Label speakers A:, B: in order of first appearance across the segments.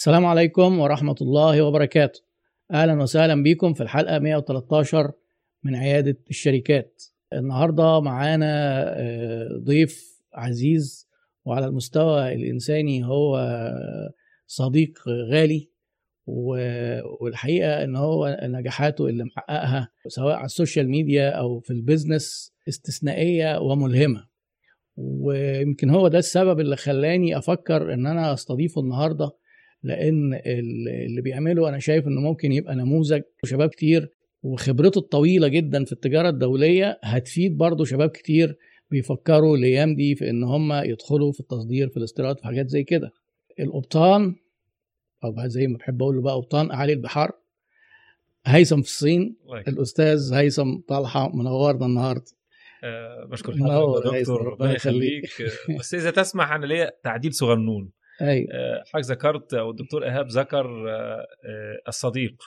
A: السلام عليكم ورحمة الله وبركاته. أهلا وسهلا بكم في الحلقة 113 من عيادة الشركات. النهاردة معانا آه، ضيف عزيز وعلى المستوى الإنساني هو صديق غالي والحقيقة إن هو نجاحاته اللي محققها سواء على السوشيال ميديا أو في ال business استثنائية وملهمة. ويمكن هو ده السبب اللي خلاني أفكر إن أنا أستضيفه النهاردة لأن ال- اللي بيعمله أنا شايف إنه ممكن يبقى نموذج وشباب كتير وخبرته الطويلة جدا في التجارة الدولية هتفيد برضه شباب كتير بيفكروا الأيام دي في إن هم يدخلوا في التصدير في الاستيراد في حاجات زي كده. القبطان أو زي ما بحب أقول له بقى قبطان أعالي البحار. هيثم في الصين.
B: يكرمك.
A: الأستاذ هيثم طلحة منورنا النهارده.
B: آه، بشكر حضرتك دكتور.
A: ربنا يخليك.
B: بس إذا تسمح أنا ليا تعديل صغنون.
A: أيوه.
B: آه، حضرتك ذكرت أو الدكتور إيهاب ذكر آه، آه، الصديق.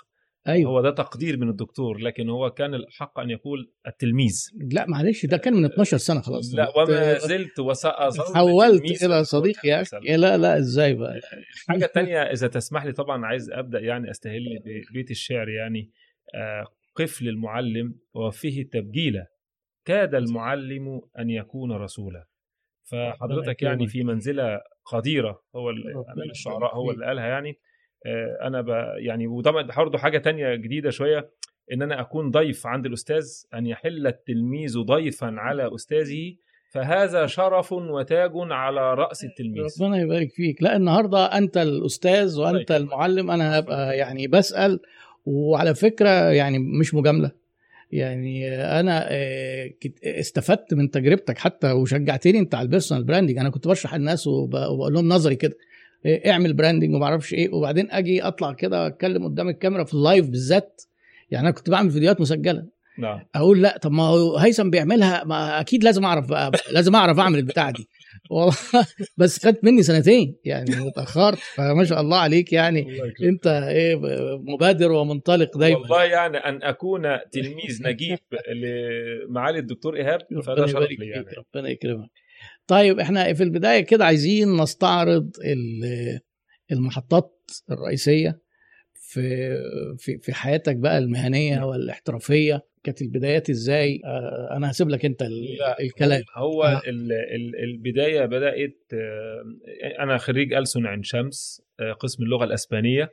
A: أيوه.
B: هو ده تقدير من الدكتور لكن هو كان الحق أن يقول التلميذ.
A: لا معلش ده كان من 12 سنة خلاص.
B: لا وما زلت وسأظل
A: حولت
B: إلى
A: صديق يا. أخي. لا لا إزاي بقى؟
B: حاجة تانية إذا تسمح لي طبعا عايز أبدأ يعني أستهل ببيت الشعر يعني. قف للمعلم وفيه تبجيله كاد المعلم أن يكون رسولا. فحضرتك يعني. في منزلة قديره هو
A: ربنا
B: امير الشعراء هو. اللي قالها يعني. آه، أنا ب يعني وطبعا برضه حاجة تانية جديدة شوية إن أنا أكون ضيف عند الأستاذ أن يحل التلميذ ضيفا على أستاذه فهذا شرف وتاج على رأس التلميذ.
A: ربنا يبارك فيك. لا النهارده
B: أنت
A: الأستاذ
B: وأنت.
A: المعلم أنا هبقى يعني بسأل وعلى فكرة يعني مش مجاملة. يعني أنا آه، استفدت من تجربتك حتى وشجعتني أنت على ال personal branding أنا كنت بشرح الناس وب- وبقول لهم نظري كده إيه، اعمل branding وما أعرفش إيه. وبعدين أجي أطلع كده أتكلم قدام الكاميرا في ال live بالذات. يعني أنا كنت بعمل فيديوهات مسجلة.
B: نعم.
A: أقول لأ طب ما هيثم بيعملها ما أكيد لازم أعرف بقى لازم أعرف أعمل البتاع دي. والله. بس خدت مني سنتين يعني اتاخرت فما شاء الله عليك يعني. انت إيه مبادر ومنطلق دايما.
B: والله يعني أن أكون تلميذ نجيب لمعالي الدكتور إيهاب فده شرف لي يعني.
A: ربنا يكرمك. طيب إحنا في البداية كده عايزين نستعرض ال- المحطات الرئيسية في في في حياتك بقى المهنية
B: نعم.
A: والاحترافية. كانت البدايات إزاي؟ آه، أنا هسيب لك أنت ال-
B: لا،
A: الكلام.
B: هو
A: آه.
B: ال- ال- البداية بدأت آه، أنا خريج ألسن عين شمس قسم اللغة الأسبانية.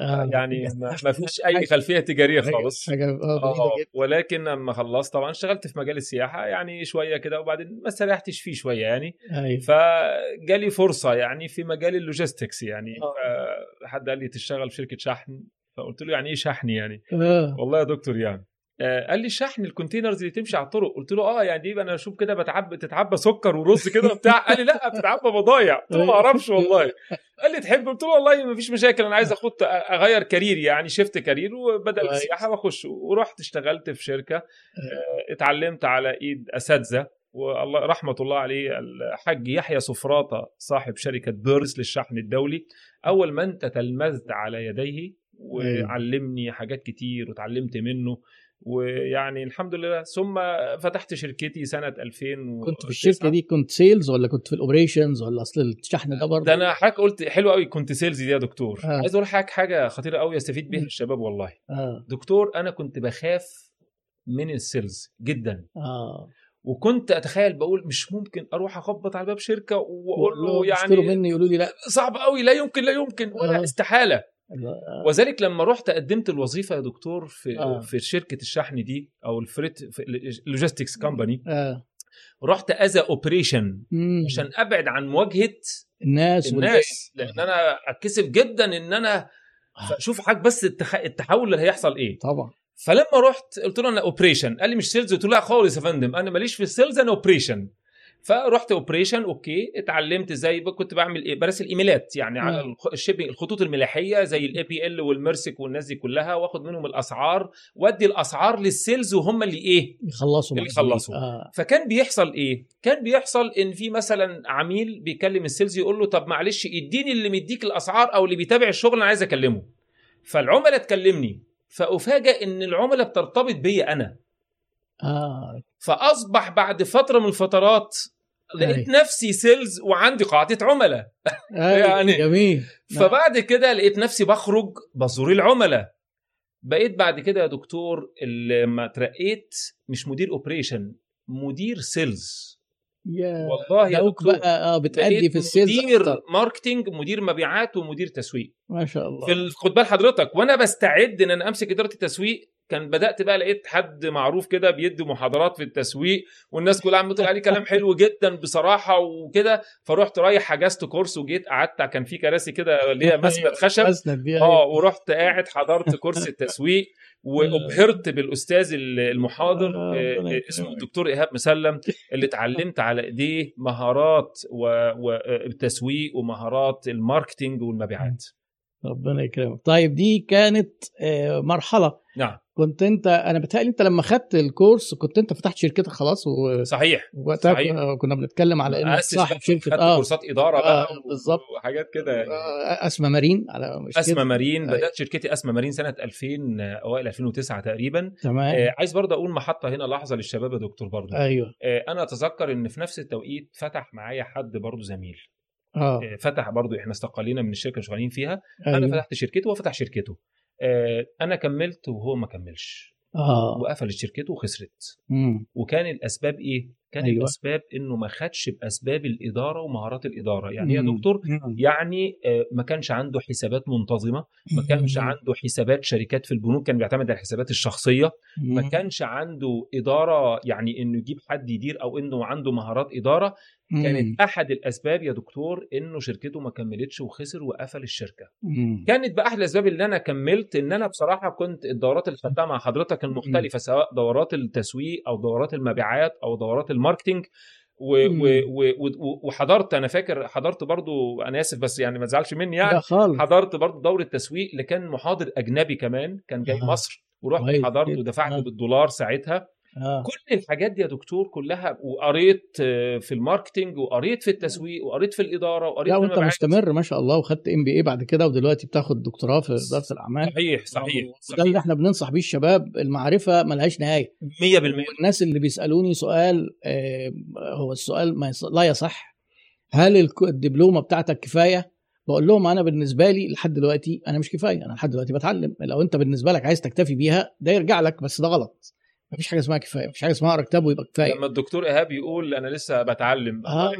A: آه،
B: يعني ما فيش أي خلفية
A: تجارية
B: خالص. آه،. ولكن لما خلصت طبعا اشتغلت في مجال السياحة يعني شوية كده وبعدين ما استريحتش فيه شوية يعني.
A: أيوه.
B: فجالي فرصة يعني في مجال ال logistics يعني.
A: آه.
B: حد قال لي تشتغل في شركة شحن فقلت له يعني إيه شحن يعني؟ والله يا دكتور يعني. قال لي شحن ال containers اللي تمشي على الطرق. قلت له آه يعني دي أنا أشوف كده بتعبى تتعبى سكر ورز كده وبتاع. قال لي لا بتتعبى بضايع. قلت له ما أعرفش والله. قال لي تحب؟ قلت له والله ما فيش مشاكل أنا عايز أخد أغير career يعني shift career وبدل. السياحة وأخش. ورحت اشتغلت في شركة آه، اتعلمت على إيد أساتذة. والله رحمة الله عليه الحاج يحيى صفراطة صاحب شركة بيرس للشحن الدولي. أول من تتلمذت على يديه وعلمني حاجات كتير وتعلمت منه. ويعني الحمد لله. ثم فتحت شركتي سنة 2000
A: كنت في الشركة دي كنت sales ولا كنت في ال operations ولا أصل الشحن ده برضه؟
B: ده أنا حضرتك قلت حلو قوي كنت sales دي يا دكتور.
A: آه.
B: عايز أقول لحضرتك حاجة خطيرة قوي يستفيد بيها. الشباب والله.
A: آه.
B: دكتور أنا كنت بخاف من ال sales جدا.
A: آه.
B: وكنت أتخيل بقول مش ممكن أروح أخبط على باب شركة وأقول له يعني
A: مني يقولوا لي لا.
B: صعب قوي لا يمكن لا يمكن ولا
A: آه.
B: استحالة.
A: آه.
B: وذلك لما رحت قدمت الوظيفة يا دكتور في
A: آه.
B: آه. في شركة الشحن دي أو ال freight ال
A: logistics
B: company آه رحت
A: as operation.
B: عشان أبعد عن مواجهة
A: الناس
B: الناس لأن أنا أتكسف جدا إن أنا شوف حضرتك بس. التحول اللي هيحصل إيه
A: طبعا
B: فلما رحت قلت له أنا operation قال لي مش sales قلت له لا خالص يا فندم أنا ماليش في ال sales أنا operation فرحت operation okay اتعلمت إزاي كنت بعمل إيه برسل إيميلات يعني على
A: آه.
B: الخ- ال shipping الخطوط الملاحية زي ال APL والمرسك والناس دي كلها واخد منهم الأسعار وادي الأسعار لل sales وهم اللي إيه
A: يخلصوا
B: اللي. يخلصوا.
A: آه
B: فكان بيحصل إيه كان بيحصل إن في مثلا عميل بيكلم ال sales يقول له طب معلش اديني اللي مديك الأسعار أو اللي بيتابع الشغل أنا عايز أكلمه فالعملاء تكلمني فافاجئ إن العملاء بترتبط بيا أنا
A: آه.
B: فأصبح بعد فترة من الفترات لقيت نفسي sales وعندي قاعدة عملاء. يعني-
A: جميل.
B: فبعد كده لقيت نفسي بخرج بزور العملاء. بقيت بعد كده يا دكتور لما اترقيت مش مدير operation مدير sales
A: يا
B: والله يا دكتور
A: بقى آه بتأدي في ال sales
B: مدير
A: أكتر.
B: marketing مدير مبيعات ومدير تسويق.
A: ما شاء الله.
B: في خد بال حضرتك وأنا بستعد إن أنا أمسك إدارة التسويق كان بدأت بقى لقيت حد معروف كده بيدي محاضرات في التسويق والناس كلها عم بتقول عليه كلام حلو جدا بصراحة وكده. فرحت رايح حجزت كورس وجيت قعدت كان في كراسي كده اللي هي مسند خشب.
A: دي
B: آه ورحت قاعد حضرت كورس التسويق وأبهرت بالأستاذ المحاضر
A: آه،
B: آه، آه، اسمه. الدكتور إيهاب مسلم اللي اتعلمت على إيديه مهارات والتسويق ومهارات ال marketing والمبيعات.
A: ربنا يكرمك. طيب دي كانت مرحلة.
B: نعم.
A: كنت انت أنا بتهيألي انت لما خدت الكورس كنت انت فتحت شركتك خلاص و-
B: صحيح
A: ووقتها
B: صحيح.
A: كنا- بنتكلم على انك صاحب
B: بقى،
A: شركة
B: خدت
A: آه
B: كورسات إدارة بقى
A: آه، بالظبط.
B: وحاجات كده يعني.
A: آه، أسمى مارين على مش أسمى؟
B: مارين. بدأت شركتي أسمى مارين سنة 2000 آه، اوائل 2009 تقريبا
A: تمام
B: آه، عايز برضه أقول محطة هنا لحظة للشباب يا دكتور برضه
A: أيوه
B: آه، أنا أتذكر إن في نفس التوقيت فتح معايا حد برضه زميل
A: آه
B: آه، فتح برضه إحنا استقلينا من الشركة اللي شغالين فيها أنا
A: أيوه
B: فتحت شركته وهو فتح شركته آه، أنا كملت وهو ما كملش
A: آه
B: وقفل شركته وخسرت
A: مم.
B: وكان الأسباب إيه كان
A: أيوة.
B: الأسباب إنه ما خدش بأسباب الإدارة ومهارات الإدارة يعني يا. دكتور
A: مم.
B: يعني آه، ما كانش عنده حسابات منتظمة ما كانش. عنده حسابات شركات في البنوك كان بيعتمد على الحسابات الشخصية ما
A: مم.
B: كانش عنده إدارة يعني إنه يجيب حد يدير أو إنه عنده مهارات إدارة
A: مم.
B: كانت أحد الأسباب يا دكتور إنه شركته ما كملتش وخسر وقفل الشركة
A: مم.
B: كانت بقى أحد الأسباب اللي أنا كملت إن أنا بصراحة كنت الدورات اللي خدتها مع حضرتك المختلفة سواء دورات التسويق أو دورات المبيعات أو دورات الماركتينج و
A: مم.
B: و و وحضرت أنا فاكر حضرت برضو أنا آسف بس يعني ما تزعلش مني يعني
A: خالص
B: حضرت برضو دورة تسويق اللي كان محاضر أجنبي كمان كان جاي
A: آه.
B: مصر ورحت حضرت. ودفعت
A: آه.
B: بالدولار ساعتها
A: آه.
B: كل الحاجات دي يا دكتور كلها وقريت آه، في ال marketing وقريت في التسويق وقريت في الإدارة وقريت
A: لا
B: وأنت.
A: مستمر ما شاء الله وخدت MBA بعد كده ودلوقتي بتاخد دكتوراه في اداره الأعمال.
B: صحيح صحيح
A: وده اللي إحنا بننصح بيه الشباب المعرفة ملهاش نهاية.
B: 100%
A: والناس اللي بيسألوني سؤال آه، هو السؤال ما يص... لا يصح. هل الدبلومة بتاعتك كفاية؟ بقول لهم أنا بالنسبة لي لحد دلوقتي أنا مش كفاية أنا لحد دلوقتي بتعلم. لو أنت بالنسبة لك عايز تكتفي بيها ده يرجع لك بس ده غلط. مفيش حاجة اسمها كفاية مفيش حاجة اسمها اقرا كتاب ويبقى كفاية.
B: لما الدكتور إيهاب يقول أنا لسه بتعلم
A: آه،
B: آه،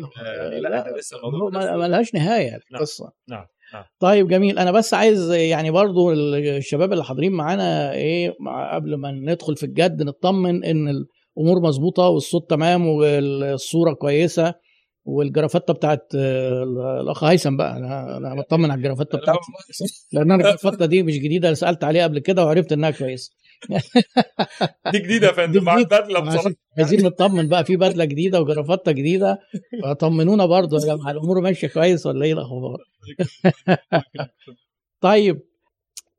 B: لا
A: لا،
B: أنا لسه الموضوع
A: ما- ملهاش نهاية
B: نعم.
A: القصة.
B: نعم نعم.
A: طيب جميل. أنا بس عايز يعني برضو الشباب اللي حاضرين معانا إيه مع قبل ما ندخل في الجد نطمن إن الأمور مظبوطة والصوت تمام والصورة كويسة والجرافته بتاعت آه، الأخ هيثم بقى. أنا أنا بطمن على الجرافته بتاعتي. لأن أنا الجرافته دي مش جديدة سألت عليها قبل كده وعرفت إنها كويسة.
B: دي جديدة يا فندم. مع. البدله بصراحه
A: عايزين نطمن بقى في بدلة جديدة وجرافته جديدة. فطمنونا برضو يا جماعة الأمور ماشية كويس ولا إيه الأخبار؟ طيب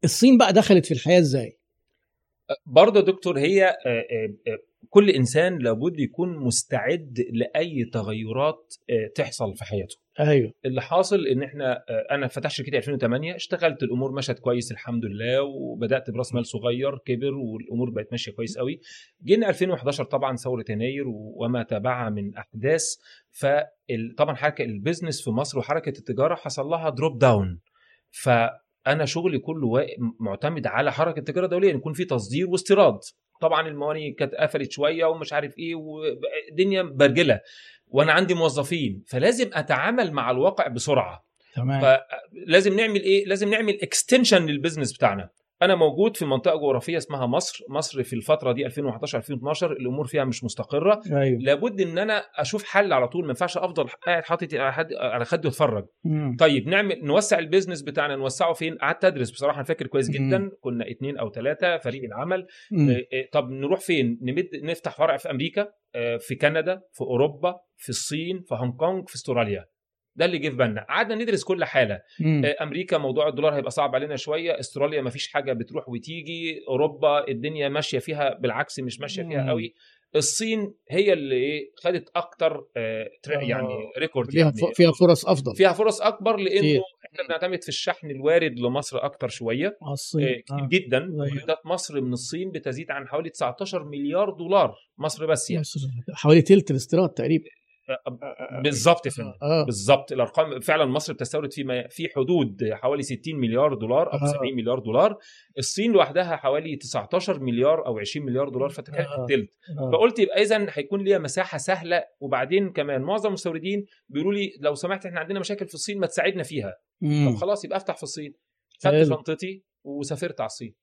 A: الصين بقى دخلت في الحياة إزاي؟
B: برضه يا دكتور هي آه، آه، آه، كل إنسان لابد يكون مستعد لأي تغيرات آه، تحصل في حياته.
A: أيوه.
B: اللي حاصل إن إحنا آه، أنا فتحت شركتي 2008 اشتغلت الأمور مشت كويس الحمد لله وبدأت برأس مال صغير كبر والأمور بقت ماشية كويس قوي. جينا 2011 طبعا ثورة يناير وما تبعها من أحداث. فطبعا حركة ال business في مصر وحركة التجارة حصل لها drop down فأنا شغلي كله معتمد على حركة التجارة الدولية يكون في تصدير واستيراد. طبعا المواني كانت قفلت شوية ومش عارف إيه والدنيا برجلة وأنا عندي موظفين فلازم أتعامل مع الواقع بسرعة.
A: تمام.
B: فلازم نعمل إيه؟ لازم نعمل extension لل business بتاعنا. أنا موجود في منطقة جغرافية اسمها مصر مصر في الفترة دي 2011 2012 الأمور فيها مش مستقرة.
A: أيوه.
B: لابد إن أنا أشوف حل على طول ما ينفعش أفضل قاعد حاطط على حد- على خدي وأتفرج.
A: مم.
B: طيب نعمل نوسع ال business بتاعنا نوسعه فين؟ قعدت أدرس بصراحة أنا فاكر كويس
A: مم.
B: جدا كنا اتنين أو ثلاثة فريق العمل.
A: مم.
B: إيه، إيه، طب نروح فين؟ نمد نفتح فرع في أمريكا آه، في كندا في أوروبا في الصين في هونج كونج في أستراليا. ده اللي جه في بالنا قعدنا ندرس كل حالة
A: مم.
B: آه، أمريكا موضوع الدولار هيبقى صعب علينا شوية أستراليا ما فيش حاجة بتروح وتيجي أوروبا الدنيا ماشية فيها بالعكس مش ماشية فيها. قوي الصين هي اللي إيه خدت أكتر آه،
A: آه.
B: يعني ريكورد
A: فيها
B: يعني
A: فيها فرص أفضل
B: فيها فرص أكبر لأنه
A: كتير.
B: إحنا بنعتمد في الشحن الوارد لمصر أكتر شوية
A: آه، الصين
B: آه، كتير
A: آه.
B: جدا
A: أيوة.
B: واردات مصر من الصين بتزيد عن حوالي 19 مليار دولار مصر بس يعني
A: مصر حوالي تلت الاستيراد تقريبا
B: بالظبط يا فندم
A: آه
B: بالظبط الأرقام فعلا مصر بتستورد في في حدود حوالي 60 مليار دولار أو
A: آه.
B: 70 مليار دولار الصين لوحدها حوالي 19 مليار أو 20 مليار دولار فتخيل
A: آه.
B: التلت
A: آه.
B: فقلت يبقى اذا هيكون ليها مساحة سهلة وبعدين كمان معظم المستوردين بيقولوا لي لو سمحت إحنا عندنا مشاكل في الصين ما تساعدنا فيها
A: مم.
B: طب خلاص يبقى أفتح في الصين خدت. شنطتي وسافرت على الصين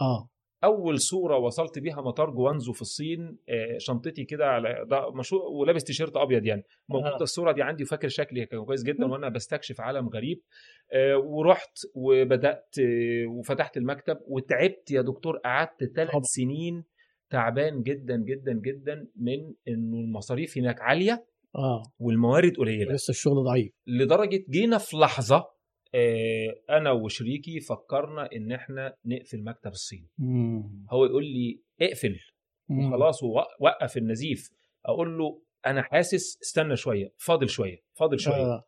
A: آه
B: أول صورة وصلت بيها مطار جوانزو في الصين آه، شنطتي كده على ده مشروع ولابس تيشيرت أبيض يعني. موجوده
A: آه.
B: الصورة دي عندي وفاكر شكلي كان كويس جدا وأنا بستكشف عالم غريب. آه، ورحت وبدأت وفتحت المكتب وتعبت يا دكتور. قعدت ثلاث. سنين تعبان جدا جدا جدا من إنه المصاريف هناك عالية
A: آه.
B: والموارد قليلة.
A: لسه الشغل ضعيف.
B: لدرجة جينا في لحظة أنا وشريكي فكرنا إن إحنا نقفل مكتب الصين
A: مم.
B: هو يقول لي اقفل
A: مم.
B: وخلاص ووقف النزيف أقول له أنا حاسس استنى شوية فاضل شوية فاضل شوية
A: آه.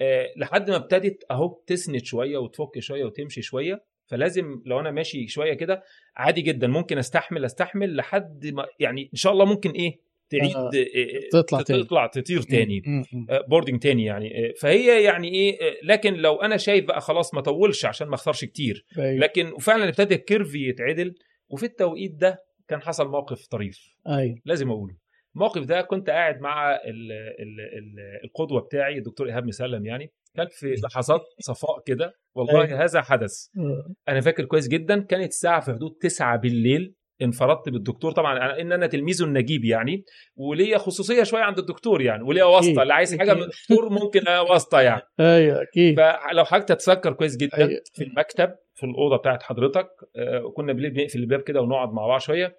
B: آه لحد ما ابتدت أهو تسند شوية وتفك شوية وتمشي شوية فلازم لو أنا ماشي شوية كده عادي جدا ممكن أستحمل أستحمل لحد ما يعني إن شاء الله ممكن إيه تعيد
A: آه.
B: آه،
A: تطلع تاني.
B: تطلع تطير تاني. boarding تاني يعني آه، فهي يعني إيه آه، لكن لو أنا شايف بقى خلاص ما طولش عشان ما أخسرش كتير
A: أيوة.
B: لكن وفعلا ابتدى ال curve يتعدل وفي التوقيت ده كان حصل موقف طريف
A: أيوه
B: لازم أقوله الموقف ده كنت قاعد مع ال ال ال القدوة بتاعي الدكتور إيهاب مسلم يعني كان في لحظات صفاء كده والله
A: أيوة.
B: هذا حدث
A: آه.
B: أنا فاكر كويس جدا كانت الساعة في حدود 9 بالليل انفردت بالدكتور طبعا أنا- إن أنا تلميذه النجيب يعني وليا خصوصية شوية عند الدكتور يعني وليا
A: واسطة.
B: اللي عايز حاجة من. الدكتور ممكن واسطة يعني
A: أيوه أكيد
B: فلو حضرتك تتذكر كويس جدا
A: أيوة.
B: في المكتب في الأوضة بتاعت حضرتك آه، كنا بالليل بنقفل الباب كده ونقعد مع بعض شوية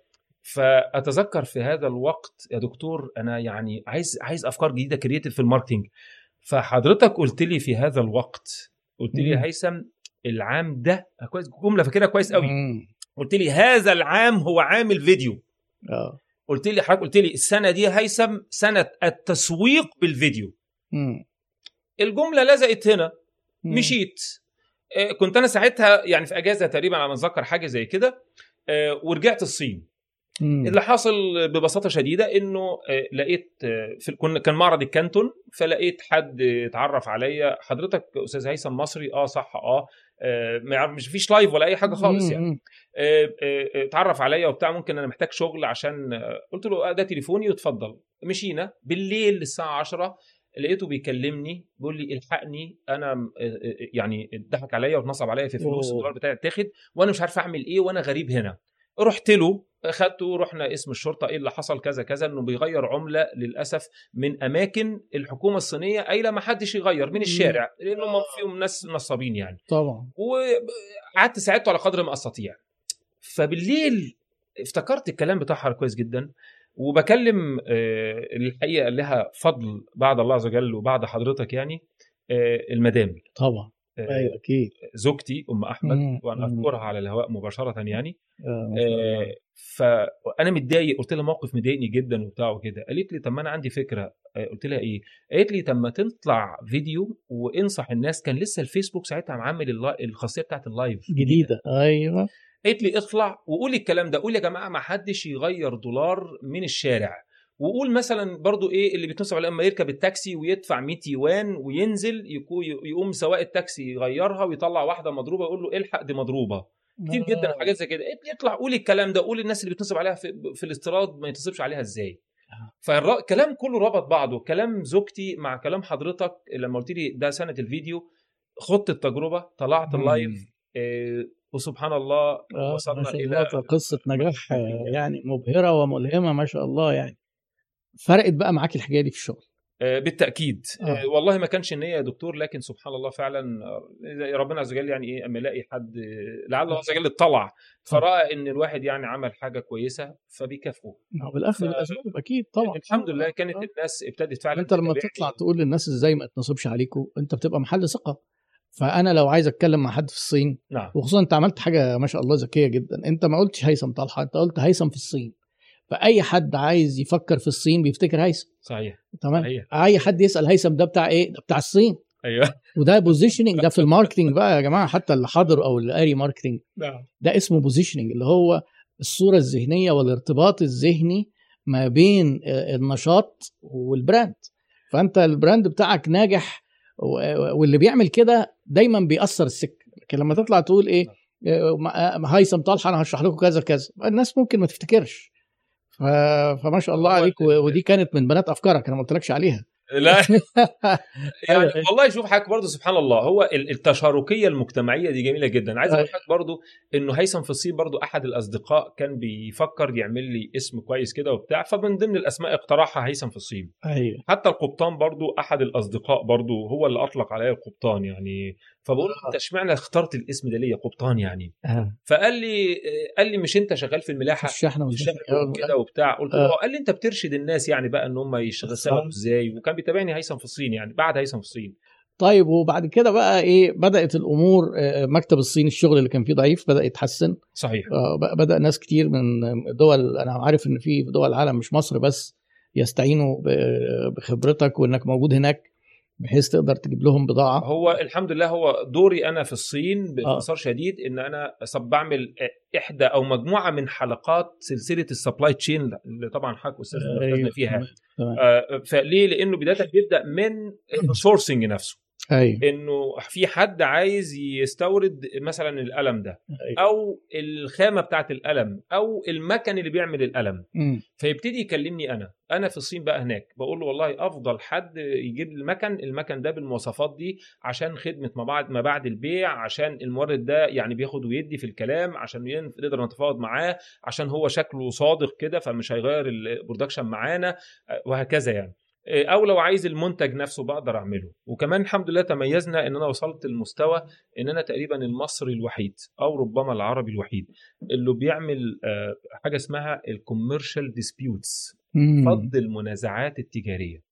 B: فأتذكر في هذا الوقت يا دكتور أنا يعني عايز عايز أفكار جديدة creative في ال marketing فحضرتك قلت لي في هذا الوقت قلت لي يا. هيثم العام ده كويس جملة فاكرها كويس قوي
A: مم.
B: قلت لي هذا العام هو عام الفيديو.
A: آه.
B: قلت لي حضرتك قلت لي السنة دي هيثم سنة التسويق بالفيديو.
A: مم.
B: الجملة لزقت هنا.
A: مم.
B: مشيت. آه، كنت أنا ساعتها يعني في أجازة تقريبا على ما أتذكر حاجة زي كده. آه، ورجعت الصين.
A: مم.
B: اللي حصل ببساطة شديدة إنه آه، لقيت آه، في كنا كان معرض الكانتون فلقيت حد اتعرف عليا. حضرتك أستاذ هيثم مصري؟ آه صح آه آه، مش فيش لايف ولا أي حاجة خالص يعني. اتعرف عليا وبتاع ممكن أنا محتاج شغل عشان قلت له آه، ده تليفوني واتفضل. مشينا بالليل الساعة 10 لقيته بيكلمني بيقول لي الحقني أنا يعني اتضحك عليا واتنصب عليا في فلوس. الدولار بتاعي اتاخد وأنا مش عارف أعمل إيه وأنا غريب هنا. رحت له خدته رحنا اسم الشرطة إيه اللي حصل كذا كذا إنه بيغير عملة للأسف من أماكن الحكومة الصينية قايله ما حدش يغير من الشارع لانهم فيهم ناس نصابين يعني.
A: طبعا.
B: وقعدت ساعدته على قدر ما أستطيع. فبالليل افتكرت الكلام بتاعها كويس جدا وبكلم آه، الحقيقة لها فضل بعد الله عز وجل وبعد حضرتك يعني آه، المدام.
A: طبعا. أيوه أكيد.
B: زوجتي أم أحمد
A: مم. وأنا.
B: أذكرها على الهواء مباشرة يعني.
A: آه،.
B: آه، فانا متضايق قلت لها موقف مضايقني جدا وبتاع وكده. قالت لي طب ما أنا عندي فكرة. آه، قلت لها إيه؟ قالت لي طب ما تطلع فيديو وانصح الناس. كان لسه الفيسبوك ساعتها عامل اللا- الخاصية بتاعت اللايف.
A: جديدة. أيوه.
B: قالت لي اطلع وقول الكلام ده. قول يا جماعة ما حدش يغير دولار من الشارع. وقول مثلا برضو إيه اللي بيتنصب عليه لما يركب التاكسي ويدفع 100 يوان وينزل يقوم سواق التاكسي يغيرها ويطلع واحدة مضروبة يقول له إلحق دي مضروبة. كتير جدا حاجات زي كده. اطلع قول الكلام ده قول الناس اللي بتنصب عليها في, في الاستيراد ما ينتصبش عليها إزاي. فالكلام كله ربط بعضه. كلام زوجتي مع كلام حضرتك لما قلت لي ده سنه الفيديو خدت التجربة طلعت.
A: ال
B: live إيه وسبحان الله
A: آه،
B: وصلنا
A: إلى قصة نجاح آه، يعني مبهرة وملهمة ما شاء الله يعني. فرقت بقى معاك الحكاية دي في الشغل.
B: آه، بالتأكيد.
A: آه.
B: آه. والله ما كانش النية يا دكتور لكن سبحان الله فعلا آه، ربنا عز وجل يعني إيه أما يلاقي حد لعل الله عز وجل اطلع. فرأى إن الواحد يعني عمل حاجة كويسة فبيكافئه.
A: هو بالأخر
B: ف-
A: أكيد طبعا.
B: الحمد لله كانت
A: آه.
B: الناس ابتدت فعلا
A: أنت لما. تطلع تقول للناس إزاي ما تنصبش عليكم أنت بتبقى محل ثقة. فأنا لو عايز أتكلم مع حد في الصين
B: نعم.
A: وخصوصا أنت عملت حاجة ما شاء الله ذكية جدا. أنت ما قلتش هيثم طلحة أنت قلت هيثم في الصين. فأي حد عايز يفكر في الصين بيفتكر هيثم.
B: صحيح.
A: تمام؟
B: صحيح.
A: أي حد يسأل هيثم ده بتاع إيه؟ ده بتاع الصين.
B: أيوه.
A: وده positioning ده في ال marketing بقى يا جماعة حتى اللي حضر أو اللي قاري marketing
B: نعم.
A: ده اسمه positioning اللي هو الصورة الذهنية والارتباط الذهني ما بين آه، النشاط وال brand فأنت ال brand بتاعك ناجح واللي بيعمل كده دايما بيقصر السكة. لكن لما تطلع تقول إيه؟ آه، م- هيثم طلحه أنا هشرح لكم كذا كذا. الناس ممكن ما تفتكرش. فما شاء الله عليك ودي كانت من بنات أفكارك أنا ما قلتلكش عليها
B: لا يعني. والله شوف حضرتك برضه سبحان الله هو ال- التشاركية المجتمعية دي جميلة جدا عايز أقول
A: أيوة.
B: لحضرتك برضه إنه هيثم في الصين برضه أحد الأصدقاء كان بيفكر يعمل لي اسم كويس كده وبتاع فمن ضمن الأسماء اقترحها هيثم في الصين
A: أيوه
B: حتى القبطان برضو أحد الأصدقاء برضو هو اللي أطلق عليا القبطان يعني فبقول له
A: آه.
B: انت اشمعنى اخترت الاسم ده ليه قبطان يعني.
A: آه.
B: فقال لي قال لي مش انت شغال في الملاحة؟
A: الشحنه والزحمة.
B: كده وبتاع. قلت
A: آه.
B: له قال لي انت بترشد الناس يعني بقى ان هم يشتغلوا إزاي؟ وكان بيتابعني هيثم في الصين يعني بعد هيثم في الصين.
A: طيب وبعد كده بقى إيه بدأت الأمور آه، مكتب الصين الشغل اللي كان فيه ضعيف بدأ يتحسن.
B: صحيح.
A: آه، بدأ ناس كتير من دول أنا عارف إن في دول العالم مش مصر بس يستعينوا بخبرتك وإنك موجود هناك. بحيث تقدر تجيب لهم بضاعة
B: هو الحمد لله هو دوري أنا في الصين
A: آه.
B: باختصار شديد إن أنا صب بعمل إحدى أو مجموعة من حلقات سلسلة ال supply chain اللي طبعا حضرتك أستاذ
A: أيوة.
B: فيها
A: تمام.
B: آه، فليه؟ لأنه بدايه بيبدا من ال sourcing نفسه
A: أيوه.
B: إنه في حد عايز يستورد مثلا القلم ده
A: أيوة.
B: أو الخامة بتاعت القلم أو المكن اللي بيعمل القلم. فيبتدي يكلمني أنا. أنا في الصين بقى هناك. بقول له والله أفضل حد يجيب المكن. المكن ده بالمواصفات دي عشان خدمة ما بعد ما بعد البيع عشان المورد ده يعني بياخد ويدي في الكلام عشان نقدر نتفاوض معاه عشان هو شكله صادق كده فمش هيغير البرودكشن معانا آه، وهكذا يعني. أو لو عايز المنتج نفسه بقدر أعمله. وكمان الحمد لله تميزنا إن أنا وصلت لمستوى إن أنا تقريبا المصري الوحيد أو ربما العربي الوحيد اللي بيعمل آه، حاجة اسمها ال commercial
A: disputes.
B: فض المنازعات
A: التجارية.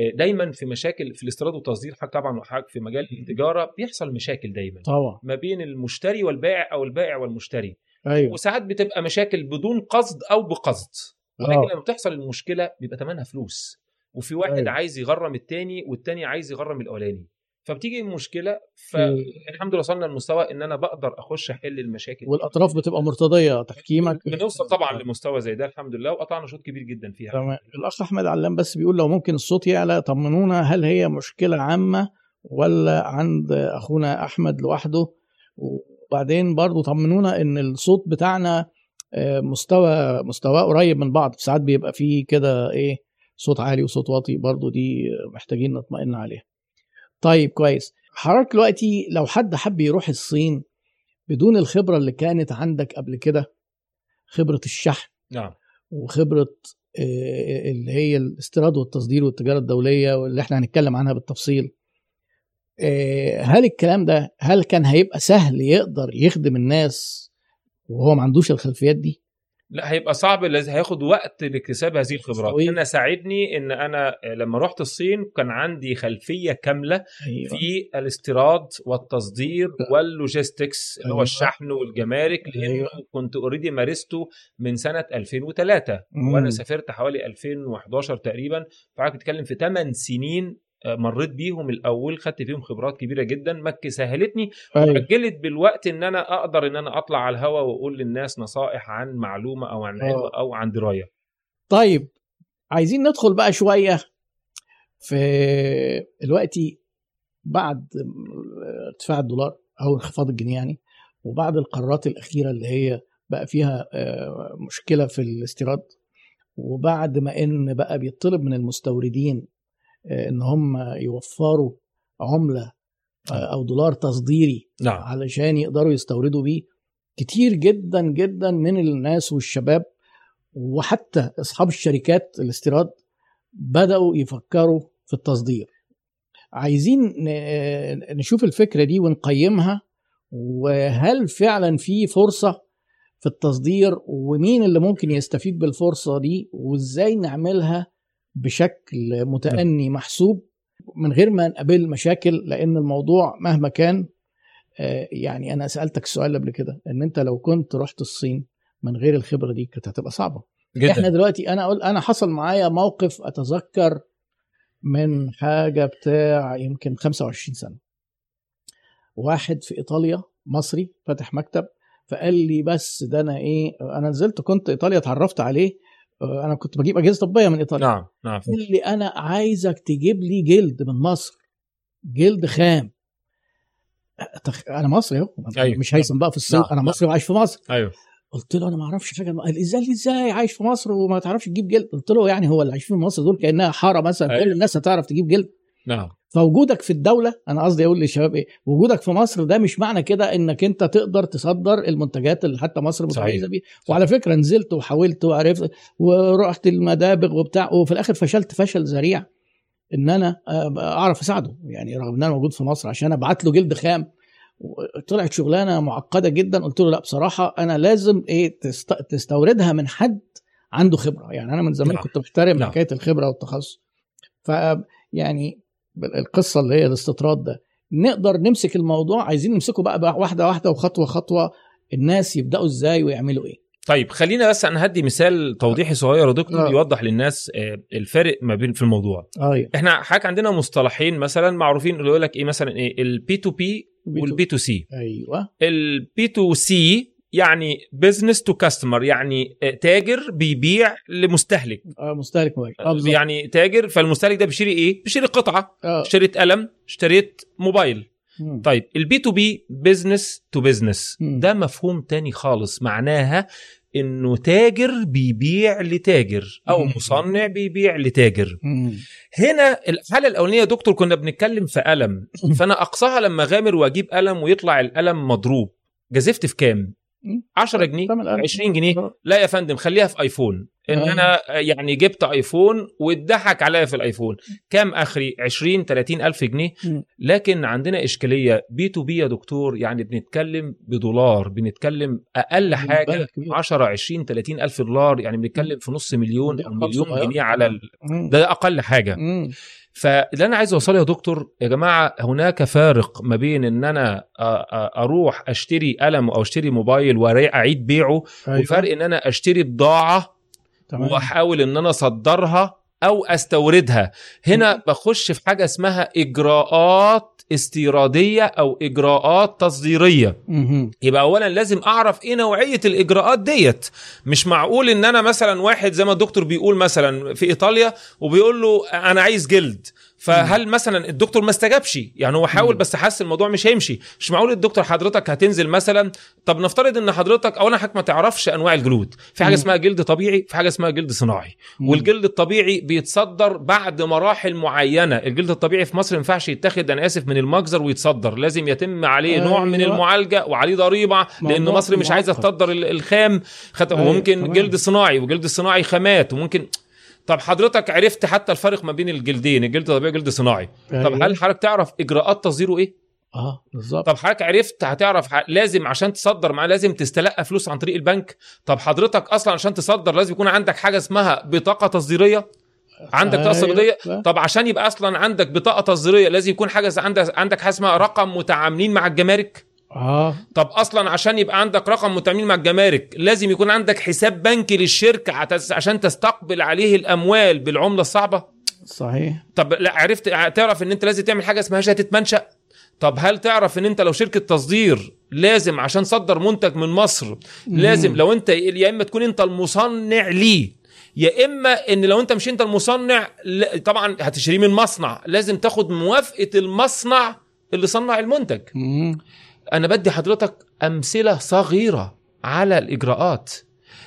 B: آه، دايما في مشاكل في الاستيراد والتصدير حضرتك طبعا وحضرتك في مجال التجارة بيحصل مشاكل دايما
A: طبعا.
B: ما بين المشتري والبائع أو البائع والمشتري.
A: أيوه.
B: وساعات بتبقى مشاكل بدون قصد أو بقصد.
A: آه.
B: ولكن لما بتحصل المشكلة بيبقى ثمنها فلوس. وفي واحد
A: أيوة.
B: عايز يغرم التاني والتاني عايز يغرم الأولاني. فبتيجي
A: المشكلة
B: فالحمد لله وصلنا لمستوى إن أنا بقدر أخش أحل المشاكل.
A: والأطراف بتبقى مرتضية تحكيمك
B: بنوصل طبعا لمستوى زي ده الحمد لله وقطعنا شوط كبير جدا فيها.
A: تمام. الأخ أحمد علام بس بيقول لو ممكن الصوت يعلى طمنونا هل هي مشكلة عامة ولا عند أخونا أحمد لوحده؟ وبعدين برضو طمنونا إن الصوت بتاعنا آه، مستوى مستواه قريب من بعض ساعات بيبقى فيه كده إيه صوت عالي وصوت واطي برضو دي محتاجين نطمئن عليها. طيب كويس. حضرتك دلوقتي لو حد حب يروح الصين بدون الخبرة اللي كانت عندك قبل كده خبرة الشحن
B: نعم.
A: وخبرة آه، اللي هي الاستيراد والتصدير والتجارة الدولية واللي إحنا هنتكلم عنها بالتفصيل آه، هل الكلام ده هل كان هيبقى سهل يقدر يخدم الناس وهو ما عندوش الخلفيات دي؟
B: لا هيبقى صعب لازم هياخد وقت لاكتساب هذه الخبرات
A: طويل.
B: أنا ساعدني إن أنا لما رحت الصين كان عندي خلفية كاملة
A: أيوه
B: في الاستيراد والتصدير وال logistics اللي هو
A: أيوة.
B: الشحن والجمارك لأنه
A: أيوة.
B: كنت already مارسته من سنة 2003
A: مم.
B: وأنا سافرت حوالي 2011 تقريبا فحضرتك بتتكلم في 8 سنين مريت بيهم الأول خدت فيهم خبرات كبيرة جدا مكة سهلتني
A: أيوة.
B: اجلت بالوقت إن أنا أقدر إن أنا أطلع على الهواء وأقول للناس نصائح عن معلومة أو عن علم
A: آه.
B: أو عن دراية
A: طيب عايزين ندخل بقى شوية في دلوقتي بعد ارتفاع الدولار أو انخفاض الجنيه يعني وبعد القرارات الأخيرة اللي هي بقى فيها آه، مشكلة في الاستيراد وبعد ما إن بقى بيطلب من المستوردين آه، إن هم يوفروا عملة آه، أو دولار تصديري
B: نعم.
A: علشان يقدروا يستوردوا بيه كتير جدا جدا من الناس والشباب وحتى أصحاب الشركات الاستيراد بدأوا يفكروا في التصدير. عايزين ن- نشوف الفكرة دي ونقيمها وهل فعلا في فرصة في التصدير ومين اللي ممكن يستفيد بالفرصة دي وإزاي نعملها بشكل متأني محسوب من غير ما نقابل مشاكل لأن الموضوع مهما كان آه، يعني أنا سألتك السؤال قبل كده إن أنت لو كنت رحت الصين من غير الخبرة دي كانت هتبقى إحنا
B: جدا.
A: دلوقتي أنا أقول أنا حصل معايا موقف أتذكر من حاجة بتاع يمكن 25 سنة. واحد في إيطاليا مصري فاتح مكتب فقال لي بس ده أنا إيه أنا نزلت كنت إيطاليا اتعرفت عليه أنا كنت بجيب أجهزة طبية من إيطاليا.
B: نعم نعم
A: قال لي أنا عايزك تجيب لي جلد من مصر جلد خام. أنا مصري أهو
B: أيوة.
A: مش هيثم بقى في الصين
B: نعم.
A: أنا مصري وعايش في مصر.
B: أيوه.
A: قلت له أنا ما أعرفش حاجة قال إزاي إزاي عايش في مصر وما تعرفش تجيب جلد؟ قلت له يعني هو اللي عايشين في مصر دول كأنها حارة مثلا
B: أيوة.
A: كل الناس هتعرف تجيب جلد.
B: نعم.
A: فوجودك في الدولة أنا قصدي أقول للشباب إيه وجودك في مصر ده مش معنى كده إنك أنت تقدر تصدر المنتجات اللي حتى مصر. متميزة بيها. وعلى فكرة نزلت وحاولت وعرفت ورحت المدابغ وبتاع وفي الآخر فشلت فشل ذريع إن أنا آه، أعرف أساعده. يعني رغم إن أنا موجود في مصر عشان أبعت له جلد خام. طلعت شغلانة معقدة جدا قلت له لا بصراحة أنا لازم إيه تست... تستوردها من حد عنده خبرة. يعني أنا من زمان
B: نعم.
A: كنت محترم
B: نعم.
A: حكاية الخبرة والتخصص. ف يعني القصة اللي هي الاستطراد ده. نقدر نمسك الموضوع عايزين نمسكه بقى, بقى واحدة واحدة وخطوة خطوة الناس يبدأوا إزاي ويعملوا إيه.
B: طيب خلينا بس أنا هدي مثال توضيحي صغير يا دكتور
A: آه.
B: يوضح للناس آه، الفرق ما بين في الموضوع.
A: أيوه
B: إحنا حضرتك عندنا مصطلحين مثلا معروفين اللي يقول لك إيه مثلا إيه ال B to B وال B
A: to
B: C أيوه. ال B to C يعني business to customer يعني تاجر بيبيع لمستهلك
A: آه مستهلك مباشر آه.
B: يعني تاجر فالمستهلك ده بيشتري إيه بيشتري قطعة
A: آه.
B: اشتريت قلم اشتريت موبايل
A: مم.
B: طيب ال B to B business to
A: business.
B: ده مفهوم تاني خالص معناها إنه تاجر بيبيع لتاجر أو
A: مم.
B: مصنع بيبيع لتاجر
A: مم.
B: هنا الحالة الأولانية دكتور كنا بنتكلم في قلم فأنا أقصاها لما غامر وأجيب قلم ويطلع القلم مضروب جازفت في كام. 10 جنيه
A: تمن ألف.
B: 20 جنيه
A: آه.
B: لا يا فندم خليها في آيفون إن
A: آه.
B: أنا يعني جبت آيفون واتضحك عليا في الآيفون كام آخري 20 30 ألف جنيه. لكن عندنا إشكالية B to B يا دكتور يعني بنتكلم بدولار بنتكلم أقل حاجة
A: مبالغ كبيرة.
B: 10 20 30 ألف دولار يعني بنتكلم في نص مليون
A: أو
B: مليون. جنيه على ال... ده أقل
A: حاجة.
B: فاللي أنا عايز أوصله يا دكتور يا جماعة هناك فارق ما بين إن أنا أروح أشتري قلم أو أشتري موبايل واعيد بيعه
A: أيوة.
B: وفرق إن أنا أشتري بضاعة
A: تمام.
B: وأحاول إن أنا أصدرها أو أستوردها هنا بخش في حاجة اسمها إجراءات استيرادية أو إجراءات
A: تصديرية.
B: يبقى اولا لازم أعرف إيه نوعية الإجراءات ديت. مش معقول إن أنا مثلا واحد زي ما الدكتور بيقول مثلا في إيطاليا وبيقول له أنا عايز جلد. فهل مثلا الدكتور ما استجابش يعني هو حاول. بس حس الموضوع مش هيمشي مش معقول الدكتور حضرتك هتنزل مثلا طب نفترض إن حضرتك اولا حضرتك ما تعرفش أنواع الجلود في
A: حاجة.
B: اسمها جلد طبيعي في حاجة اسمها جلد صناعي. والجلد الطبيعي بيتصدر بعد مراحل معينة الجلد الطبيعي في مصر ما ينفعش يتاخد أنا آسف من المجزر ويتصدر لازم يتم عليه نوع من
A: أيوة.
B: المعالجة وعليه ضريبة
A: لأن
B: مصر مش
A: عايزة.
B: تصدر ال- الخام خد...
A: أيوة، تمام.
B: جلد صناعي وجلد صناعي خامات وممكن طب حضرتك عرفت حتى الفرق ما بين الجلدين الجلد الطبيعي والجلد الصناعي. طب
A: أيوة.
B: هل حضرتك تعرف إجراءات تصديره إيه؟
A: آه بالظبط.
B: طب حضرتك عرفت هتعرف لازم عشان تصدر معاه لازم تستلقى فلوس عن طريق البنك؟ طب حضرتك أصلا عشان تصدر لازم يكون عندك حاجة اسمها بطاقة تصديرية؟ عندك بطاقه
A: أيوة.
B: تصديرية؟ طب عشان يبقى أصلا عندك بطاقة تصديرية لازم يكون حاجة عندك عندك حاجة اسمها رقم متعاملين مع الجمارك؟
A: آه.
B: طب أصلا عشان يبقى عندك رقم متعاملين مع الجمارك لازم يكون عندك حساب بنكي للشركة عشان تستقبل عليه الأموال بالعملة الصعبة.
A: صحيح.
B: طب لا عرفت تعرف إن أنت لازم تعمل حاجة اسمها شهادة منشأ؟ طب هل تعرف إن أنت لو شركة تصدير لازم عشان تصدر منتج من مصر لازم لو أنت يا إما تكون أنت المصنع ليه يا إما إن لو أنت مش أنت المصنع طبعا هتشتريه من مصنع لازم تاخد موافقة المصنع اللي صنع المنتج.
A: مم.
B: أنا بدي حضرتك أمثلة صغيرة على الإجراءات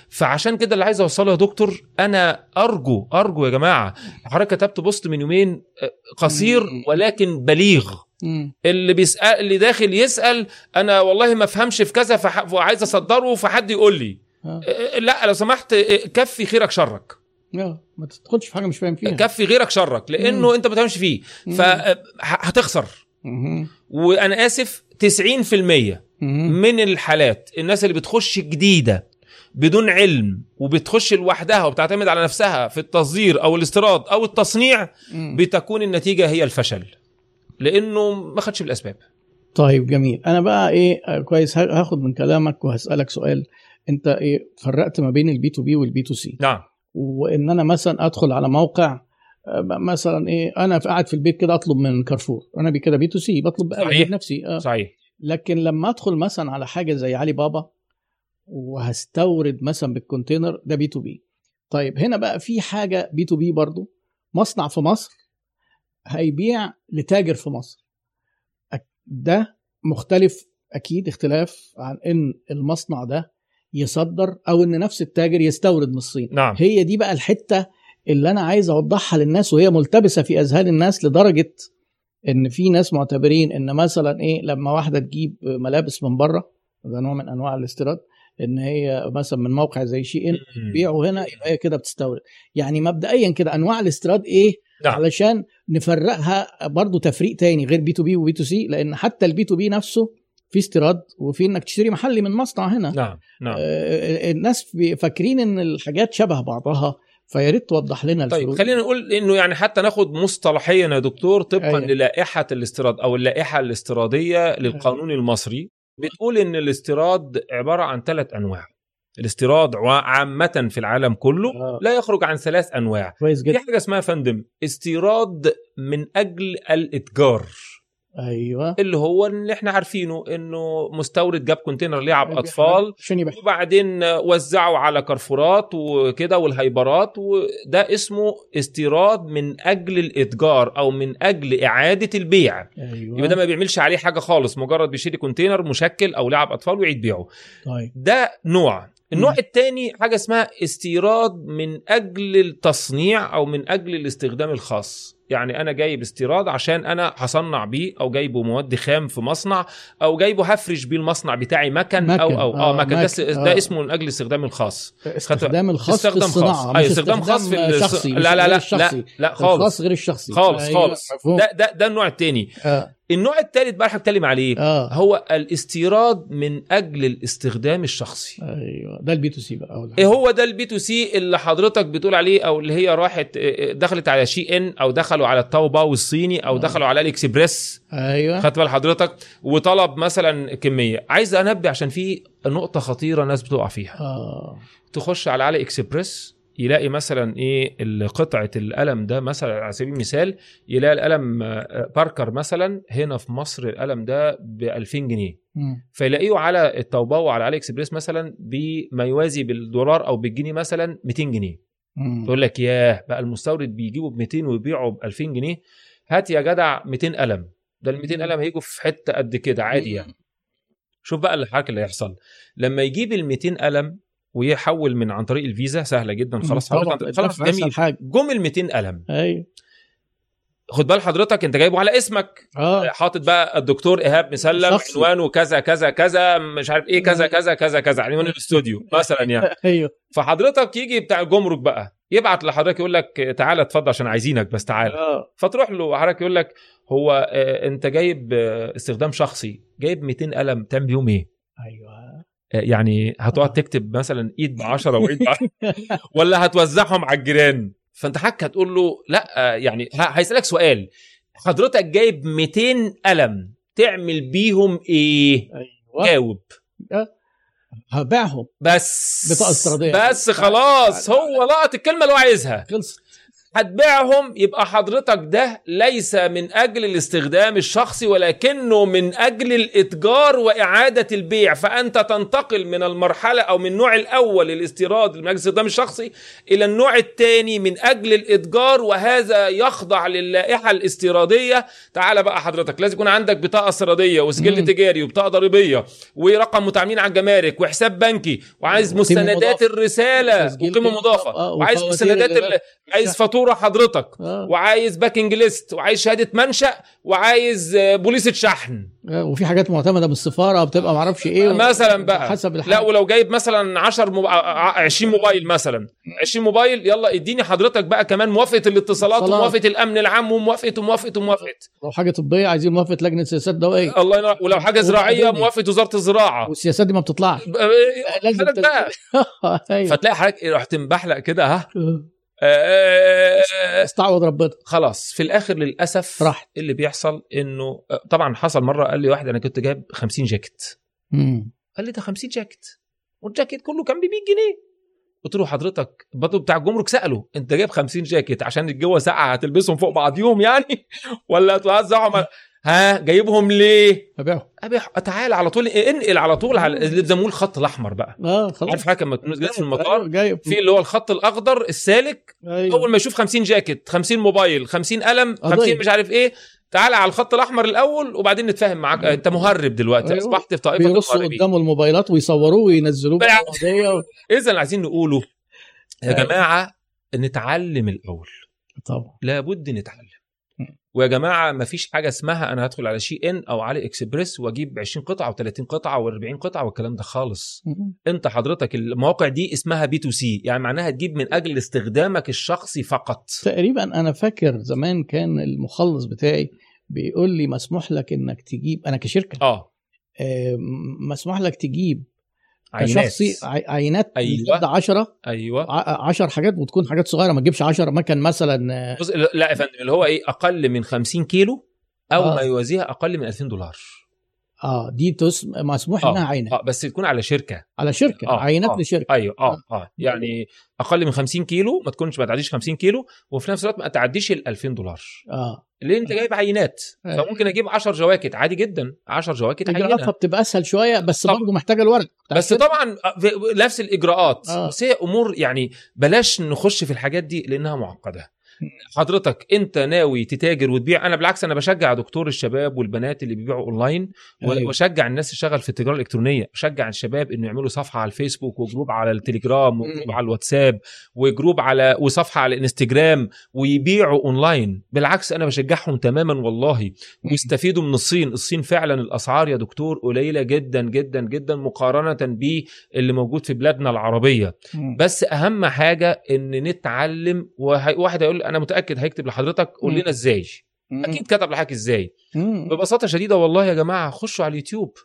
B: فعشان كده اللي عايز أوصله يا دكتور أنا أرجو أرجو يا جماعة حضرتك كتبت بوست من يومين آه، قصير. ولكن بليغ. اللي بيسأل اللي داخل يسأل أنا والله ما أفهمش في كذا فح- وعايز أصدره فحد يقول لي
A: آه.
B: آه، لا لو سمحت كفي خيرك شرك.
A: ما تدخلش في حاجة مش فاهم فيها
B: كفي غيرك شرك لأنه
A: مم.
B: أنت ما بتفهمش فيه. فهتخسر. وأنا آسف 90%
A: مم.
B: من الحالات الناس اللي بتخش جديدة بدون علم وبتخش لوحدها وبتعتمد على نفسها في التصدير أو الاستيراد أو التصنيع. بتكون النتيجة هي الفشل لأنه ما خدش بالأسباب.
A: طيب جميل. أنا بقى إيه كويس هاخد من كلامك وهسألك سؤال. أنت إيه فرقت ما بين ال B to B وال B to C
B: نعم.
A: وإن أنا مثلا أدخل على موقع مثلا إيه أنا قاعد في البيت كده أطلب من كارفور. أنا كده B to C بطلب
B: صحيح.
A: بنفسي آه.
B: صحيح.
A: لكن لما أدخل مثلا على حاجة زي علي بابا وهستورد مثلا بال container ده B to B. طيب هنا بقى في حاجة B to B برضو. مصنع في مصر هيبيع لتاجر في مصر. ده مختلف أكيد اختلاف عن إن المصنع ده يصدر أو إن نفس التاجر يستورد من الصين.
B: نعم.
A: هي دي بقى الحتة اللي أنا عايز أوضحها للناس وهي ملتبسة في أذهان الناس لدرجة إن في ناس معتبرين إن مثلا إيه لما واحدة تجيب ملابس من بره ده نوع من أنواع الاستيراد إن هي مثلا من موقع زي شي إن بيعوا هنا يبقى هي كده بتستورد. يعني مبدئيا كده أنواع الاستيراد إيه؟
B: نعم.
A: علشان نفرقها برضو تفريق تاني غير B to B و B to C لأن حتى ال B to B نفسه في استيراد وفي إنك تشتري محلي من مصنع هنا.
B: نعم نعم.
A: آه، الناس فاكرين إن الحاجات شبه بعضها. فيا ريت توضح لنا
B: طيب
A: الفروق.
B: خلينا نقول إنه يعني حتى ناخد مصطلحيا يا دكتور طبقا
A: أيوة.
B: للائحة الاستيراد أو اللائحة الاستيرادية للقانون المصري. بتقول إن الاستيراد عبارة عن ثلاث أنواع. الاستيراد ع- عامة في العالم كله
A: آه،
B: لا يخرج عن ثلاث أنواع.
A: كويس
B: في
A: جدا
B: حاجة اسمها فندم استيراد من أجل الإتجار.
A: أيوه.
B: اللي هو اللي إحنا عارفينه إنه مستورد جاب كونتينر لعب اطفال وبعدين وزعوا على كارفورات وكده والهايبرات وده اسمه استيراد من أجل الإتجار أو من أجل إعادة البيع.
A: أيوه.
B: يبقى ده ما بيعملش عليه حاجة خالص مجرد بيشتري container مشكل أو لعب أطفال ويعيد بيعه.
A: طيب.
B: ده نوع. النوع. الثاني حاجة اسمها استيراد من أجل التصنيع أو من أجل الاستخدام الخاص. يعني أنا جايب استيراد عشان أنا هصنع بيه أو جايبه مواد خام في مصنع أو جايبه هفرش بيه المصنع بتاعي مكن,
A: مكن.
B: أو أو آه
A: آه،
B: مكن ده,
A: مكن.
B: ده
A: آه.
B: اسمه من أجل الاستخدام الخاص
A: استخدام الخاص في
B: استخدام
A: الصناعة
B: خاص
A: مش
B: أيوه استخدام خاص في الص-
A: شخصي مش
B: لا لا لا
A: الشخصي.
B: لا لا خالص
A: الخاص غير الشخصي
B: خالص
A: أيوة،
B: خالص. ده ده ده النوع الثاني
A: آه.
B: النوع الثالث بقى هتكلم عليه.
A: آه.
B: هو الاستيراد من أجل الاستخدام الشخصي.
A: أيوه. ده ال B to C
B: بقى
A: إيه.
B: هو ده ال B to C اللي حضرتك بتقول عليه أو اللي هي راحت آه، دخلت على شي إن أو دخلوا على التاوباو الصيني أو
A: آه.
B: دخلوا علي إكسبريس.
A: أيوه.
B: خدت بال حضرتك؟ وطلب مثلا كمية. عايز أنبه عشان في نقطة خطيرة ناس بتقع فيها.
A: آه.
B: تخش على علي إكسبريس يلاقي مثلا إيه قطعة القلم ده مثلا على سبيل المثال يلاقي القلم آه، باركر مثلا هنا في مصر القلم ده ب 2000 جنيه. فيلاقيه على التوباو وعلى علي إكسبريس مثلا بما يوازي بالدولار أو بالجنيه مثلا 200 جنيه. تقول لك ياه بقى المستورد بيجيبه ب 200 ويبيعه ب 2000 جنيه. هات يا جدع 200 قلم. ده ال 200 قلم هيجوا في حتة قد كده عادي يعني. شوف بقى الحركة اللي هيحصل. لما يجيب ال 200 قلم ويحول من عن طريق الفيزا سهلة جدا خلاص حضرتك خلاص جميل.
A: حاجة.
B: جم ال 200 قلم.
A: أيوه
B: خد بال حضرتك أنت جايبه على اسمك.
A: آه.
B: حاطط بقى الدكتور إيهاب مسلم
A: شخصي.
B: عنوانه كذا كذا كذا مش عارف إيه كذا كذا كذا كذا عنوان الاستوديو مثلا يعني.
A: أيوه.
B: فحضرتك يجي بتاع الجمرك بقى يبعت لحضرتك يقول لك تعالى اتفضل عشان عايزينك بس تعالى.
A: آه.
B: فتروح له حضرتك يقول لك هو آه، أنت جايب آه، استخدام شخصي جايب 200 قلم تعمل بيهم إيه؟
A: أيوه.
B: آه، يعني هتقعد
A: آه.
B: تكتب مثلا إيد ب 10 وإيد ب 10 ولا هتوزعهم على الجيران. فأنت حضرتك هتقول له لا آه، يعني هيسألك سؤال. حضرتك جايب 200 قلم تعمل بيهم إيه؟
A: أيوه.
B: جاوب.
A: هبيعهم.
B: بس
A: بطاقة استيرادية.
B: بس خلاص هو لقط الكلمة اللي هو عايزها.
A: خلصت.
B: هتبيعهم يبقى حضرتك ده ليس من أجل الاستخدام الشخصي ولكنه من أجل الإتجار وإعادة البيع فأنت تنتقل من المرحلة أو من النوع الأول الاستيراد من أجل الاستخدام الشخصي إلى النوع الثاني من أجل الإتجار وهذا يخضع للائحة الاستيرادية تعال بقى حضرتك لازم يكون عندك بطاقة استيرادية وسجل. تجاري وبطاقة ضريبية ورقم متعاملين على الجمارك وحساب بنكي وعايز مستندات
A: مضافة.
B: الرساله
A: وقيمة
B: مضافة
A: آه،
B: وعايز مستندات عايز فاتورة حضرتك
A: آه.
B: وعايز باكينج ليست وعايز شهادة منشأ وعايز آه، بوليسه شحن
A: آه، وفي حاجات معتمدة من السفاره بتبقى معرفش إيه
B: مثلا بقى.
A: حسب الحاجة.
B: لا ولو جايب مثلا 10 مب... ع- 20 موبايل مثلا. 20 موبايل يلا اديني حضرتك بقى كمان موافقة الاتصالات
A: اتصالات.
B: وموافقة الأمن العام وموافقة وموافقة وموافقة.
A: لو حاجة طبية عايزين موافقة لجنة سياسات دوائية.
B: الله ينور ولو حاجة زراعية
A: وبعدين؟
B: موافقة وزارة الزراعة.
A: والسياسات دي ما بتطلعش.
B: آه،
A: لازم
B: بقى.
A: أيوه.
B: فتلاقي حضرتك رحت مبحلق كده ها؟
A: آه،
B: آه، آه،
A: استعوض ربنا.
B: خلاص في الآخر للأسف
A: راحت.
B: اللي بيحصل إنه طبعا حصل مرة قال لي واحد أنا كنت جايب 50 جاكيت.
A: مم.
B: قال لي ده 50 جاكيت والجاكيت كله كان ب 100 جنيه. قلت له حضرتك برضه بتاع الجمرك سأله أنت جايب 50 جاكيت عشان الجو ساقعة هتلبسهم فوق بعضيهم يعني؟ ولا توزعهم ها جايبهم ليه؟
A: ابيعهم
B: ابي تعالى على طول انقل على طول على اللي بيسموه الخط الأحمر بقى.
A: آه خلاص.
B: عارف حاجة لما تكون جاي في المطار؟
A: جايب.
B: في اللي هو الخط الأخضر السالك.
A: أيوة.
B: أول ما يشوف 50 جاكيت 50 موبايل 50 قلم
A: قضية.
B: 50 مش عارف إيه. تعالى على الخط الأحمر الأول وبعدين نتفاهم معاك. أنت مهرب دلوقتي.
A: أيوة.
B: أصبحت في طائفة
A: بيرصوا قدامه الموبايلات ويصوروه وينزلوه.
B: اذا اللي عايزين نقوله يا
A: أيوة.
B: جماعة نتعلم الأول.
A: طبعا.
B: لابد نتعلم. ويا جماعة ما فيش حاجة اسمها أنا هدخل على شي إن أو علي إكسبريس وأجيب 20 قطعة و30 قطعة و40 قطعة والكلام ده خالص. أنت حضرتك المواقع دي اسمها B to C يعني معناها تجيب من أجل استخدامك الشخصي فقط.
A: تقريبا أنا فاكر زمان كان المخلص بتاعي بيقول لي مسموح لك إنك تجيب أنا كشركة.
B: آه.
A: آه، مسموح لك تجيب
B: عينات.
A: كشخصي عي- عينات
B: أيوة.
A: لحد 10
B: أيوه.
A: 10 حاجات وتكون حاجات صغيرة ما تجيبش 10 مكن مثلا.
B: لا يا فندم اللي هو إيه أقل من 50 كيلو أو
A: آه.
B: ما يوازيها أقل من 2000 دولار.
A: آه دي تس... مسموح إنها عينات
B: آه بس تكون على شركة
A: على شركة
B: آه،
A: عينات
B: آه.
A: لشركة
B: أيوه آه آه يعني أقل من 50 كيلو ما تكونش ما تعديش 50 كيلو وفي نفس الوقت ما تعديش ال 2000 دولار
A: آه
B: ليه أنت جايب عينات
A: أيوة.
B: فممكن أجيب 10 جواكت عادي جدا 10 جواكت
A: اجراءاتها
B: عينة
A: بتبقى أسهل شوية بس. برضه محتاجة الورق
B: بس. طبعا نفس الإجراءات
A: آه.
B: بس هي أمور يعني بلاش نخش في الحاجات دي لأنها معقدة حضرتك انت ناوي تتاجر وتبيع أنا بالعكس أنا بشجع دكتور الشباب والبنات اللي بيبيعوا اونلاين
A: أيوة.
B: واشجع الناس تشتغل في التجاره الالكترونيه بشجع الشباب انه يعملوا صفحه على الفيسبوك و group على التليجرام و
A: group.
B: على الواتساب و group على وصفحه على الانستجرام ويبيعوا اونلاين بالعكس أنا بشجعهم تماما والله ويستفيدوا من الصين الصين فعلا الأسعار يا دكتور قليلة جدا جدا جدا مقارنة باللي موجود في بلادنا
A: العربية.
B: بس أهم حاجة إن نتعلم وهي- واحد هيقول أنا متاكد هيكتب لحضرتك قول. لنا
A: إزاي.
B: أكيد كتب لحضرتك
A: إزاي.
B: ببساطة شديدة والله يا جماعة خشوا على اليوتيوب.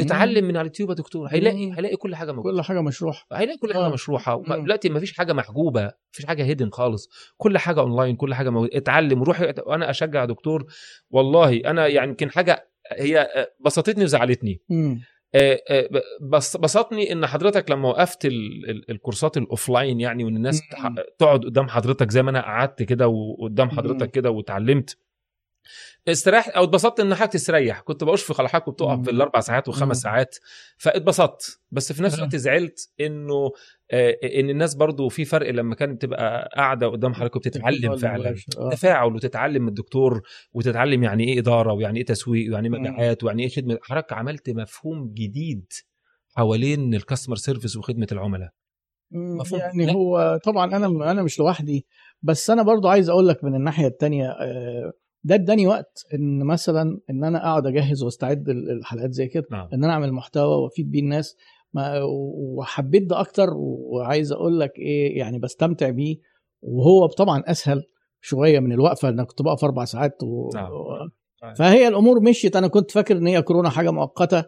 B: اتعلم من على اليوتيوب يا دكتور هيلاقي. هيلاقي كل حاجة موجودة
A: كل حاجة مشروح
B: هيلاقي كل حاجة
A: آه. مشروحة.
B: دلوقتي ما فيش حاجة محجوبة ما فيش حاجة هيدن خالص كل حاجة اونلاين كل حاجة موجودة. اتعلم وروح وأنا أشجع دكتور والله أنا يعني يمكن حاجة هي آه، بسطتني وزعلتني بسطني إن حضرتك لما وقفت ال- ال- الكورسات ال offline يعني وإن الناس تقعد قدام حضرتك زي ما أنا قعدت كده وقدام. حضرتك كده واتعلمت استريح أو اتبسطت إن حضرتك تستريح كنت بشفق على حضرتك وبتقف. في الأربع ساعات. والخمس ساعات فاتبسطت بس في نفس. الوقت زعلت إنه آه، إن الناس برضو في فرق لما كانت تبقى قاعدة قدام حضرتك وبتتعلم فعلا.
A: آه.
B: تفاعل وتتعلم من الدكتور وتتعلم يعني إيه إدارة ويعني إيه تسويق ويعني
A: إيه.
B: مبيعات ويعني إيه خدمة حضرتك عملت مفهوم جديد حوالين الكاستمر سيرفيس وخدمة العملاء مفهوم.
A: يعني
B: لا.
A: هو طبعا أنا أنا مش لوحدي بس أنا برضو عايز أقول لك من الناحية التانية آه، ده اداني وقت ان مثلا ان أنا اقعد اجهز واستعد ال- الحلقات زي كده
B: نعم.
A: ان أنا اعمل محتوى وافيد بيه الناس. ما وحبيت ده أكتر وعايز أقول لك إيه يعني بستمتع بيه. وهو طبعا اسهل شوية من الوقفة أنا كنت بقف أربع ساعات و...
B: نعم. نعم.
A: فهي الأمور مشيت. أنا كنت فاكر إن هي كورونا حاجة مؤقتة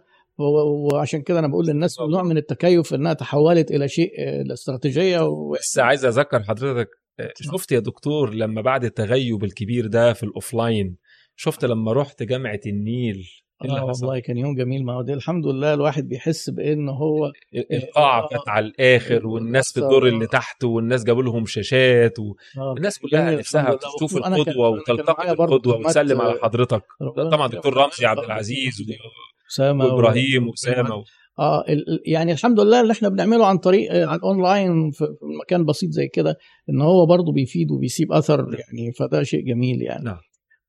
A: وعشان كده أنا بقول للناس نوع من التكيف إنها تحولت إلى شيء آه، الاستراتيجيه و...
B: بس عايز أذكر حضرتك آه، شفت يا دكتور لما بعد التغيب الكبير ده في الأوفلاين شفت لما رحت جامعة النيل إيه
A: آه
B: حصل؟
A: والله كان يوم جميل ما هو ده الحمد لله الواحد بيحس بإن هو
B: القاعه
A: آه.
B: كانت على الآخر والناس في الدور اللي تحت والناس جابوا لهم شاشات والناس
A: آه،
B: كلها نفسها. تشوف
A: القدوة
B: وتلتقي
A: بالقدوة
B: وتسلم على
A: آه،
B: حضرتك طبعا. دكتور رمزي عبد العزيز أسامة وأبراهيم
A: وأسامة ال- يعني الحمد لله اللي إحنا بنعمله عن طريق آه، عن اونلاين في مكان بسيط زي كده إن هو برضه بيفيد وبيسيب أثر يعني فده شيء جميل يعني.
B: نعم.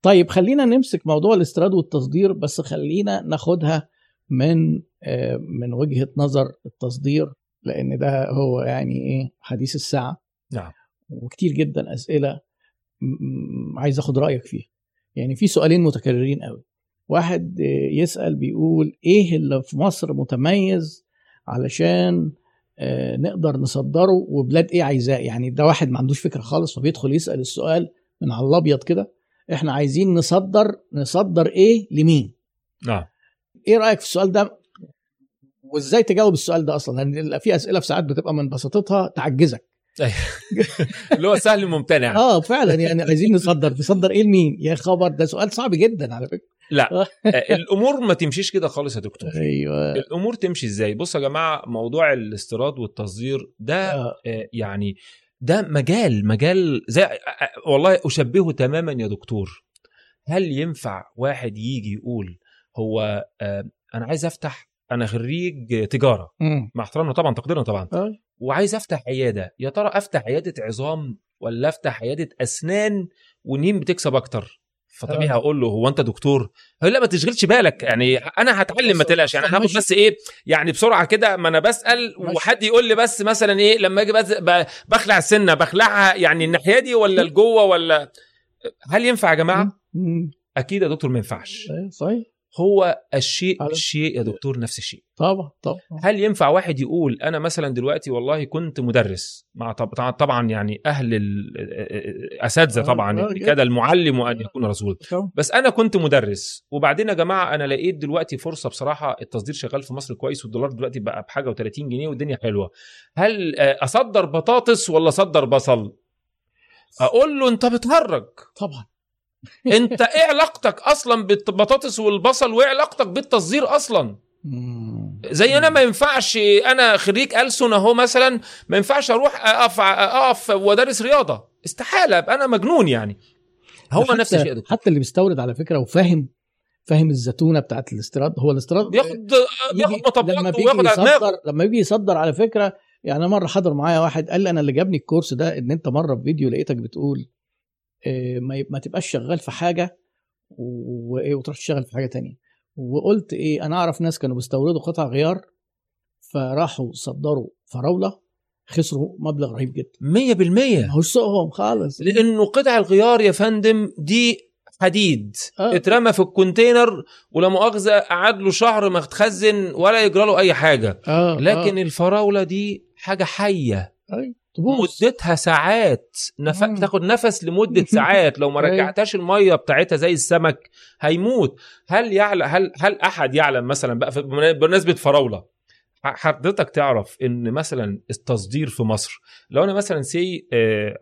A: طيب خلينا نمسك موضوع الاستيراد والتصدير بس خلينا ناخدها من آه، من وجهة نظر التصدير لأن ده هو يعني إيه حديث الساعة.
B: نعم.
A: وكتير جدا أسئلة عايز أخد رأيك فيها. يعني في سؤالين متكررين قوي واحد يسأل بيقول إيه اللي في مصر متميز علشان آه، نقدر نصدره وبلاد إيه عايزاه؟ يعني ده واحد ما عندوش فكرة خالص فبيدخل يسأل السؤال من على الأبيض كده إحنا عايزين نصدر نصدر إيه لمين؟
B: نعم.
A: إيه رأيك في السؤال ده؟ وإزاي تجاوب السؤال ده أصلا؟ لأن في أسئلة في ساعات بتبقى من بساطتها تعجزك.
B: اللي هو سهل ممتنع
A: آه فعلا يعني عايزين نصدر نصدر إيه لمين؟ يا خبر ده سؤال صعب جدا على فكرة.
B: لا. آه، الأمور ما تمشيش كده خالص يا دكتور.
A: أيوه.
B: الأمور تمشي إزاي؟ بصوا يا جماعة موضوع الاستيراد والتصدير ده
A: آه.
B: آه، يعني ده مجال مجال زي آه، آه، والله أشبهه تماما يا دكتور. هل ينفع واحد يجي يقول هو آه، أنا عايز أفتح أنا خريج تجارة.
A: مم.
B: مع احترامنا طبعا تقديرنا طبعا.
A: آه.
B: وعايز أفتح عيادة. يا ترى أفتح عيادة عظام ولا أفتح عيادة أسنان ومين بتكسب أكتر؟ فطبيعي. هقول له هو انت دكتور؟ هيقول لا ما تشغلش بالك. يعني أنا هتعلم ما تقلقش. يعني هاخد. بس إيه يعني بسرعة كده ما أنا
A: بسأل.
B: وحد يقول لي بس مثلا إيه لما أجي بخلع السنة بخلعها يعني الناحية دي ولا لجوه ولا؟ هل ينفع يا
A: جماعة؟
B: أكيد يا دكتور ما ينفعش.
A: أيوة، صحيح.
B: هو الشيء بالشيء يا دكتور نفس الشيء.
A: طبعا طبعا.
B: هل ينفع واحد يقول أنا مثلا دلوقتي والله كنت مدرس مع طب- طبعا يعني أهل الاساتذه
A: آه،
B: طبعا
A: آه،
B: يعني
A: جدا.
B: كاد المعلم وأن يكون رسول. بس أنا كنت مدرس وبعدين يا جماعة أنا لقيت دلوقتي فرصة بصراحة التصدير شغال في مصر كويس والدولار دلوقتي بقى بحاجة و30 جنيه والدنيا حلوة. هل آه، أصدر بطاطس ولا أصدر بصل؟ أقول له أنت بتهرج.
A: طبعا.
B: أنت إيه علاقتك أصلا بالبطاطس والبصل وإيه علاقتك بالتصدير
A: أصلا.
B: زي أنا ما ينفعش أنا خريج ألسن اهو مثلا ما ينفعش أروح اقف اقف وادرس رياضة. استحالة أبقى أنا مجنون يعني. هو نفس الشيء
A: حتى اللي بيستورد على فكرة وفاهم فاهم الزتونة بتاعت الاستيراد هو الاستيراد
B: بياخد بياخد مطبات
A: بيجي
B: وياخد
A: يصدر لما يجي يصدر على فكرة يعني مرة حضر معايا واحد قال لي أنا اللي جابني الكورس ده إن أنت مرة في فيديو لقيتك بتقول إيه، ما تبقاش شغال في حاجة وايه وتروح تشتغل في حاجة تانية. وقلت إيه أنا أعرف ناس كانوا بيستوردوا قطع غيار فراحوا صدروا فراولة خسروا مبلغ رهيب جدا.
B: 100%
A: ما هوش سوقهم خالص.
B: لأنه قطع الغيار يا فندم دي حديد.
A: آه.
B: اترمى في ال container ولا مؤاخذة قعد له شهر ما اتخزن ولا يجرى له أي حاجة.
A: آه
B: لكن
A: آه.
B: الفراولة دي حاجة حية.
A: أي، تبوظ
B: مدتها ساعات. نف... تاخد نفس لمدة ساعات. لو ما
A: أيوة.
B: رجعتهاش المية بتاعتها زي السمك هيموت. هل يعلم هل هل أحد يعلم مثلا بقى بمناسبة فراولة حضرتك تعرف إن مثلا التصدير في مصر لو أنا مثلا سي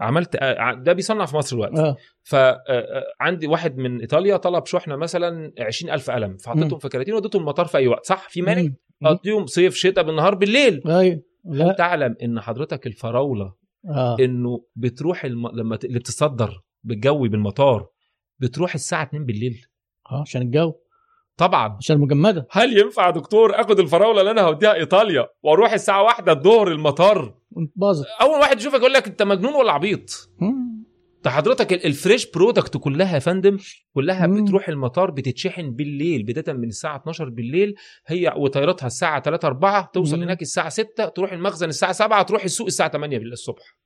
B: عملت آه، ده بيصنع في مصر دلوقتي.
A: آه.
B: فعندي واحد من إيطاليا طلب شحنة مثلا 20000 قلم فحطيتهم. في كراتين وديتهم المطار في أي وقت. صح؟ في مانع
A: مم.
B: أقضيهم صيف شتاء بالنهار بالليل.
A: أيوه.
B: هل
A: لا.
B: تعلم إن حضرتك الفراولة
A: آه.
B: إنه بتروح الم... لما ت... اللي بتصدر بالجوي بالمطار بتروح الساعة 2 بالليل؟
A: آه عشان الجو.
B: طبعا.
A: عشان المجمدة.
B: هل ينفع يا دكتور آخد الفراولة اللي أنا هوديها إيطاليا وأروح الساعة واحدة الظهر المطار؟
A: باظت.
B: أول واحد يشوفك يقول لك أنت مجنون ولا عبيط؟
A: مم.
B: ده حضرتك ال- ال fresh product كلها يا فندم كلها
A: مم.
B: بتروح المطار بتتشحن بالليل بداية من الساعة 12 بالليل هي وطيارتها الساعة 3 4 توصل
A: مم.
B: هناك الساعة 6 تروح المخزن الساعة 7 تروح السوق الساعة 8 بالليل الصبح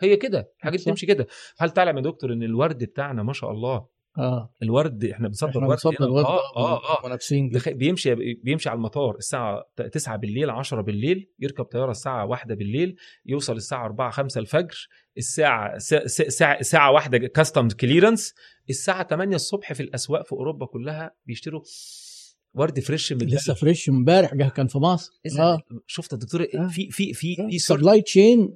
B: هي كده الحاجات. بتمشي كده هل تعلم يا دكتور إن الورد بتاعنا ما شاء الله
A: آه.
B: الورد إحنا بنصدر ورد
A: بنصدر. ورد
B: آه آه آه
A: منافسين
B: تخ- بيمشي بيمشي على المطار الساعة 9 بالليل 10 بالليل يركب طيارة الساعة 1 بالليل يوصل الساعة 4 5 الفجر الساعة س- س- ساعة ساعة واحدة customs clearance الساعة 8 الصبح في الأسواق في أوروبا كلها بيشتروا ورد fresh من
A: لسه fresh امبارح جه كان في مصر. آه.
B: شفت يا دكتور
A: آه.
B: في في في في سر-
A: supply chain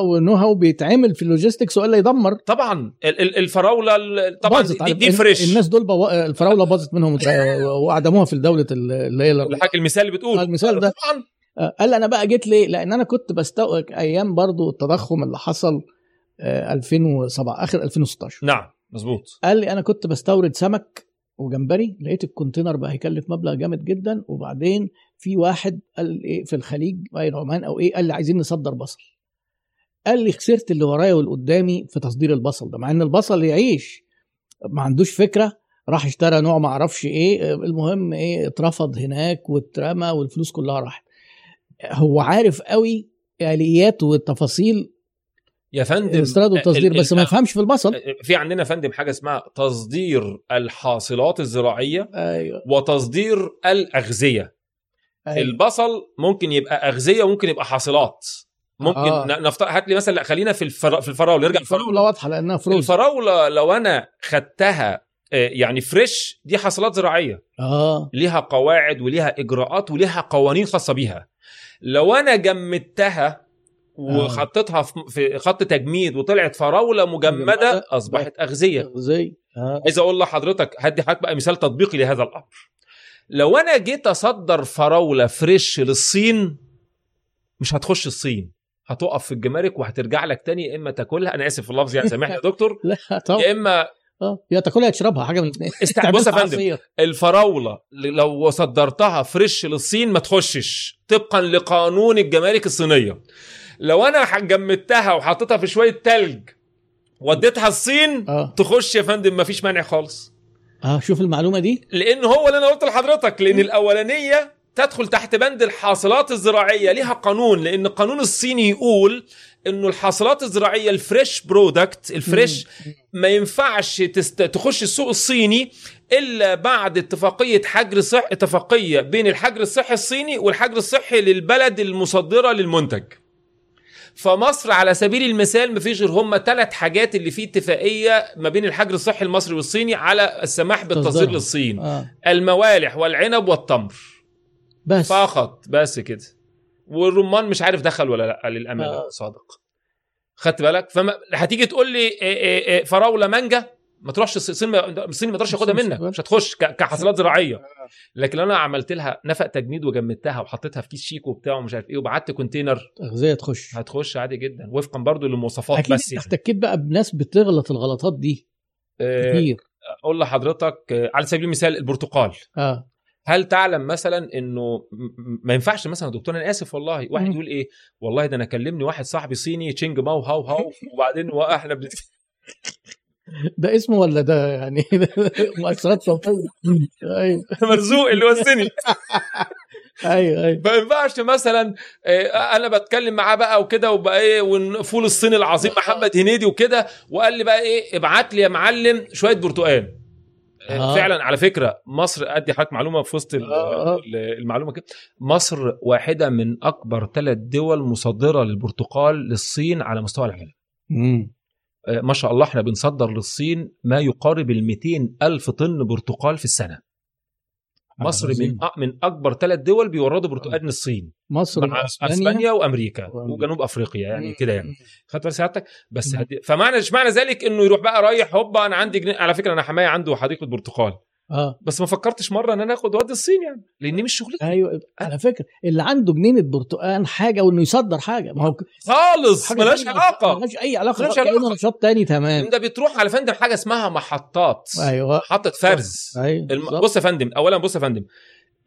A: و know how بيتعمل في ال logistics وإلا يدمر.
B: طبعا ال- ال- الفراولة ال- طبعا دي, دي fresh.
A: الناس دول بو... الفراولة باظت منهم وعدموها في الدولة اللي هي
B: الحاجة المثال اللي بتقول.
A: آه، المثال ده.
B: طبعا.
A: آه، قال أنا بقى جيت ليه؟ لأن أنا كنت بستوعب أيام برضو التضخم اللي حصل آه، 2007 آخر 2016
B: نعم مظبوط.
A: قال لي أنا كنت بستورد سمك وجمبري لقيت ال container بقى هيكلف مبلغ جامد جدا وبعدين في واحد قال إيه في الخليج باين عمان أو إيه قال لي عايزين نصدر بصل. قال لي خسرت اللي ورايا واللي قدامي في تصدير البصل ده مع إن البصل يعيش. ما عندوش فكرة راح اشترى نوع ما أعرفش إيه المهم إيه اترفض هناك واترمى والفلوس كلها راحت. هو عارف قوي اليات والتفاصيل
B: يا فندم
A: الاستيراد والتصدير
B: ال-
A: بس ما يفهمش في البصل.
B: في عندنا يا فندم حاجة اسمها تصدير الحاصلات الزراعية
A: أيوه.
B: وتصدير الأغذية.
A: أيوة.
B: البصل ممكن يبقى أغذية وممكن يبقى حاصلات. ممكن
A: آه.
B: آه. نفترض هات لي مثلا لا خلينا في الفرا... في الفراولة نرجع الفراولة
A: واضحة لأنها فروز.
B: الفراولة لو أنا خدتها آه، يعني فريش دي حاصلات زراعية.
A: آه.
B: ليها قواعد وليها إجراءات وليها قوانين خاصة بيها. لو أنا جمدتها وحطيتها في- خط تجميد وطلعت فراولة
A: مجمدة.
B: أصبحت أغذية.
A: زي آه.
B: عايز أقول لحضرتك هدي حضرتك بقى مثال تطبيقي لهذا الأمر. لو أنا جيت أصدر فراولة فريش للصين مش هتخش الصين هتقف في الجمارك وهترجع لك تاني يا إما تاكلها. أنا آسف في اللفظ يعني سامحني يا دكتور.
A: لا طبعا.
B: يا إما
A: آه يا تاكلها يا تشربها حاجة من الاثنين
B: بص يا فندم الفراولة لو صدرتها فريش للصين ما تخشش. طبقا لقانون الجمارك الصينية. لو أنا جمدتها وحطيتها في شوية تلج وديتها الصين
A: آه.
B: تخش يا فندم مفيش مانع خالص.
A: آه شوف المعلومة دي.
B: لأن هو اللي أنا قلت لحضرتك لأن الأولانية تدخل تحت بند الحاصلات الزراعية ليها قانون لأن القانون الصيني يقول إنه الحاصلات الزراعية ال fresh product ال fresh ما ينفعش تست... تخش السوق الصيني إلا بعد اتفاقية حجر صح اتفاقية بين الحجر الصحي الصيني والحجر الصحي للبلد المصدرة للمنتج. فمصر على سبيل المثال مفيش غير هم ثلاث حاجات اللي فيه اتفاقية ما بين الحجر الصحي المصري والصيني على السماح بالتصدير. للصين.
A: آه.
B: الموالح والعنب والتمر.
A: بس.
B: فقط. بس كده. والرمان مش عارف دخل ولا لأ للأمانة.
A: آه.
B: صادق. خدت بالك؟ فما هتيجي تقول لي إيه إيه إيه فراولة مانجا؟ ما تروحش الص- الصين ما- الصين ما يقدرش ياخدها منك
A: مش-
B: هتخش ك- كحصلات زراعية. لكن لو أنا عملت لها نفق تجميد وجمدتها وحطيتها في case شيك وبتاع ومش عارف إيه وبعت container.
A: تغذيه تخش.
B: هتخش عادي جدا وفقا برضو للمواصفات بس يعني.
A: احتكيت بقى بناس بتغلط الغلطات دي.
B: آه،
A: كتير.
B: أقول لحضرتك آه، على سبيل المثال البرتقال.
A: آه.
B: هل تعلم مثلا إنه ما ينفعش مثلا يا دكتور أنا آسف والله واحد. يقول إيه والله ده أنا كلمني واحد صاحبي صيني تشينج ماو هاو هاو وبعدين وإحنا بنت...
A: ده اسمه ولا ده يعني مؤثرات صوتية أيوه
B: مرزوق اللي هو الصيني
A: أيوه أيوه
B: ما ينفعش مثلا آه، أنا بتكلم معاه بقى وكده وبقى إيه والفول الصيني العظيم محمد هنيدي وكده وقال لي بقى إيه ابعت لي يا معلم شوية برتقال آه.
A: آه.
B: فعلا على فكرة مصر أدي حضرتك معلومة في وسط
A: آه، آه.
B: ال- المعلومة كده مصر واحدة من أكبر ثلاث دول مصدرة للبرتقال للصين على مستوى العالم
A: مم.
B: آه، ما شاء الله إحنا بنصدر للصين ما يقارب ال 200 ألف طن برتقال في السنة. مصر من من أكبر ثلاث دول بيوردوا برتقال من الصين.
A: مصر
B: مع أسبانيا وأمريكا
A: وأمريكا.
B: وجنوب أفريقيا يعني. كده يعني. خدت بال سعادتك بس. هدي... فمعنى مش معنى ذلك إنه يروح بقى رايح هوبا أنا عندي جنيه. على فكرة أنا حماية عنده حديقه برتقال.
A: آه.
B: بس ما فكرتش مرة إن أنا آخد واد الصين يعني لأن مش شغلتي.
A: أيوه على فكرة اللي عنده جنينة برتقال حاجة وإنه يصدر حاجة. ما هو
B: خالص ملهاش علاقة.
A: ملهاش أي علاقة
B: ملهاش علاقة.
A: نشاط تاني تمام.
B: انت بتروح على فندم حاجة اسمها محطات.
A: أيوه.
B: محطة فرز
A: أيوه
B: الم... بص يا فندم اولا بص يا فندم.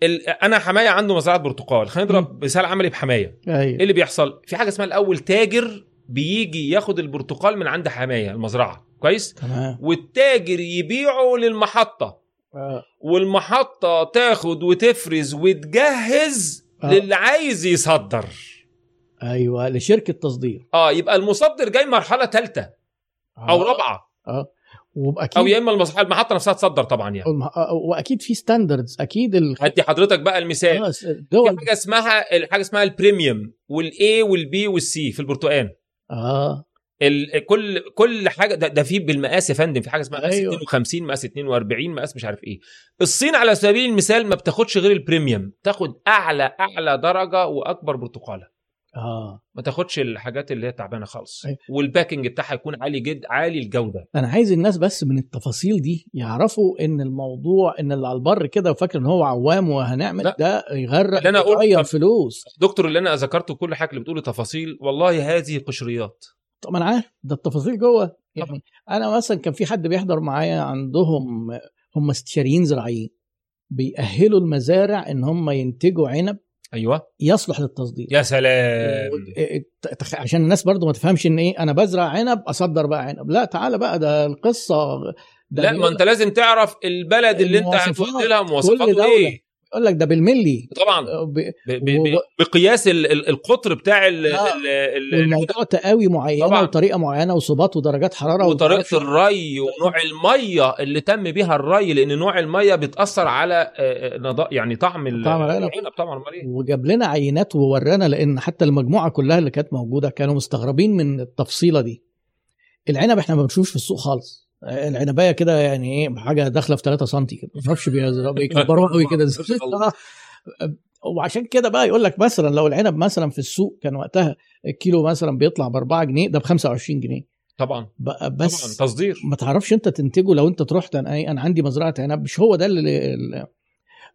B: ال... أنا حماية عنده مزرعة برتقال. خلينا نضرب مثال عملي بحماية. إيه
A: أيوه
B: اللي بيحصل؟ في حاجة اسمها الأول تاجر بيجي ياخد البرتقال من عند حماية المزرعة. كويس؟
A: تمام.
B: والتاجر يبيعه
A: للمحطة.
B: والمحطة تاخد وتفرز وتجهز
A: آه.
B: للي عايز يصدر.
A: أيوه لشركة تصدير.
B: آه يبقى المصدر جاي مرحلة ثالثه أو
A: آه.
B: رابعه
A: وأكيد
B: أو يا إما المحطة نفسها تصدر طبعا يعني.
A: آه، وأكيد في standards أكيد ال...
B: هدي حضرتك بقى المثال.
A: آه،
B: في
A: الدول
B: حاجة اسمها حاجة اسمها البريميوم والاي والبي والسي في البرتقال
A: آه.
B: ال... كل كل حاجة ده, ده في بالمقاس يا فندم في حاجة اسمها مقاس
A: أيوة.
B: 52 مقاس 42 مقاس مش عارف إيه. الصين على سبيل المثال ما بتاخدش غير ال premium تاخد أعلى أعلى درجة وأكبر برتقالة.
A: آه.
B: ما تاخدش الحاجات اللي هي تعبانه خالص.
A: أيوة.
B: وال packing بتاعها يكون عالي جدا عالي الجودة.
A: أنا عايز الناس بس من التفاصيل دي يعرفوا إن الموضوع إن اللي على البر كده وفاكر إن هو عوام وهنعمل
B: لا.
A: ده يغرق
B: اللي أنا قلت-
A: يغير فلوس.
B: دكتور اللي أنا ذكرته كل حاجة اللي بتقوله تفاصيل والله هذه قشريات.
A: طب أنا عارف ده التفاصيل جوه. يعني أنا مثلا كان في حد بيحضر معايا عندهم هم استشاريين زراعيين بيأهلوا المزارع إن هم ينتجوا عنب
B: أيوه.
A: يصلح للتصدير.
B: يا سلام.
A: و- تخ- عشان الناس برضو ما تفهمش إن إيه أنا بزرع عنب أصدر بقى عنب. لا تعالى بقى ده القصة. ده
B: لا ما أنت لازم تعرف البلد اللي
A: أنت.
B: هتودي لها
A: دولة.
B: إيه.
A: يقول لك ده بالملي
B: طبعا
A: ب-
B: ب- ب- بقياس ال- ال- القطر بتاع ال-
A: آه.
B: ال- ال-
A: والموضوع تقاوي معينة
B: طبعاً.
A: وطريقة معينة وصبات ودرجات حرارة
B: وطريقة الري ونوع المية اللي تم بيها الري لأن نوع المية بتاثر على آه، آه، نضا- يعني طعم
A: طعم العنب.
B: طبعا
A: وجاب لنا عينات وورانا لأن حتى المجموعة كلها اللي كانت موجودة كانوا مستغربين من التفصيلة دي العنب إحنا ما بنشوفش في السوق خالص العنباية كده يعني إيه حاجة داخلة في 3 سم كده. ما أعرفش بيكبروها قوي كده.
B: الله.
A: وعشان كده بقى يقول لك مثلا لو العنب مثلا في السوق كان وقتها الكيلو مثلا بيطلع ب 4 جنيه ده ب 25 جنيه.
B: طبعا.
A: بقى
B: طبعا
A: بس
B: تصدير.
A: ما تعرفش أنت تنتجه لو أنت تروح أنا عندي مزرعة عنب مش هو ده اللي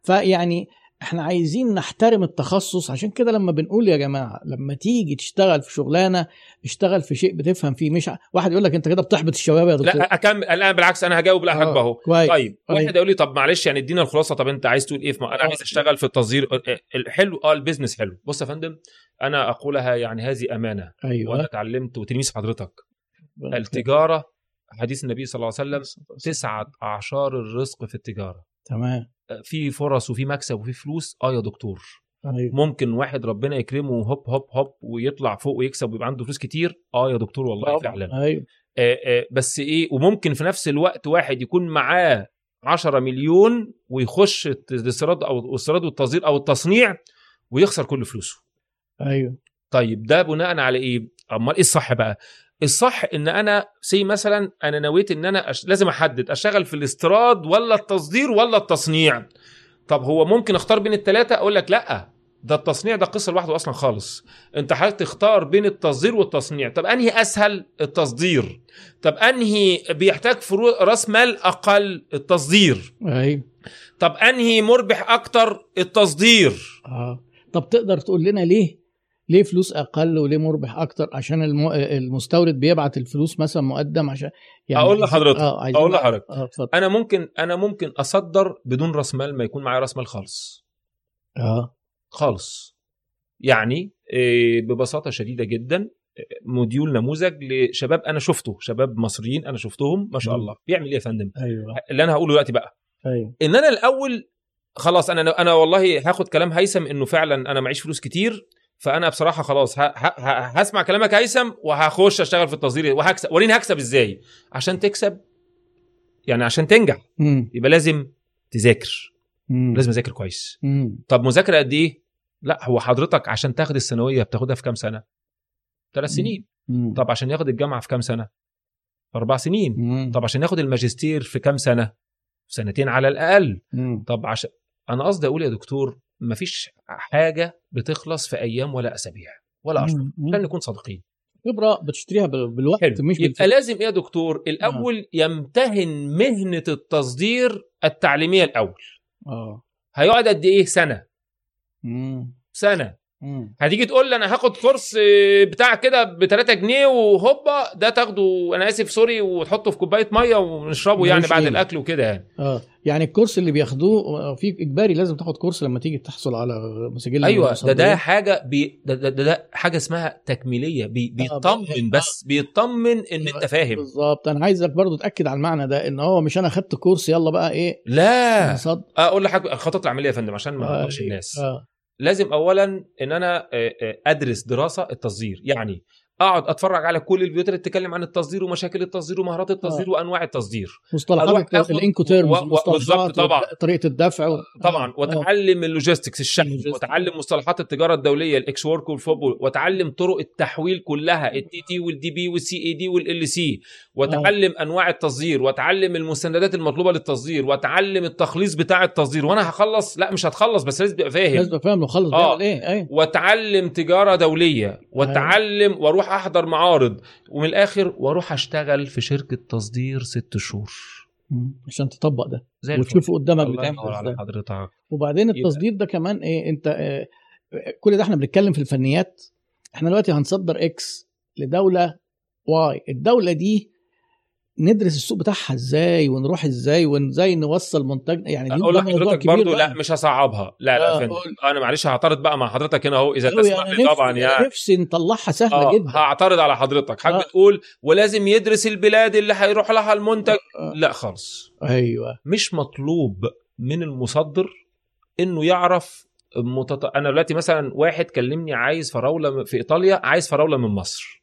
A: فيعني إحنا عايزين نحترم التخصص. عشان كده لما بنقول يا جماعة لما تيجي تشتغل في شغلانة اشتغل في شيء بتفهم فيه. مش ع- واحد يقول لك انت كده بتحبط الشباب يا دكتور.
B: لا أكمل. الآن بالعكس أنا هجاوب لا
A: آه،
B: اهو طيب
A: طيب.
B: واحد يقول لي طب معلش يعني ادينا الخلاصة. طب أنت عايز تقول إيه؟ في م- أنا
A: آه.
B: عايز أشتغل في التصدير. الحلو آه ال business حلو. بص يا فندم أنا أقولها يعني هذه أمانة. وأنا
A: أيوه
B: اتعلمت وتلميذ حضرتك. التجارة حديث النبي صلى الله عليه وسلم تسعة اعشار الرزق في التجارة.
A: تمام.
B: في فرص وفي مكسب وفي فلوس. آه يا دكتور.
A: أيوه
B: ممكن واحد ربنا يكرمه هوب هوب هوب ويطلع فوق ويكسب ويبقى عنده فلوس كتير؟ آه يا دكتور والله. فعلا.
A: أيوه.
B: آه، آه، بس إيه وممكن في نفس الوقت واحد يكون معاه 10 مليون ويخش الاستيراد أو الاستيراد والتصدير أو التصنيع ويخسر كل فلوسه.
A: أيوه.
B: طيب ده بناء على إيه؟ أمال إيه الصح بقى؟ الصح إن أنا سي مثلا أنا نويت إن أنا أش... لازم أحدد أشتغل في الاستيراد ولا التصدير ولا التصنيع. طب هو ممكن أختار بين الثلاثه أقول لك لأ. ده التصنيع ده قصة لوحده أصلا خالص. أنت حضرتك تختار بين التصدير والتصنيع. طب أنهي أسهل؟ التصدير. طب أنهي بيحتاج فرو... رأس مال أقل؟ التصدير.
A: أيوه
B: طب أنهي مربح أكتر؟ التصدير.
A: آه. طب تقدر تقول لنا ليه ليه فلوس أقل وليه مربح أكتر؟ عشان الم... المستورد بيبعت الفلوس مثلا مقدم عشان
B: أقول لحضرتك.
A: آه عايزين
B: أقول لحضرتك.
A: اتفضل.
B: أنا ممكن أنا ممكن أصدر بدون رأس مال ما يكون معايا رأس مال خالص.
A: آه.
B: خالص. يعني إيه، ببساطة شديدة جدا إيه، موديول نموذج لشباب أنا شفته شباب مصريين أنا شفتهم ما شاء. الله. بيعمل إيه يا فندم؟
A: أيوه.
B: اللي أنا هقوله دلوقتي بقى.
A: أيوه.
B: إن أنا الأول خلاص أنا أنا والله هاخد كلام هيثم إنه فعلا أنا معيش فلوس كتير فأنا بصراحة خلاص ه- ه- ه- هسمع كلامك هيثم وهخش أشتغل في التصدير. وهكسب وريني هكسب إزاي؟ عشان تكسب يعني عشان تنجح.
A: امم
B: يبقى لازم تذاكر.
A: امم
B: لازم اذاكر كويس.
A: امم
B: طب مذاكرة قد إيه؟ لا هو حضرتك عشان تاخد الثانوية بتاخدها في كام سنة؟ ثلاث
A: مم.
B: سنين.
A: امم
B: طب عشان ياخد الجامعة في كام سنة؟ أربع سنين.
A: امم
B: طب عشان ياخد الماجستير في كام سنة؟ سنتين على الأقل.
A: امم
B: طب عشان أنا قصدي أقول يا دكتور مفيش حاجة بتخلص في أيام ولا أسابيع ولا اشهر عشان نكون صادقين.
A: خبرة بتشتريها بال- بالوقت
B: حلو.
A: مش
B: يبقى لازم إيه يا دكتور الأول يمتهن مهنة التصدير التعليمية الأول.
A: آه.
B: هيقعد قد إيه؟ سنة.
A: امم سنة.
B: هتيجي تقول لي أنا هاخد course آه، بتاع كده ب 3 جنيه وهوبا ده تاخده. أنا آسف sorry وتحطه في كوباية مية ونشربه يعني بعد
A: قيمة.
B: الأكل وكده يعني.
A: آه. يعني ال course اللي بياخدوه آه، في إجباري لازم تاخد course لما تيجي تحصل على سجل
B: أيوه ده. ده حاجة بي ده, ده, ده, ده حاجة اسمها تكميلية. بي بيطمن
A: آه.
B: بس بيطمن إن أنت فاهم.
A: بالظبط. أنا عايزك برضو تأكد على المعنى ده إن هو مش أنا خدت course يلا بقى إيه.
B: لا. أقول لك الخطط العملية يا فندم عشان ما
A: آه،
B: اقولش الناس.
A: آه.
B: لازم اولا إن أنا أدرس دراسة التصدير. يعني اقعد اتفرج على كل الفيديوهات اللي بتتكلم عن التصدير ومشاكل التصدير ومهارات التصدير وانواع التصدير.
A: مصطلحات
B: آخد-
A: ال Incoterms
B: و- و- بالظبط طبعا.
A: طريقة الدفع و...
B: طبعا.
A: آه.
B: واتعلم ال logistics
A: الشحن.
B: واتعلم مصطلحات التجارة الدولية ال ex work وال FOB و واتعلم طرق التحويل كلها ال TT وال DP وال CAD وال LC واتعلم أنواع التصدير. واتعلم المستندات المطلوبة للتصدير. واتعلم التخليص بتاع التصدير. وأنا هخلص؟ لا مش هتخلص بس لازم تبقى فاهم.
A: لازم فاهم لو خلص.
B: آه.
A: إيه؟ إيه؟
B: واتعلم تجارة دولية. واتعلم وأروح أحضر معارض ومن الآخر وأروح أشتغل في شركة تصدير ست شهور.
A: عشان تطبق ده.
B: زي
A: وتشوفه قدامك بتعمل
B: على حضرتك.
A: وبعدين التصدير ده كمان إيه أنت آه، كل ده إحنا بنتكلم في الفنيات. إحنا دلوقتي هنصدر إكس لدولة Y الدولة دي ندرس السوق بتاعها إزاي ونروح إزاي وإزاي نوصل منتج يعني دي أقول
B: لحضرتك
A: بقى.
B: لا مش هصعبها. لا لا
A: آه،.
B: أنا معلش هعترض بقى مع حضرتك هنا أهو إذا
A: أوي،
B: تسمح
A: أنا
B: لي طبعا يعني
A: نفسي نطلعها سهلة
B: آه
A: جدا.
B: هعترض على حضرتك. حضرتك
A: آه.
B: تقول ولازم يدرس البلاد اللي هيروح لها المنتج؟
A: آه.
B: لا خالص.
A: أيوه.
B: مش مطلوب من المصدر إنه يعرف متط... أنا دلوقتي مثلا واحد كلمني عايز فراولة في إيطاليا عايز فراولة من مصر.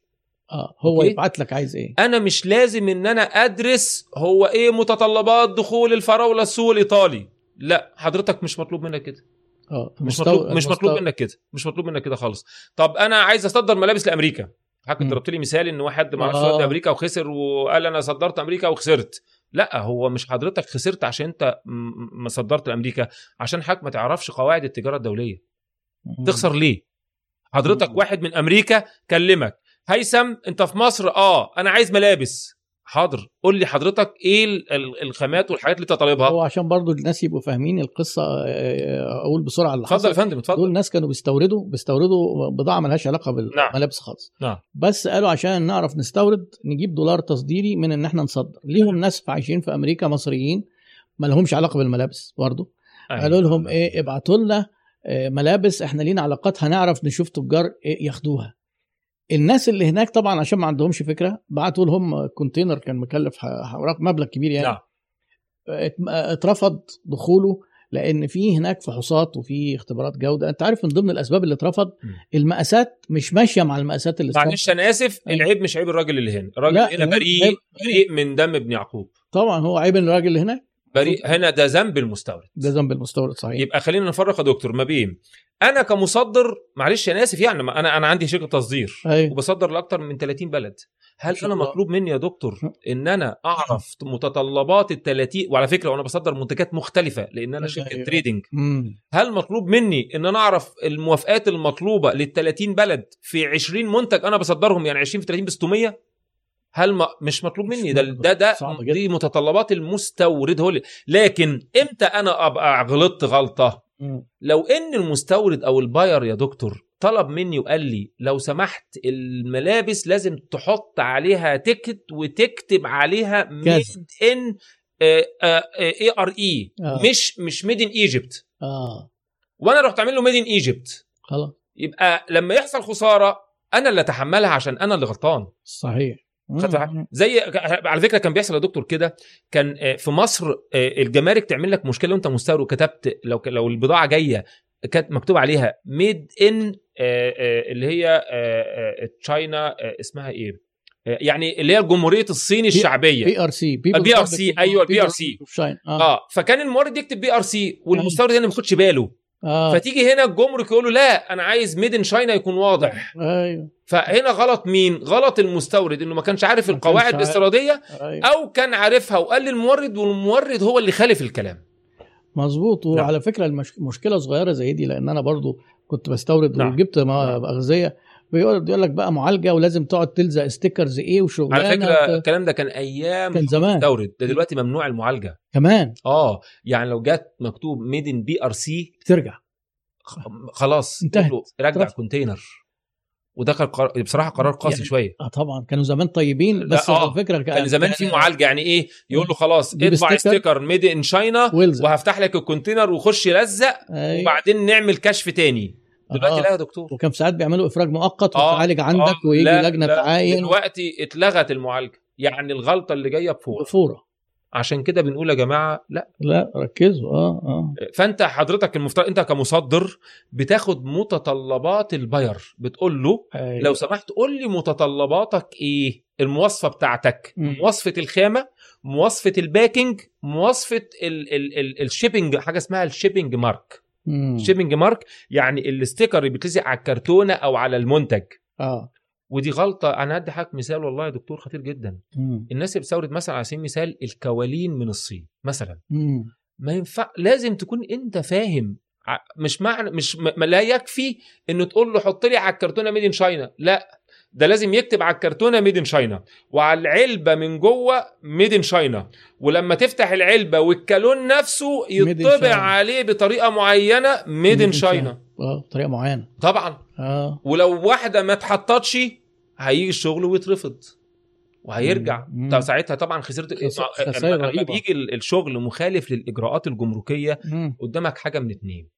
A: آه هو
B: أوكي.
A: يبعت لك عايز إيه.
B: أنا مش لازم إن أنا أدرس هو إيه متطلبات دخول الفراوله السوق الإيطالي. لا حضرتك مش مطلوب منك كده.
A: آه
B: مش مطلوب مش مطلوب
A: المستو-
B: منك كده. مش مطلوب منك كده خالص. طب أنا عايز أصدر ملابس لأمريكا. حضرتك. ضربت لي مثال إن واحد ما أعرفش
A: آه.
B: أمريكا وخسر وقال أنا صدرت أمريكا وخسرت. لا هو مش حضرتك خسرت عشان أنت ما صدرت لأمريكا. عشان حضرتك ما تعرفش قواعد التجارة
A: الدولية.
B: تخسر ليه؟ حضرتك. واحد من أمريكا كلمك. هيثم انت في مصر؟ آه. أنا عايز ملابس. حاضر. قول لي حضرتك إيه ال- ال- الخامات والحاجات اللي أنت طالبها؟
A: هو عشان برضو الناس يبقوا فاهمين القصة آه، أقول بسرعة اللي
B: اتفضل يا
A: حصل.
B: فندم
A: دول
B: اتفضل
A: الناس كانوا بيستوردوا بيستوردوا بضاعة ملهاش علاقة
B: نعم.
A: بالملابس خالص.
B: نعم.
A: بس قالوا عشان نعرف نستورد نجيب دولار تصديري من إن إحنا نصدر. ليهم ناس عايشين في أمريكا مصريين ما لهمش علاقة بالملابس برضو. قالوا لهم إيه ابعتوا لنا آه، ملابس إحنا لينا علاقات هنعرف نشوف تجار إيه ياخدوها. الناس اللي هناك طبعا عشان ما عندهمش فكرة بعتوا لهم كونتينر كان مكلف مبلغ كبير يعني
B: نعم.
A: ات- اترفض دخوله لأن في هناك فحوصات وفي اختبارات جودة أنت عارف من ضمن الأسباب اللي اترفض. المقاسات مش ماشية مع المقاسات اللي
B: معلش أنا آسف
A: أيوة.
B: العيب مش عيب الراجل اللي هنا الراجل هنا بريء بريء من دم ابن يعقوب
A: طبعا هو عيب الراجل اللي هناك
B: بريء هنا ده ذنب المستورد.
A: ده ذنب المستورد صحيح.
B: يبقى خلينا نفرق يا دكتور ما بين أنا كمصدر معلش أنا آسف يعني ما أنا أنا عندي شركة تصدير
A: أيوه.
B: وبصدر لاكثر من 30 بلد. هل
A: أنا.
B: مطلوب مني يا دكتور إن أنا أعرف متطلبات ال 30 وعلى فكرة وأنا بصدر منتجات مختلفة لأن أنا شركة
A: أيوة.
B: تريدنج. هل مطلوب مني إن أنا أعرف الموافقات المطلوبة لل 30 بلد في 20 منتج أنا بصدرهم يعني 20 في 30 ب 600 هل ما مش مطلوب مني ده. ده ده. دي متطلبات المستورد هو لكن إمتى أنا ابقى غلطت
A: غلطة.
B: لو ان المستورد أو ال buyer يا دكتور طلب مني وقال لي لو سمحت الملابس لازم تحط عليها ticket وتكتب عليها made. in A R
A: E.
B: مش مش made in Egypt
A: آه
B: وأنا رحت اعمل له made in Egypt
A: خلاص
B: يبقى لما يحصل خسارة أنا اللي اتحملها عشان أنا اللي غلطان
A: صحيح.
B: زي على فكرة كان بيحصل يا دكتور كده كان آه، في مصر آه، الجمارك تعمل لك مشكلة لو انت مستورد وكتبت لو لو البضاعة جاية كانت مكتوب عليها made in اللي هي China اسمها إيه؟ آه، يعني اللي هي جمهوريه الصين الشعبية.
A: بي ار سي
B: بي ار سي، أيوة، ال
A: PRC.
B: آه فكان المورد يكتب PRC والمستورد هنا ما بياخدش باله.
A: آه.
B: فتيجي هنا الجمرك يقول له لا أنا عايز made in China يكون واضح.
A: أيوه.
B: فهنا غلط مين؟ غلط المستورد إنه ما كانش عارف
A: ما
B: القواعد
A: عارف.
B: الاستيرادية
A: أيوه.
B: أو كان عارفها وقال للمورد والمورد هو اللي خالف الكلام.
A: مظبوط. وعلى فكرة المش... مشكلة صغيرة زي دي لأن أنا برضو كنت بستورد
B: نعم.
A: وجبت
B: نعم.
A: أغذية بيقول يقول لك بقى معالجة ولازم تقعد تلزق stickers إيه وشغلانة
B: على فكرة
A: وت-
B: الكلام ده كان أيام
A: كان زمان.
B: المستورد ده دلوقتي ممنوع المعالجة.
A: كمان.
B: آه يعني لو جت مكتوب made in PRC
A: بترجع.
B: خلاص
A: انتهت.
B: رجع
A: اترفض.
B: container وده كان قرار بصراحة قرار قاسي
A: يعني
B: شوية.
A: آه طبعا. كانوا زمان طيبين بس
B: لا، آه.
A: على فكره
B: كان زمان في معالجة. يعني إيه؟ يقول له خلاص اطبع sticker. made in
A: China
B: وهفتح لك ال container وخش لزق
A: أيوة.
B: وبعدين نعمل كشف تاني. دلوقتي
A: آه.
B: لا يا دكتور.
A: وكان ساعات بيعملوا إفراج مؤقت
B: آه،
A: وتعالج عندك
B: آه،
A: ويجي
B: لا،
A: لجنة
B: لا،
A: تعاين.
B: دلوقتي اتلغت المعالجة. يعني الغلطة اللي جاية بفور
A: بفورة.
B: عشان كده بنقول يا جماعة لا.
A: لا ركزوا. آه آه.
B: فأنت حضرتك المفترض أنت كمصدر بتاخد متطلبات ال buyer. بتقول له
A: أيوة.
B: لو سمحت قول لي متطلباتك إيه؟ المواصفة بتاعتك.
A: مواصفة
B: الخامة مواصفة ال packing مواصفة ال- ال- ال- ال shipping حاجة اسمها ال shipping mark
A: مم.
B: الشيبنج مارك يعني ال sticker اللي بيتلزق على الكرتونة أو على المنتج.
A: آه.
B: ودي غلطة أنا هدي حضرتك مثال والله يا دكتور خطير جدا.
A: مم.
B: الناس اللي بتستورد مثلا على سبيل المثال الكوالين من الصين مثلا.
A: مم.
B: ما ينفع لازم تكون أنت فاهم. مش معنى مش م- ما لا يكفي إنه تقول له حط لي على الكرتونة made in China لا. ده لازم يكتب على الكرتونة made in China وعلى العلبة من جوه made in China ولما تفتح العلبة والكالون نفسه يطبع. عليه بطريقة معينة made in China
A: آه بطريقة معينة
B: طبعا
A: آه
B: ولو واحدة ما اتحطتش هيجي الشغل ويترفض وهيرجع
A: مم.
B: طب ساعتها طبعا خسرت
A: خسائر
B: لما. بيجي ال- الشغل مخالف للإجراءات الجمركية
A: مم.
B: قدامك حاجة من اتنين.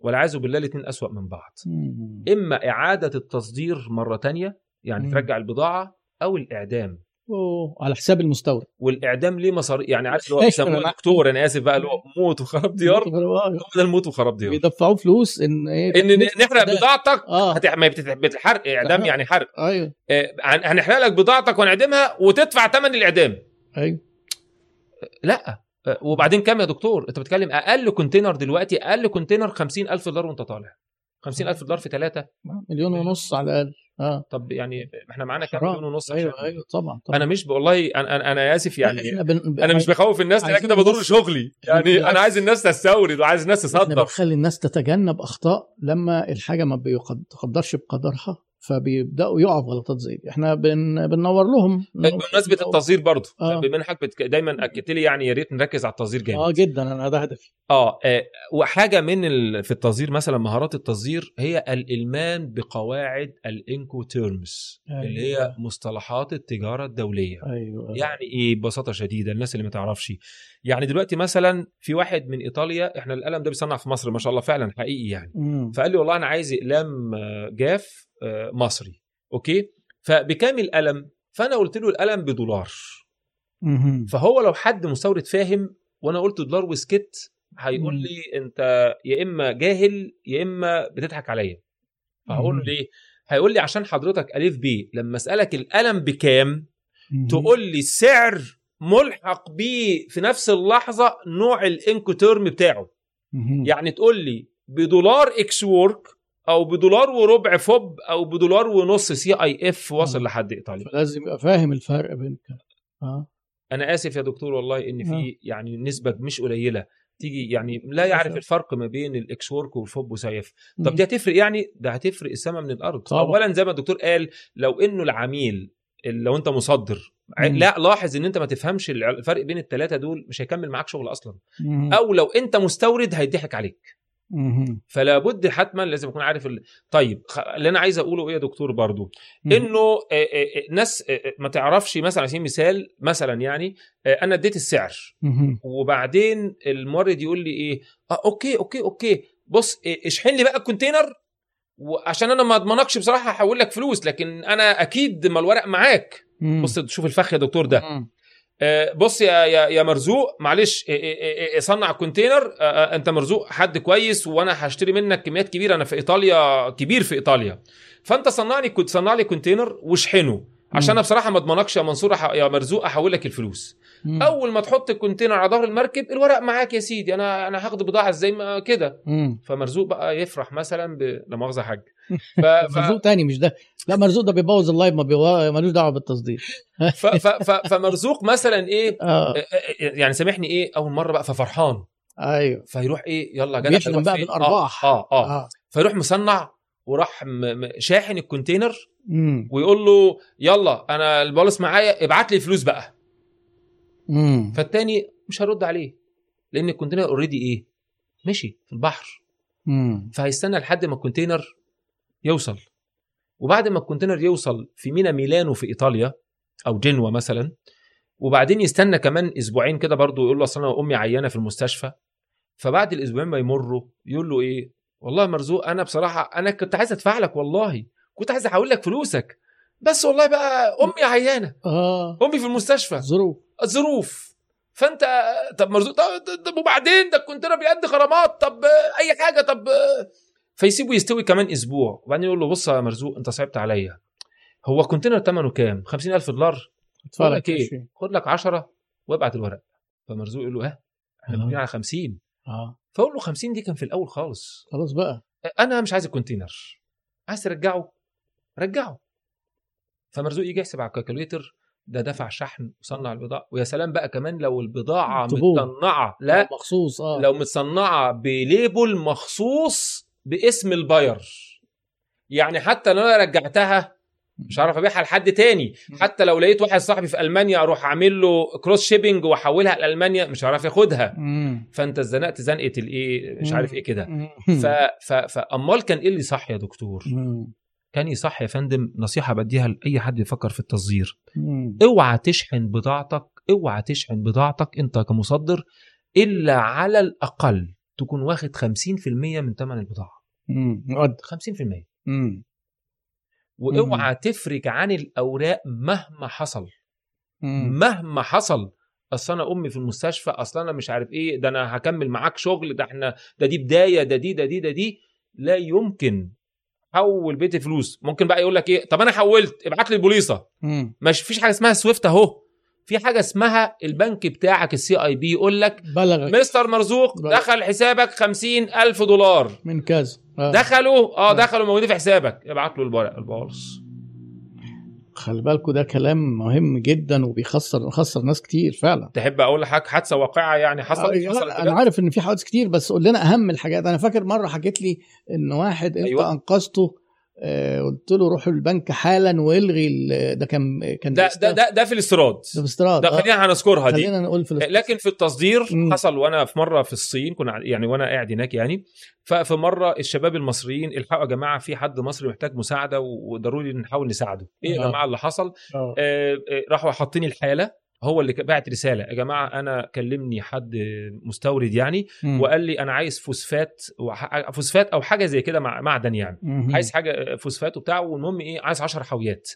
B: والعياذ بالله الاتنين أسوأ من بعض.
A: مم.
B: إما إعادة التصدير مرة تانية يعني
A: مم.
B: ترجع البضاعة أو الإعدام.
A: أوه. على حساب المستورد.
B: والإعدام ليه مصاريف يعني عارف اللي هو بيسموه دكتور أنا آسف بقى اللي هو موت وخراب ديار. هو ده الموت وخراب ديار.
A: بيدفعوه فلوس إن إيه
B: إن نحرق بضاعتك
A: آه.
B: هت... ما بتت- بتحرق
A: إعدام.
B: يعني حرق.
A: أيوه.
B: آه، هن- هنحرق لك بضاعتك ونعدمها وتدفع ثمن الإعدام.
A: أيوه.
B: لا. آه، وبعدين كام يا دكتور؟ انت بتتكلم أقل container دلوقتي أقل container 50000 دولار وانت طالع. 50000 دولار في ثلاثة
A: مليون ونص على الأقل. آه.
B: طب يعني إحنا معانا كام. مليون ونص أيوه
A: أيوه طبعا طبعا.
B: أنا مش والله أنا أنا, آسف يعني.
A: إحنا بن...
B: أنا مش بخوف الناس أنا
A: عايزين
B: كده بضر شغلي. يعني
A: بالعكس.
B: أنا عايز الناس تستورد وعايز الناس
A: إحنا
B: تصدر
A: بنخلي الناس تتجنب أخطاء لما الحاجة ما بيقدرش بقدرها. فبيبدأوا يقعوا في غلطات زي دي. إحنا بن... بننور لهم.
B: بمناسبة التصدير برضه
A: آه.
B: بما انك بتك... دايما اكدت لي يعني يا ريت نركز على التصدير جامد.
A: آه جدا. أنا ده هدفي.
B: آه آه، وحاجة من ال... في التصدير مثلا مهارات التصدير هي الإلمان بقواعد الإنكو تيرمز
A: أيوة.
B: اللي هي مصطلحات التجارة الدولية.
A: أيوه.
B: يعني إيه؟ ببساطة شديدة الناس اللي ما تعرفش. يعني دلوقتي مثلا في واحد من إيطاليا إحنا القلم ده بيصنع في مصر ما شاء الله فعلا حقيقي يعني.
A: مم.
B: فقال لي والله أنا عايز إقلام آه، جاف مصري okay فبكام القلم فأنا قلت له القلم بدولار. فهو لو حد مستورد فاهم وأنا قلت دولار وسكت هيقول. لي أنت يا إما جاهل يا إما بتضحك عليا فهقول له. ليه هيقول لي عشان حضرتك ألف باء لما أسألك القلم بكام. تقول لي السعر ملحق بيه في نفس اللحظة نوع ال Incoterm
A: بتاعه.
B: يعني تقول لي بدولار ex work أو بدولار وربع FOB أو بدولار ونص CIF واصل
A: مم.
B: لحد إيطاليا
A: فلازم يبقى فاهم الفرق بين الكلام آه
B: أنا آسف يا دكتور والله إن
A: آه.
B: في يعني نسبة مش قليلة تيجي يعني لا يعرف الفرق ما بين ال ex work وال FOB و CIF طب دي هتفرق يعني ده هتفرق السماء من الأرض
A: طبعا.
B: اولا زي ما الدكتور قال لو إنه العميل لو أنت مصدر
A: مم.
B: لا لاحظ إن أنت ما تفهمش الفرق بين الثلاثه دول مش هيكمل معاك شغل أصلا
A: مهم.
B: أو لو أنت مستورد هيضحك عليك. فلا بد حتما لازم اكون عارف ال... طيب اللي أنا عايز أقوله إيه يا دكتور برضو. إنه آه، آه، آه، ناس آه، آه، ما تعرفش مثلا على سبيل المثال مثلا يعني آه، أنا اديت السعر. وبعدين المورد يقول لي إيه آه okay okay okay بص اشحن لي بقى ال container وعشان أنا ما أضمنكش بصراحة هحول لك فلوس لكن أنا أكيد ما الورق معاك. بص شوف الفخ يا دكتور ده. آه، بص يا يا يا مرزوق معلش صنع ال container آه، آه، انت مرزوق حد كويس وأنا هشتري منك كميات كبيرة. أنا في إيطاليا كبير في إيطاليا. فانت صنع لي كنت صنع لي container واشحنه عشان أنا بصراحة ما اضمنكش يا منصور يا مرزوق احول لك الفلوس.
A: مم.
B: اول ما تحط ال container على ظهر المركب الورق معاك يا سيدي. أنا أنا هاخد بضاعة إزاي ما كده. فمرزوق بقى يفرح مثلا ب... لا مؤاخذة حاج. ف...
A: مرزوق تاني مش ده لا مرزوق ده بيبوظ اللايف ما بيوا- ملوش دعوة بالتصدير
B: ف... ف... ف... فمرزوق مثلا إيه
A: آه
B: آه، آه، يعني سامحني إيه أول مرة بقى ففرحان
A: أيوه
B: فيروح إيه يلا جدع
A: بيحلم بقى
B: فين؟
A: بالأرباح.
B: آه آه, آه.
A: آه
B: فيروح مصنع وراح. شاحن ال container
A: مم.
B: ويقول له يلا أنا البولس معايا ابعت لي فلوس بقى
A: مم.
B: فالتاني مش هرد عليه لأن ال container already إيه مشي في البحر
A: مم.
B: فهيستنى لحد ما ال container يوصل. وبعد ما ال container يوصل في مينا ميلانو في إيطاليا أو جنوة مثلا وبعدين يستنى كمان أسبوعين كده برضه يقول له أصل أنا أمي عيانة في المستشفى. فبعد الأسبوعين ما يمروا يقول له إيه؟ والله مرزوق أنا بصراحة أنا كنت عايز أدفع لك والله. كنت عايز أحول لك فلوسك. بس والله بقى أمي عيانة.
A: آه.
B: أمي في المستشفى.
A: ظروف.
B: الظروف. فأنت طب مرزوق طب, طب وبعدين ده ال container بياخد غرامات طب أي حاجة طب فيسيبه يستوي كمان أسبوع. وبعدين يقول له بص يا مرزوق أنت صعبت عليا. هو ال container ثمنه كام؟ 50000 دولار. بقول لك
A: إيه.
B: خد لك 10 وابعت الورق. فمرزوق يقول له ها إحنا
A: آه.
B: بنتكلم على 50
A: آه.
B: فأقول له 50 دي كان في الأول خالص.
A: خلاص بقى.
B: أنا مش عايز ال container. عايز ترجعه؟ رجعه. فمرزوق يجي يحسب على ال calculator. ده دفع شحن وصنع البضاعة. ويا سلام بقى كمان لو
A: البضاعة.
B: متصنعة. لا.
A: مخصوص آه.
B: لو متصنعة ب label مخصوص باسم ال buyer. يعني حتى لو أنا رجعتها مش هعرف أبيعها لحد تاني. حتى لو لقيت واحد صاحبي في ألمانيا أروح أعمل له cross shipping وأحولها لألمانيا مش هعرف ياخدها. فأنت اتزنقت زنقة الإيه؟ مش عارف إيه كده. ف... ف... فأمال كان إيه اللي صح يا دكتور. كان يصح يا فندم؟ نصيحة بديها لأي حد يفكر في التصدير. اوعى تشحن بضاعتك اوعى تشحن بضاعتك أنت كمصدر إلا على الأقل. تكون واخد 50% من ثمن البضاعة.
A: مم. مقدر
B: 50%
A: مم.
B: واوعى تفرج عن الأوراق مهما حصل.
A: مم.
B: مهما حصل. أصل أنا أمي في المستشفى أصل أنا مش عارف إيه ده أنا هكمل معاك شغل ده إحنا ده دي بداية ده دي ده دي ده دي. لا يمكن. حول بيت فلوس. ممكن بقى يقول لك إيه؟ طب أنا حولت ابعت لي
A: البوليصة.
B: مش فيش حاجة اسمها SWIFT أهو. في حاجة اسمها البنك بتاعك ال CIB يقول لك
A: بلغك
B: مستر مرزوق
A: بلغ.
B: دخل حسابك خمسين ألف دولار
A: من كذا آه.
B: دخلوا آه
A: آه.
B: دخلوا موجودين في حسابك ابعت له الورق
A: خلي بالكوا ده كلام مهم جدا وبيخسر بيخسر ناس كتير فعلا
B: تحب أقول لحضرتك حادثة واقعه يعني حصلت
A: آه،
B: حصلت أنا؟
A: عارف إن في حوادث كتير بس قول لنا أهم الحاجات أنا فاكر مرة حكيت لي إن واحد أنت
B: أيوة.
A: أنقذته آه، قلت له روح البنك حالا والغي ال- ده كان كان
B: ده ده ده, ده في الاستيراد
A: ده في استيراد
B: ده
A: آه،
B: خلينا هنذكرها دي
A: خلينا نقول في الاستيراد.
B: لكن في التصدير
A: مم.
B: حصل وأنا في مرة في الصين كنا يعني وأنا قاعد هناك يعني ففي مرة الشباب المصريين الحقوا يا جماعة في حد مصري محتاج مساعدة وضروري نحاول نساعده إيه يا
A: آه.
B: جماعة اللي حصل
A: آه.
B: آه، آه، راحوا حاطين الحالة هو اللي بعت رسالة يا جماعة أنا كلمني حد مستورد يعني
A: مم.
B: وقال لي أنا عايز فوسفات وح- فوسفات أو حاجة زي كده مع معدن يعني.
A: مم.
B: عايز حاجة فوسفات وبتاع والمهم إيه عايز 10 حاويات.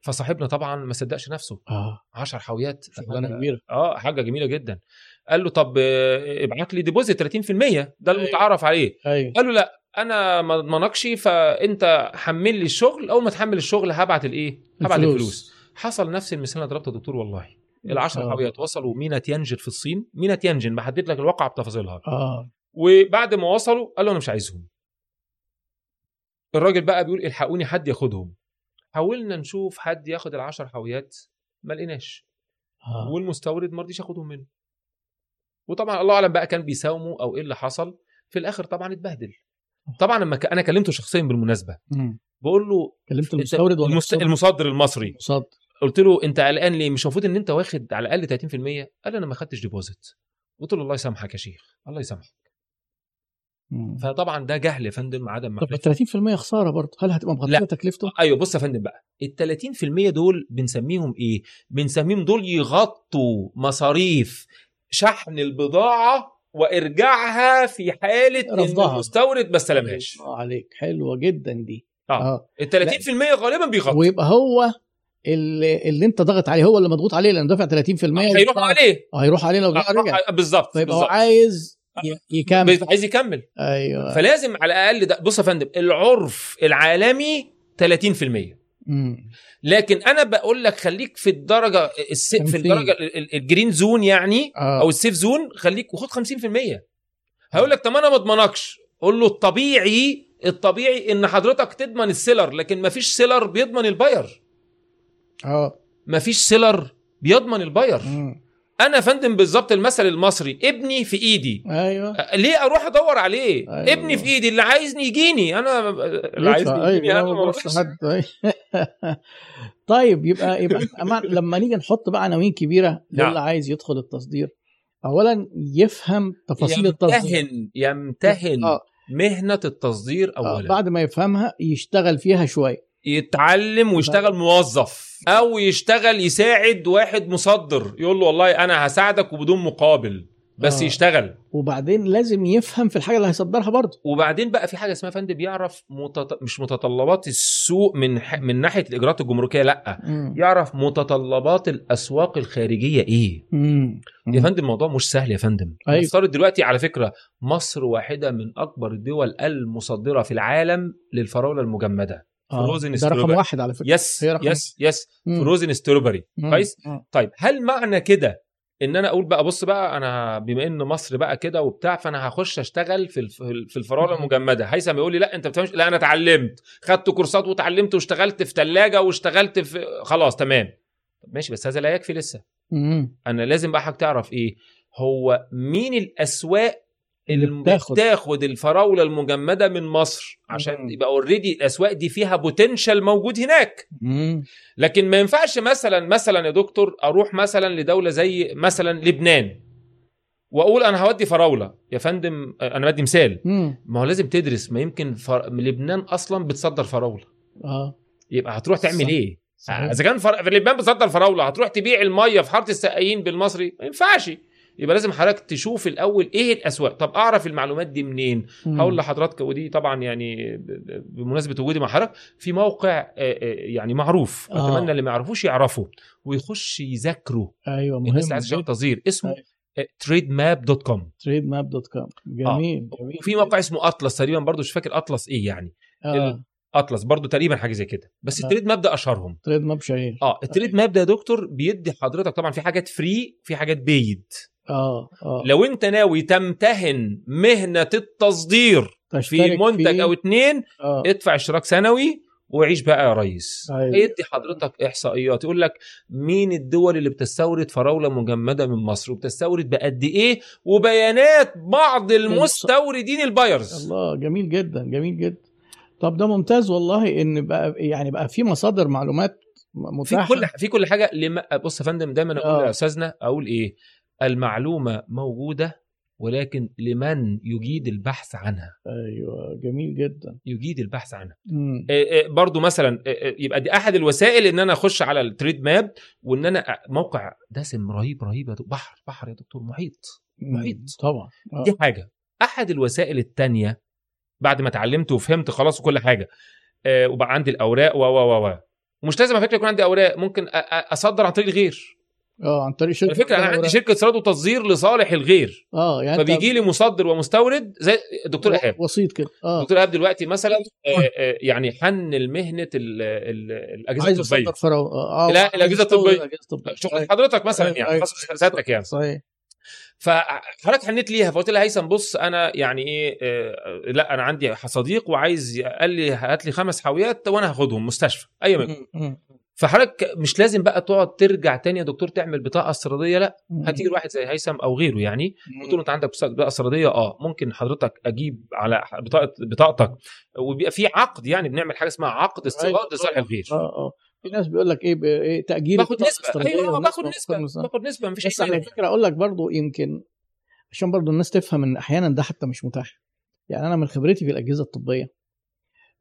B: فصاحبنا طبعا ما صدقش نفسه.
A: آه.
B: 10 حاويات
A: شغلانه كبيرة.
B: آه حاجة جميلة جدا. قال له طب آه، ابعت لي ديبوزيت 30% ده المتعارف عليه.
A: أيوه.
B: قال له لا أنا ما اضمنكش فأنت حمل لي الشغل أول ما تحمل الشغل هبعت الإيه؟ هبعت
A: الفلوس.
B: الفلوس. حصل نفس المثال اللي ضربته دكتور والله. العشر
A: آه.
B: حاويات وصلوا مينا تيانجن في الصين. مينا تيانجن بحدد لك الواقع بتفاصيلها.
A: آه.
B: وبعد ما وصلوا قال له أنا مش عايزهم. الراجل بقى بيقول إلحقوني حد ياخدهم. حاولنا نشوف حد ياخد العشر حاويات ما لقيناش.
A: آه.
B: والمستورد ما رضيش ياخدهم منه. وطبعا الله أعلم بقى كان بيساوموا أو إيه اللي حصل. في الآخر طبعا اتبهدل. طبعا لما ك- أنا كلمته شخصيا
A: بالمناسبة.
B: بقول له
A: كلمت المستورد ولا
B: المست... المصدر المصري.
A: المصدر
B: قلت له أنت قلقان ليه؟ مش المفروض إن أنت واخد على الأقل 30% قال أنا ما خدتش ديبوزيت قلت له الله يسامحك يا شيخ الله يسامحك. فطبعا ده جهل يا فندم عدم
A: طب
B: معرفه
A: 30% خسارة برضه. هل هتبقى مغطيه. تكلفته؟
B: أيوه بص يا فندم بقى. ال 30% دول بنسميهم إيه؟ بنسميهم دول يغطوا مصاريف شحن البضاعة وإرجاعها في حالة إن
A: رفضها.
B: المستورد ما استلمهاش.
A: عليك حلوة جدا دي.
B: آه.
A: آه.
B: ال 30% غالبا بيغطوا.
A: ويبقى هو اللي, اللي انت ضاغط عليه هو اللي مضغوط عليه لأنه دافع 30%
B: هيروح عليه.
A: هيروح عليه لو البضاعه رجع.
B: آه، بالظبط
A: فيبقى هو. عايز يكمل.
B: عايز يكمل.
A: أيوه.
B: فلازم على الأقل ده بص يا فندم العرف العالمي 30%
A: مم.
B: لكن أنا بقول لك خليك في الدرجة الس... في
A: 50.
B: الدرجة ال- ال- ال green zone يعني
A: آه.
B: أو ال safe zone خليك وخد 50% هيقول لك طب أنا ما أضمنكش. قول له الطبيعي الطبيعي إن حضرتك تضمن ال seller لكن ما فيش seller بيضمن ال
A: buyer. آه.
B: ما فيش seller بيضمن ال buyer.
A: مم.
B: أنا يا فندم بالظبط المثل المصري ابني في
A: إيدي.
B: أيوه. ليه أروح أدور عليه؟
A: أيوة.
B: أيوة. ابني في إيدي اللي عايزني يجيني. أنا اللي عايزني يجيني
A: أيوه
B: أنا
A: ما أيوة. طيب يبقى يبقى لما نيجي نحط بقى عناوين كبيرة
B: نعم.
A: للي عايز يدخل التصدير. اولا يفهم تفاصيل التصدير.
B: يمتهن يمتهن
A: آه.
B: مهنة التصدير
A: آه،
B: اولا.
A: بعد ما يفهمها يشتغل فيها شوية.
B: يتعلم ويشتغل موظف أو يشتغل يساعد واحد مصدر. يقول له والله أنا هساعدك وبدون مقابل بس
A: آه.
B: يشتغل.
A: وبعدين لازم يفهم في الحاجة اللي هيصدرها برضه.
B: وبعدين بقى في حاجة اسمها فندم يعرف متط... مش متطلبات السوق من ح... من ناحية الإجراءات الجمركية لأ.
A: مم.
B: يعرف متطلبات الأسواق الخارجية إيه.
A: مم.
B: يا فندم الموضوع مش سهل يا فندم.
A: أيوة.
B: نفترض دلوقتي على فكرة مصر واحدة من أكبر الدول المصدرة في العالم للفراولة
A: المجمدة.
B: frozen
A: ده رقم. واحد على فكرة
B: yes
A: هي رقم
B: yes yes
A: مم.
B: frozen
A: strawberry.
B: كويس
A: آه.
B: طيب هل معنى كده إن أنا أقول بقى بص بقى أنا بما ان مصر بقى كده وبتاع فأنا هخش أشتغل في في الفراوله. المجمدة هيثم يقول لي لا أنت بتفهمش لا أنا اتعلمت خدت كورسات وتعلمت واشتغلت في ثلاجه واشتغلت في خلاص تمام ماشي بس هذا لا يكفي لسه
A: مم.
B: أنا لازم بقى حضرتك تعرف إيه هو مين الأسواق
A: اللي بتاخد.
B: بتاخد الفراولة المجمدة من مصر عشان
A: مم.
B: يبقى already الأسواق دي فيها potential موجود هناك
A: مم.
B: لكن ما ينفعش مثلا مثلا يا دكتور أروح مثلا لدولة زي مثلا لبنان وأقول أنا هودي فراولة يا فندم أنا بدي مثال
A: مم.
B: ما هو لازم تدرس ما يمكن فر... لبنان أصلا بتصدر فراولة
A: آه
B: يبقى هتروح تعمل
A: صح. إيه.
B: إذا كان فر... لبنان بتصدر فراولة هتروح تبيع المية في حارة السقايين بالمصري ما ينفعش يبقى لازم حضرتك تشوف الأول إيه الاسواق طب أعرف المعلومات دي منين؟
A: مم.
B: هقول لحضرتك ودي طبعا يعني بمناسبة وجودي مع حضرتك في موقع آه، آه، يعني معروف
A: آه.
B: أتمنى اللي ما يعرفوش يعرفوا ويخش يذاكروا
A: أيوه مهم
B: الناس عايزه. تصدير اسمه
A: أيوة.
B: Trade Map dot com
A: Trade Map dot com جميل جميل
B: وفي موقع اسمه اطلس تقريبا برضو مش فاكر اطلس إيه يعني.
A: آه.
B: اطلس برضو تقريبا حاجة زي كده. بس
A: آه.
B: ال Trade Map ده أشهرهم.
A: Trade Map شهير.
B: آه ال Trade Map ده يا دكتور بيدي حضرتك طبعا في حاجات free في حاجات paid
A: آه آه.
B: لو انت ناوي تمتهن مهنة التصدير في منتج
A: فيه.
B: أو اتنين
A: آه.
B: ادفع اشتراك سنوي وعيش بقى يا ريس.
A: أيوة.
B: هيدي حضرتك إحصائيات. يقول لك مين الدول اللي بتستورد فراولة مجمدة من مصر؟ وبتستورد بقد إيه؟ وبيانات بعض المستوردين ال buyers.
A: الله جميل جدا جميل جدا. طب ده ممتاز والله إن بقى يعني بقى في مصادر معلومات
B: في
A: متاحة.
B: كل في كل حاجة لما بص يا فندم دايما أقول
A: آه.
B: يا أستاذنا أقول إيه؟ المعلومة موجودة ولكن لمن يجيد البحث عنها
A: أيوه جميل جدا
B: يجيد البحث عنها
A: مم.
B: إيه إيه برضو مثلا إيه يبقى دي أحد الوسائل إن أنا أخش على التريد ماب وإن أنا موقع دسم رهيب رهيب يا. بحر بحر يا دكتور محيط محيط.
A: طبعا آه.
B: دي حاجة أحد الوسائل التانية بعد ما اتعلمت وفهمت خلاص وكل حاجة آه وبقى عندي الأوراق و و و ومش لازم على فكرة يكون عندي أوراق ممكن أصدر عن طريق الغير
A: آه عن طريق شركة
B: على فكره أنا عندي. شركة استيراد وتصدير لصالح الغير
A: آه يعني
B: فبيجي لي مصدر ومستورد زي الدكتور
A: و-
B: إيهاب
A: وسيط كده آه
B: الدكتور إيهاب دلوقتي مثلا آه، آه، يعني حن ال- الأجهزة
A: عايز
B: الطبية
A: اصدر فرع آه
B: لا،
A: عايز أستورد
B: الطبية.
A: الأجهزة الطبية
B: شغل
A: صحيح.
B: حضرتك مثلا
A: أيوة،
B: يعني
A: أيوة.
B: خاص سيادتك يعني
A: صحيح
B: فحضرتك حنيت ليها فقلت لها هيثم بص أنا يعني إيه آه، لا أنا عندي صديق وعايز قال لي هات لي خمس حاويات وأنا هاخدهم مستشفى أي مكان. فحضرتك مش لازم بقى تقعد ترجع تاني يا دكتور تعمل بطاقة استيرادية؟ لا. هتيجي لواحد زي هيثم أو غيره يعني. له أنت عندك بطاقه استيرادية؟ آه. ممكن حضرتك أجيب على بطاقه بطاقتك. وبيبقى في عقد يعني بنعمل حاجة اسمها عقد استيراد
A: أيوة.
B: لصالح الغير.
A: آه آه. في ناس بيقول لك إيه, إيه تاجيل
B: باخد
A: نسبة.
B: أيوه
A: والناس
B: باخد نسبة. باخد نسبة مفيش
A: بس على. فكرة أقول لك برضو يمكن عشان برضو الناس تفهم إن أحيانا ده حتى مش متاح. يعني أنا من خبرتي في الأجهزة الطبية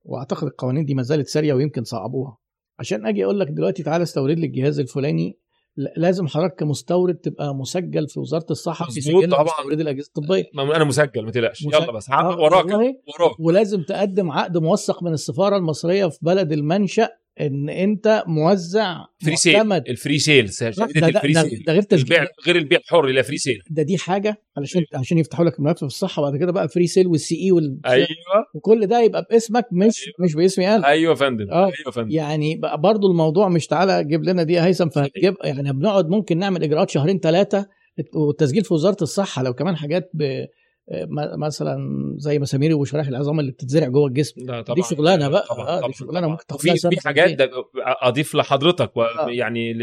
A: وأعتقد القوانين دي ما زالت سارية ويمكن صعبوها. عشان أجي أقول لك دلوقتي تعالى استورد لي الجهاز الفلاني لا- لازم حضرتك كمستورد تبقى مسجل في وزارة الصحة في سجل. مستورد الاجهزه الطبية
B: ما أنا مسجل ما تقلقش
A: مسجل.
B: يلا بس
A: آه،
B: وراك. وراك
A: ولازم تقدم عقد موثق من السفارة المصرية في بلد المنشأ إن أنت موزع
B: فري سيل الفري سيل
A: ده, ده,
B: الفري سيل
A: ده غير
B: البيع غير البيع الحر لا free sale
A: ده دي حاجة علشان عشان يفتحوا لك الملف في الصحه بعد كده بقى free sale وال CE وال...
B: أيوه.
A: وكل ده يبقى باسمك مش
B: أيوة.
A: مش باسمي أنا
B: أيوه يا فندم.
A: آه.
B: أيوه يا فندم.
A: يعني بقى برضو الموضوع مش تعالى جيب لنا دي يا هيثم فهتجيب يعني بنقعد ممكن نعمل إجراءات شهرين ثلاثة والتسجيل في وزارة الصحة لو كمان حاجات ب مثلا زي مسامير وشرايح العظام اللي بتتزرع جوه الجسم.
B: لا طبعا.
A: دي شغلانة بقى.
B: طبعا
A: آه
B: طبعا
A: دي شغلانه. ممكن تاخد سنة
B: في حاجات أضيف لحضرتك و-
A: آه.
B: يعني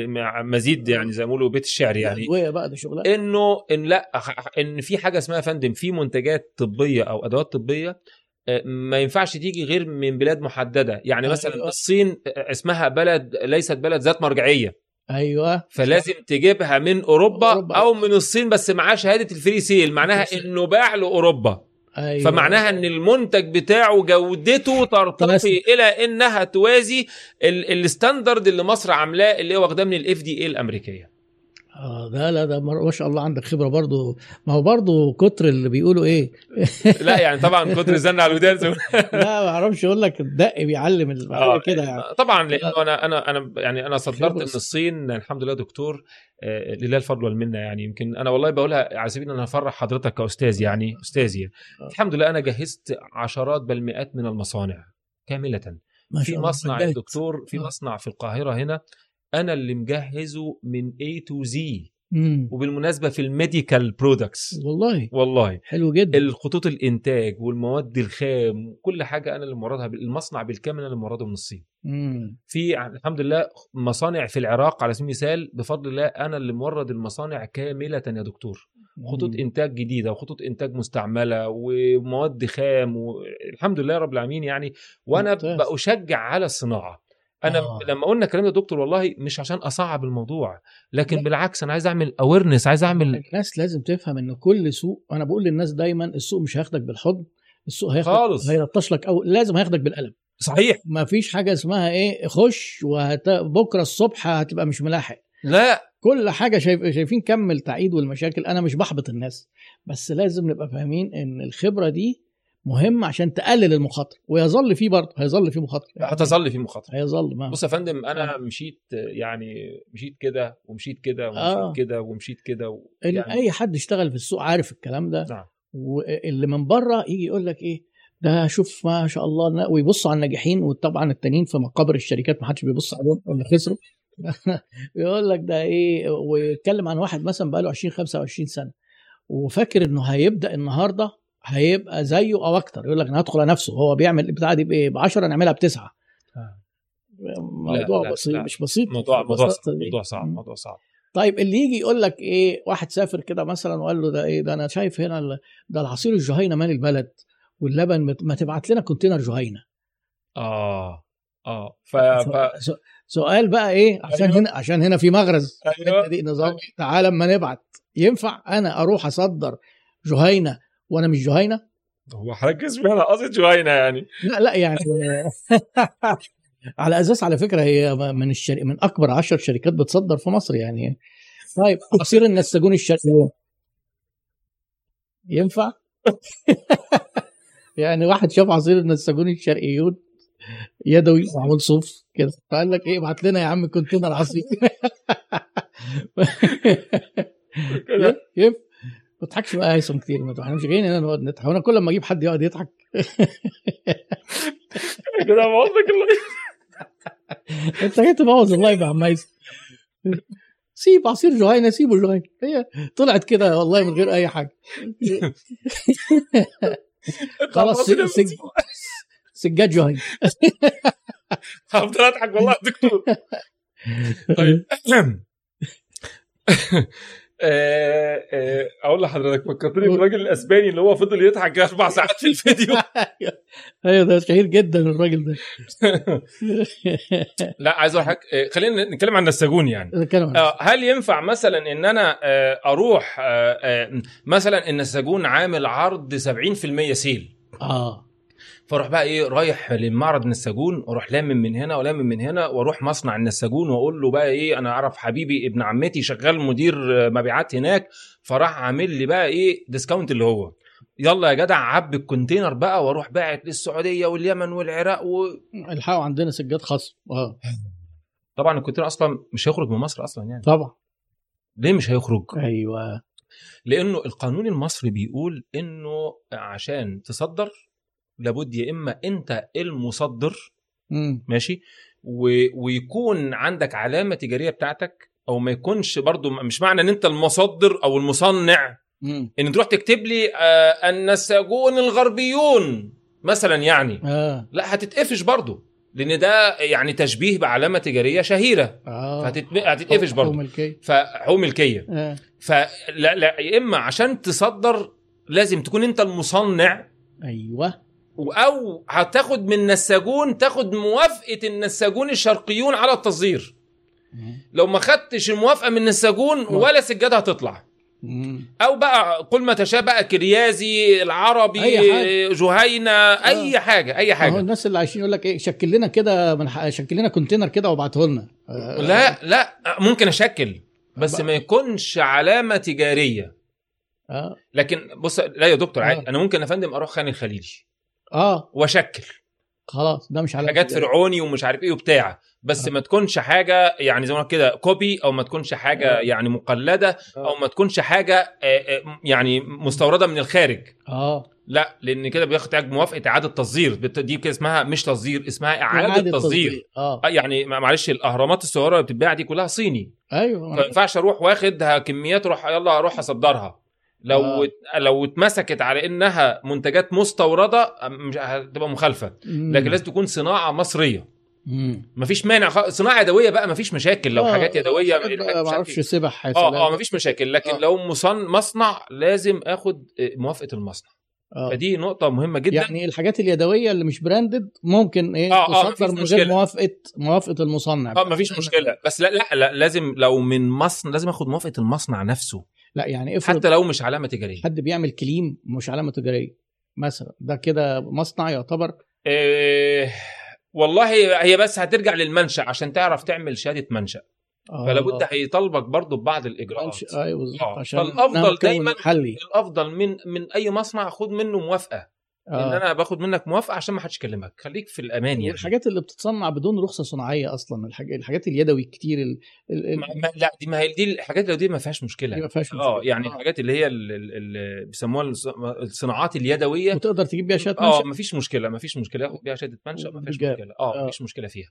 B: مزيد يعني زي ما بيقولوا بيت الشعر يعني.
A: بقى دي شغلانة.
B: إنه إن لا إن في حاجة اسمها يا فندم في منتجات طبية أو أدوات طبية آه، ما ينفعش تيجي غير من بلاد محددة. يعني مثلا
A: أيوة.
B: الصين آه، اسمها بلد ليست بلد ذات مرجعية.
A: أيوه
B: فلازم تجيبها من أوروبا,
A: أوروبا.
B: أو من الصين بس معاه شهادة ال free
A: sale معناها.
B: إنه باع لأوروبا
A: أيوه
B: فمعناها إن المنتج بتاعه جودته ترتقي. إلى إنها توازي ال- ال standard اللي مصر عاملاه اللي هو واخداه من ال FDA الأمريكية
A: آه ده لا ده ما شاء الله عندك خبرة برضو ما هو برضو كتر اللي بيقولوا إيه
B: لا يعني طبعا كتر الزن على الودان
A: لا ما أعرفش أقول لك الدق بيعلم
B: آه،
A: كده يعني
B: طبعا لأنه أنا أنا أنا يعني أنا صدرت. من الصين الحمد لله دكتور آه، لله الفضل والمنة يعني يمكن أنا والله بقولها على سبيل إن أنا هفرح حضرتك كأستاذ يعني استاذي
A: آه.
B: الحمد لله أنا جهزت عشرات بل مئات من المصانع كاملة
A: ما
B: في مصنع يا
A: مجهز.
B: دكتور في. مصنع في القاهرة هنا أنا اللي مجهزه من A to Z.
A: مم.
B: وبالمناسبة في ال medical products
A: والله.
B: والله.
A: حلو جدا.
B: الخطوط الإنتاج والمواد الخام وكل حاجة أنا اللي موردها المصنع بالكامل أنا اللي مورده من الصين.
A: مم.
B: في الحمد لله مصانع في العراق على سبيل المثال بفضل الله أنا اللي مورد المصانع كاملة يا دكتور. خطوط. إنتاج جديدة وخطوط إنتاج مستعملة ومواد خام والحمد لله رب العالمين يعني.
A: وأنا.
B: بشجع على الصناعة. أنا
A: آه.
B: لما قلنا الكلام ده يا دكتور والله مش عشان أصعب الموضوع لكن لا. بالعكس أنا عايز أعمل اويرنس عايز أعمل
A: الناس لازم تفهم إن كل سوق أنا بقول للناس دايما السوق مش هياخدك بالحضن السوق هياخدك
B: خالص.
A: هيلطش لك أو لازم هياخدك بالقلم
B: صحيح
A: ما فيش حاجة اسمها إيه خش وهت... بكرة الصبح هتبقى مش ملاحق
B: لا
A: كل حاجة شايف... شايفين كم التعقيد والمشاكل أنا مش بحبط الناس بس لازم نبقى فاهمين إن الخبرة دي مهم عشان تقلل المخاطره ويظل في برضه هيظل في مخاطره
B: هتظل في مخاطره
A: هيظل ما.
B: بص يا فندم أنا مشيت يعني مشيت كده ومشيت كده ومشيت
A: آه.
B: كده ومشيت كده و... يعني
A: أي حد اشتغل في السوق عارف الكلام ده.
B: نعم.
A: واللي من بره يجي يقول لك إيه ده شوف ما شاء الله ويبص على الناجحين وطبعا التانيين في مقابر الشركات ما حدش بيبص عليهم اللي خسروا. يقول لك ده إيه ويتكلم عن واحد مثلا بقاله 20 25 سنة. وفاكر إنه هيبدأ النهارده هيبقى زيه أو أكتر يقول لك أنا هدخل على نفسه هو بيعمل البتاعة دي بإيه ب 10 نعملها
B: بتسعة.
A: موضوع
B: لا،
A: بسيط
B: لا.
A: مش بسيط
B: موضوع موضوع صعب. موضوع صعب. موضوع صعب
A: طيب اللي يجي يقول لك إيه واحد سافر كده مثلا وقال له ده إيه ده أنا شايف هنا ده العصير الجهينة مال البلد واللبن ما تبعت لنا كونتينر جهينة
B: آه آه ف... ف...
A: سؤال بقى إيه عشان
B: أيوة.
A: هنا عشان هنا في مغرز
B: أيوه
A: دي نظام تعالى أما نبعت ينفع أنا أروح أصدر جهينة وأنا مش جهينة.
B: هو هركز فيها أنا قصد جوينه يعني.
A: لا لا يعني على أساس على فكرة هي من الشري... من أكبر عشر شركات بتصدر في مصر يعني. طيب عصير النساجون الشرقيون ينفع؟ يعني واحد شاف عصير النساجون الشرقيون يدوي معمول صوف كده. فقال لك إيه ابعت لنا يا عم كونتينر عصير. ما تضحكش بقى هيثم كتير ما إحنا مش جايين هنا نقعد نضحك. هو أنا كل ما أجيب حد يقعد يضحك؟
B: كده لك الله
A: أنت جاي تبوظ اللايف يا عم هيثم سيب عصير جهينه سيبه جهينه هي طلعت كده والله من غير أي حاجة. خلاص سج- سج- سجاد جهينه
B: هفضل أضحك والله يا دكتور. طيب. أقول لحضرتك فكرتني بالراجل الأسباني اللي هو فضل يضحك أربع ساعات في الفيديو.
A: أيوه ده شهير جدا الراجل ده.
B: لا عايز أقول لك آه، خلينا نتكلم عن النساجون يعني.
A: نتكلم عن
B: آه، هل ينفع مثلا إن أنا آه، أروح آه، آه، مثلا النساجون عامل عرض 70% سيل؟
A: آه.
B: فاروح بقى إيه رايح لمعرض النساجون وأروح لامم من هنا ولامم من هنا وأروح مصنع النساجون واقول له بقى إيه أنا اعرف حبيبي ابن عمتي شغال مدير مبيعات هناك فراح عامل لي بقى إيه discount اللي هو. يلا يا جدع عبي ال container بقى وأروح باعت للسعودية واليمن والعراق و...
A: الحقوا عندنا سجاد خصم آه.
B: طبعا ال container أصلا مش هيخرج من مصر أصلا يعني.
A: طبعا.
B: ليه مش هيخرج؟
A: أيوه.
B: لأنه القانون المصري بيقول إنه عشان تصدر لابد يا إما أنت المصدر
A: مم.
B: ماشي؟ و... ويكون عندك علامة تجارية بتاعتك أو ما يكونش برضو مش معنى إن أنت المصدر أو المصنع.
A: مم.
B: إن تروح تكتب لي آه النساجون الغربيون مثلا يعني.
A: آه.
B: لا هتتقفش برضو لأن ده يعني تشبيه بعلامة تجارية
A: شهيرة.
B: فهتت- هتتقفش برضو.
A: ملكية
B: فهو ملكيه
A: آه.
B: فلا لا يا إما عشان تصدر لازم تكون أنت المصنع.
A: أيوه.
B: أو هتاخد من نساجون تاخد موافقة النساجون الشرقيون على التصدير. لو ما خدتش الموافقة من النساجون ولا سجادة هتطلع. أو بقى كل ما تشاء بقى كريازي العربي
A: أي حاجة.
B: جهينة أي حاجة
A: أي
B: حاجة
A: الناس اللي عايشين يقول لك إيه شكل لنا كده شكل لنا كونتينر كده وابعته لنا آه،
B: لا لا ممكن أشكل بس
A: بقى.
B: ما يكونش علامة تجارية
A: آه
B: لكن بص لا يا دكتور
A: آه.
B: عادي أنا ممكن يا فندم أروح خان الخليلي
A: آه.
B: وأشكل.
A: خلاص ده مش على
B: حاجات فرعوني ومش عارف إيه وبتاع. بس
A: آه.
B: ما تكونش حاجة يعني زي ما كده كوبي أو ما تكونش حاجة
A: آه.
B: يعني مقلدة أو ما تكونش حاجة آه، آه، يعني مستوردة من الخارج.
A: آه.
B: لا لأن كده بيحتاج موافقة إعادة تصدير. دي كده اسمها مش تصدير اسمها إعادة تصدير.
A: آه.
B: آه، يعني ما- معلش الأهرامات الصغيرة اللي بتتباع دي كلها صيني.
A: أيوه.
B: فما ينفعش أروح واخدها كميات أروح يلا أروح أصدرها. لو
A: آه.
B: لو اتمسكت على إنها منتجات مستوردة مش هتبقى مخالفة
A: مم.
B: لكن لازم تكون صناعة مصرية
A: مم.
B: مفيش مانع خ... صناعة يدوية بقى مفيش مشاكل لو
A: آه،
B: حاجات يدوية
A: ما أعرفش
B: إيه.
A: سبح آه.
B: آه مفيش مشاكل لكن
A: آه.
B: لو مصن... مصنع لازم آخد آه، موافقة المصنع
A: آه.
B: فدي نقطة مهمة جدا
A: يعني الحاجات اليدوية اللي مش براندد ممكن إيه
B: آه، آه،
A: تصدر من
B: مشكلة.
A: غير موافقه موافقة المصنع
B: آه مفيش مشكلة بس لا, لا لا لازم لو من مصنع لازم آخد موافقة المصنع نفسه
A: لا يعني افرض
B: حتى لو مش علامة تجارية.
A: حد بيعمل كليم مش علامة تجارية مثلا ده كده مصنع يعتبر؟
B: إيه والله هي بس هترجع للمنشأ عشان تعرف تعمل شهادة منشأ.
A: آه،
B: فلا بد هيطالبك برضه ببعض
A: الإجراءات. أيوه بالظبط
B: آه،
A: عشان مكون
B: دايماً
A: محلي
B: الأفضل من من أي مصنع خد منه موافقة. إن
A: آه.
B: أنا باخد منك موافقة عشان ما حدش يكلمك. خليك في الأمان يعني
A: والحاجات اللي بتتصنع بدون رخصة صناعية أصلا الحاجات الحاجات اليدوي كتير ال... ال...
B: ما ما لا دي ما هي دي الحاجات اللي دي ما فيهاش
A: دي
B: مشكله
A: ما فيهاش مشكلة.
B: آه يعني
A: آه.
B: الحاجات اللي هي ال- ال- اللي بيسموها الص- الصناعات اليدوية.
A: وتقدر تجيب بيها شهادة
B: آه
A: منشأ
B: ما فيش مشكلة ما فيش مشكلة. ياخد بيها شهادة منشا ما فيش. مشكلة. آه
A: آه.
B: ما فيش مشكلة فيها.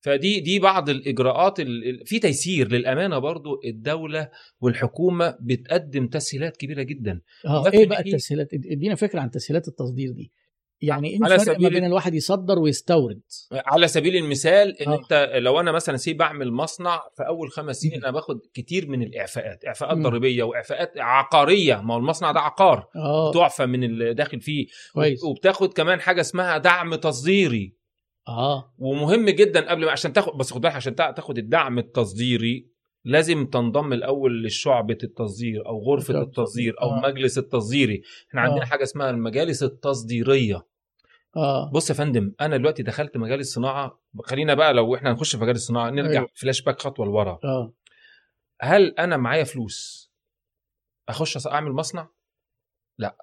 B: فدي دي بعض الإجراءات ال- ال- في تيسير للأمانة برضو الدولة والحكومة بتقدم تسهيلات كبيرة جدا.
A: آه
B: إيه
A: بقى التسهيلات؟ إدينا فكرة عن تسهيلات التصدير دي. يعني
B: إيه
A: الفرق ما بين الواحد يصدر ويستورد؟
B: على سبيل المثال إن
A: آه.
B: أنت لو أنا مثلا سي بعمل مصنع في أول خمس سنين أنا باخد كتير من الإعفاءات
A: إعفاءات.
B: ضريبية وإعفاءات عقارية. ما هو المصنع ده عقار
A: آه.
B: تعفى من اللي داخل فيه.
A: كويس.
B: وبتاخد كمان حاجة اسمها دعم تصديري.
A: آه.
B: ومهم جدا قبل ما عشان تاخد بس خد بالك عشان تا- تاخد الدعم التصديري لازم تنضم الأول لشعبة التصدير أو
A: غرفة
B: التصدير أو
A: آه.
B: مجلس التصديري. إحنا عندنا
A: آه.
B: حاجة اسمها المجالس التصديرية.
A: آه.
B: بص يا فندم أنا دلوقتي دخلت مجال الصناعة. خلينا بقى لو إحنا هنخش في مجال الصناعة نرجع
A: أيوة.
B: أيوه. فلاش باك خطوة لورا.
A: آه.
B: هل أنا معايا فلوس؟ أخش أعمل مصنع؟ لا.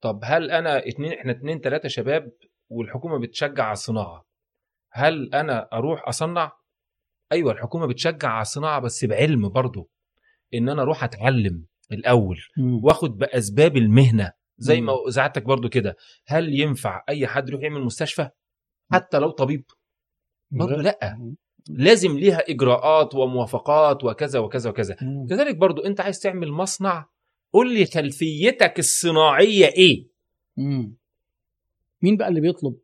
B: طب هل أنا اتنين إحنا اتنين تلاتة شباب والحكومة بتشجع على الصناعه هل أنا أروح أصنع؟ أيوه الحكومة بتشجع على الصناعه بس بعلم برضه إن أنا أروح أتعلم
A: الأول.
B: وآخد بأسباب المهنة. زي. ما ساعتك برضو كده. هل ينفع أي حد يروح يعمل مستشفى؟ حتى لو طبيب. برضو لا. لازم ليها إجراءات وموافقات وكذا وكذا وكذا. كذلك برضو أنت عايز تعمل مصنع. قول لي خلفيتك الصناعية
A: إيه. مين بقى اللي بيطلب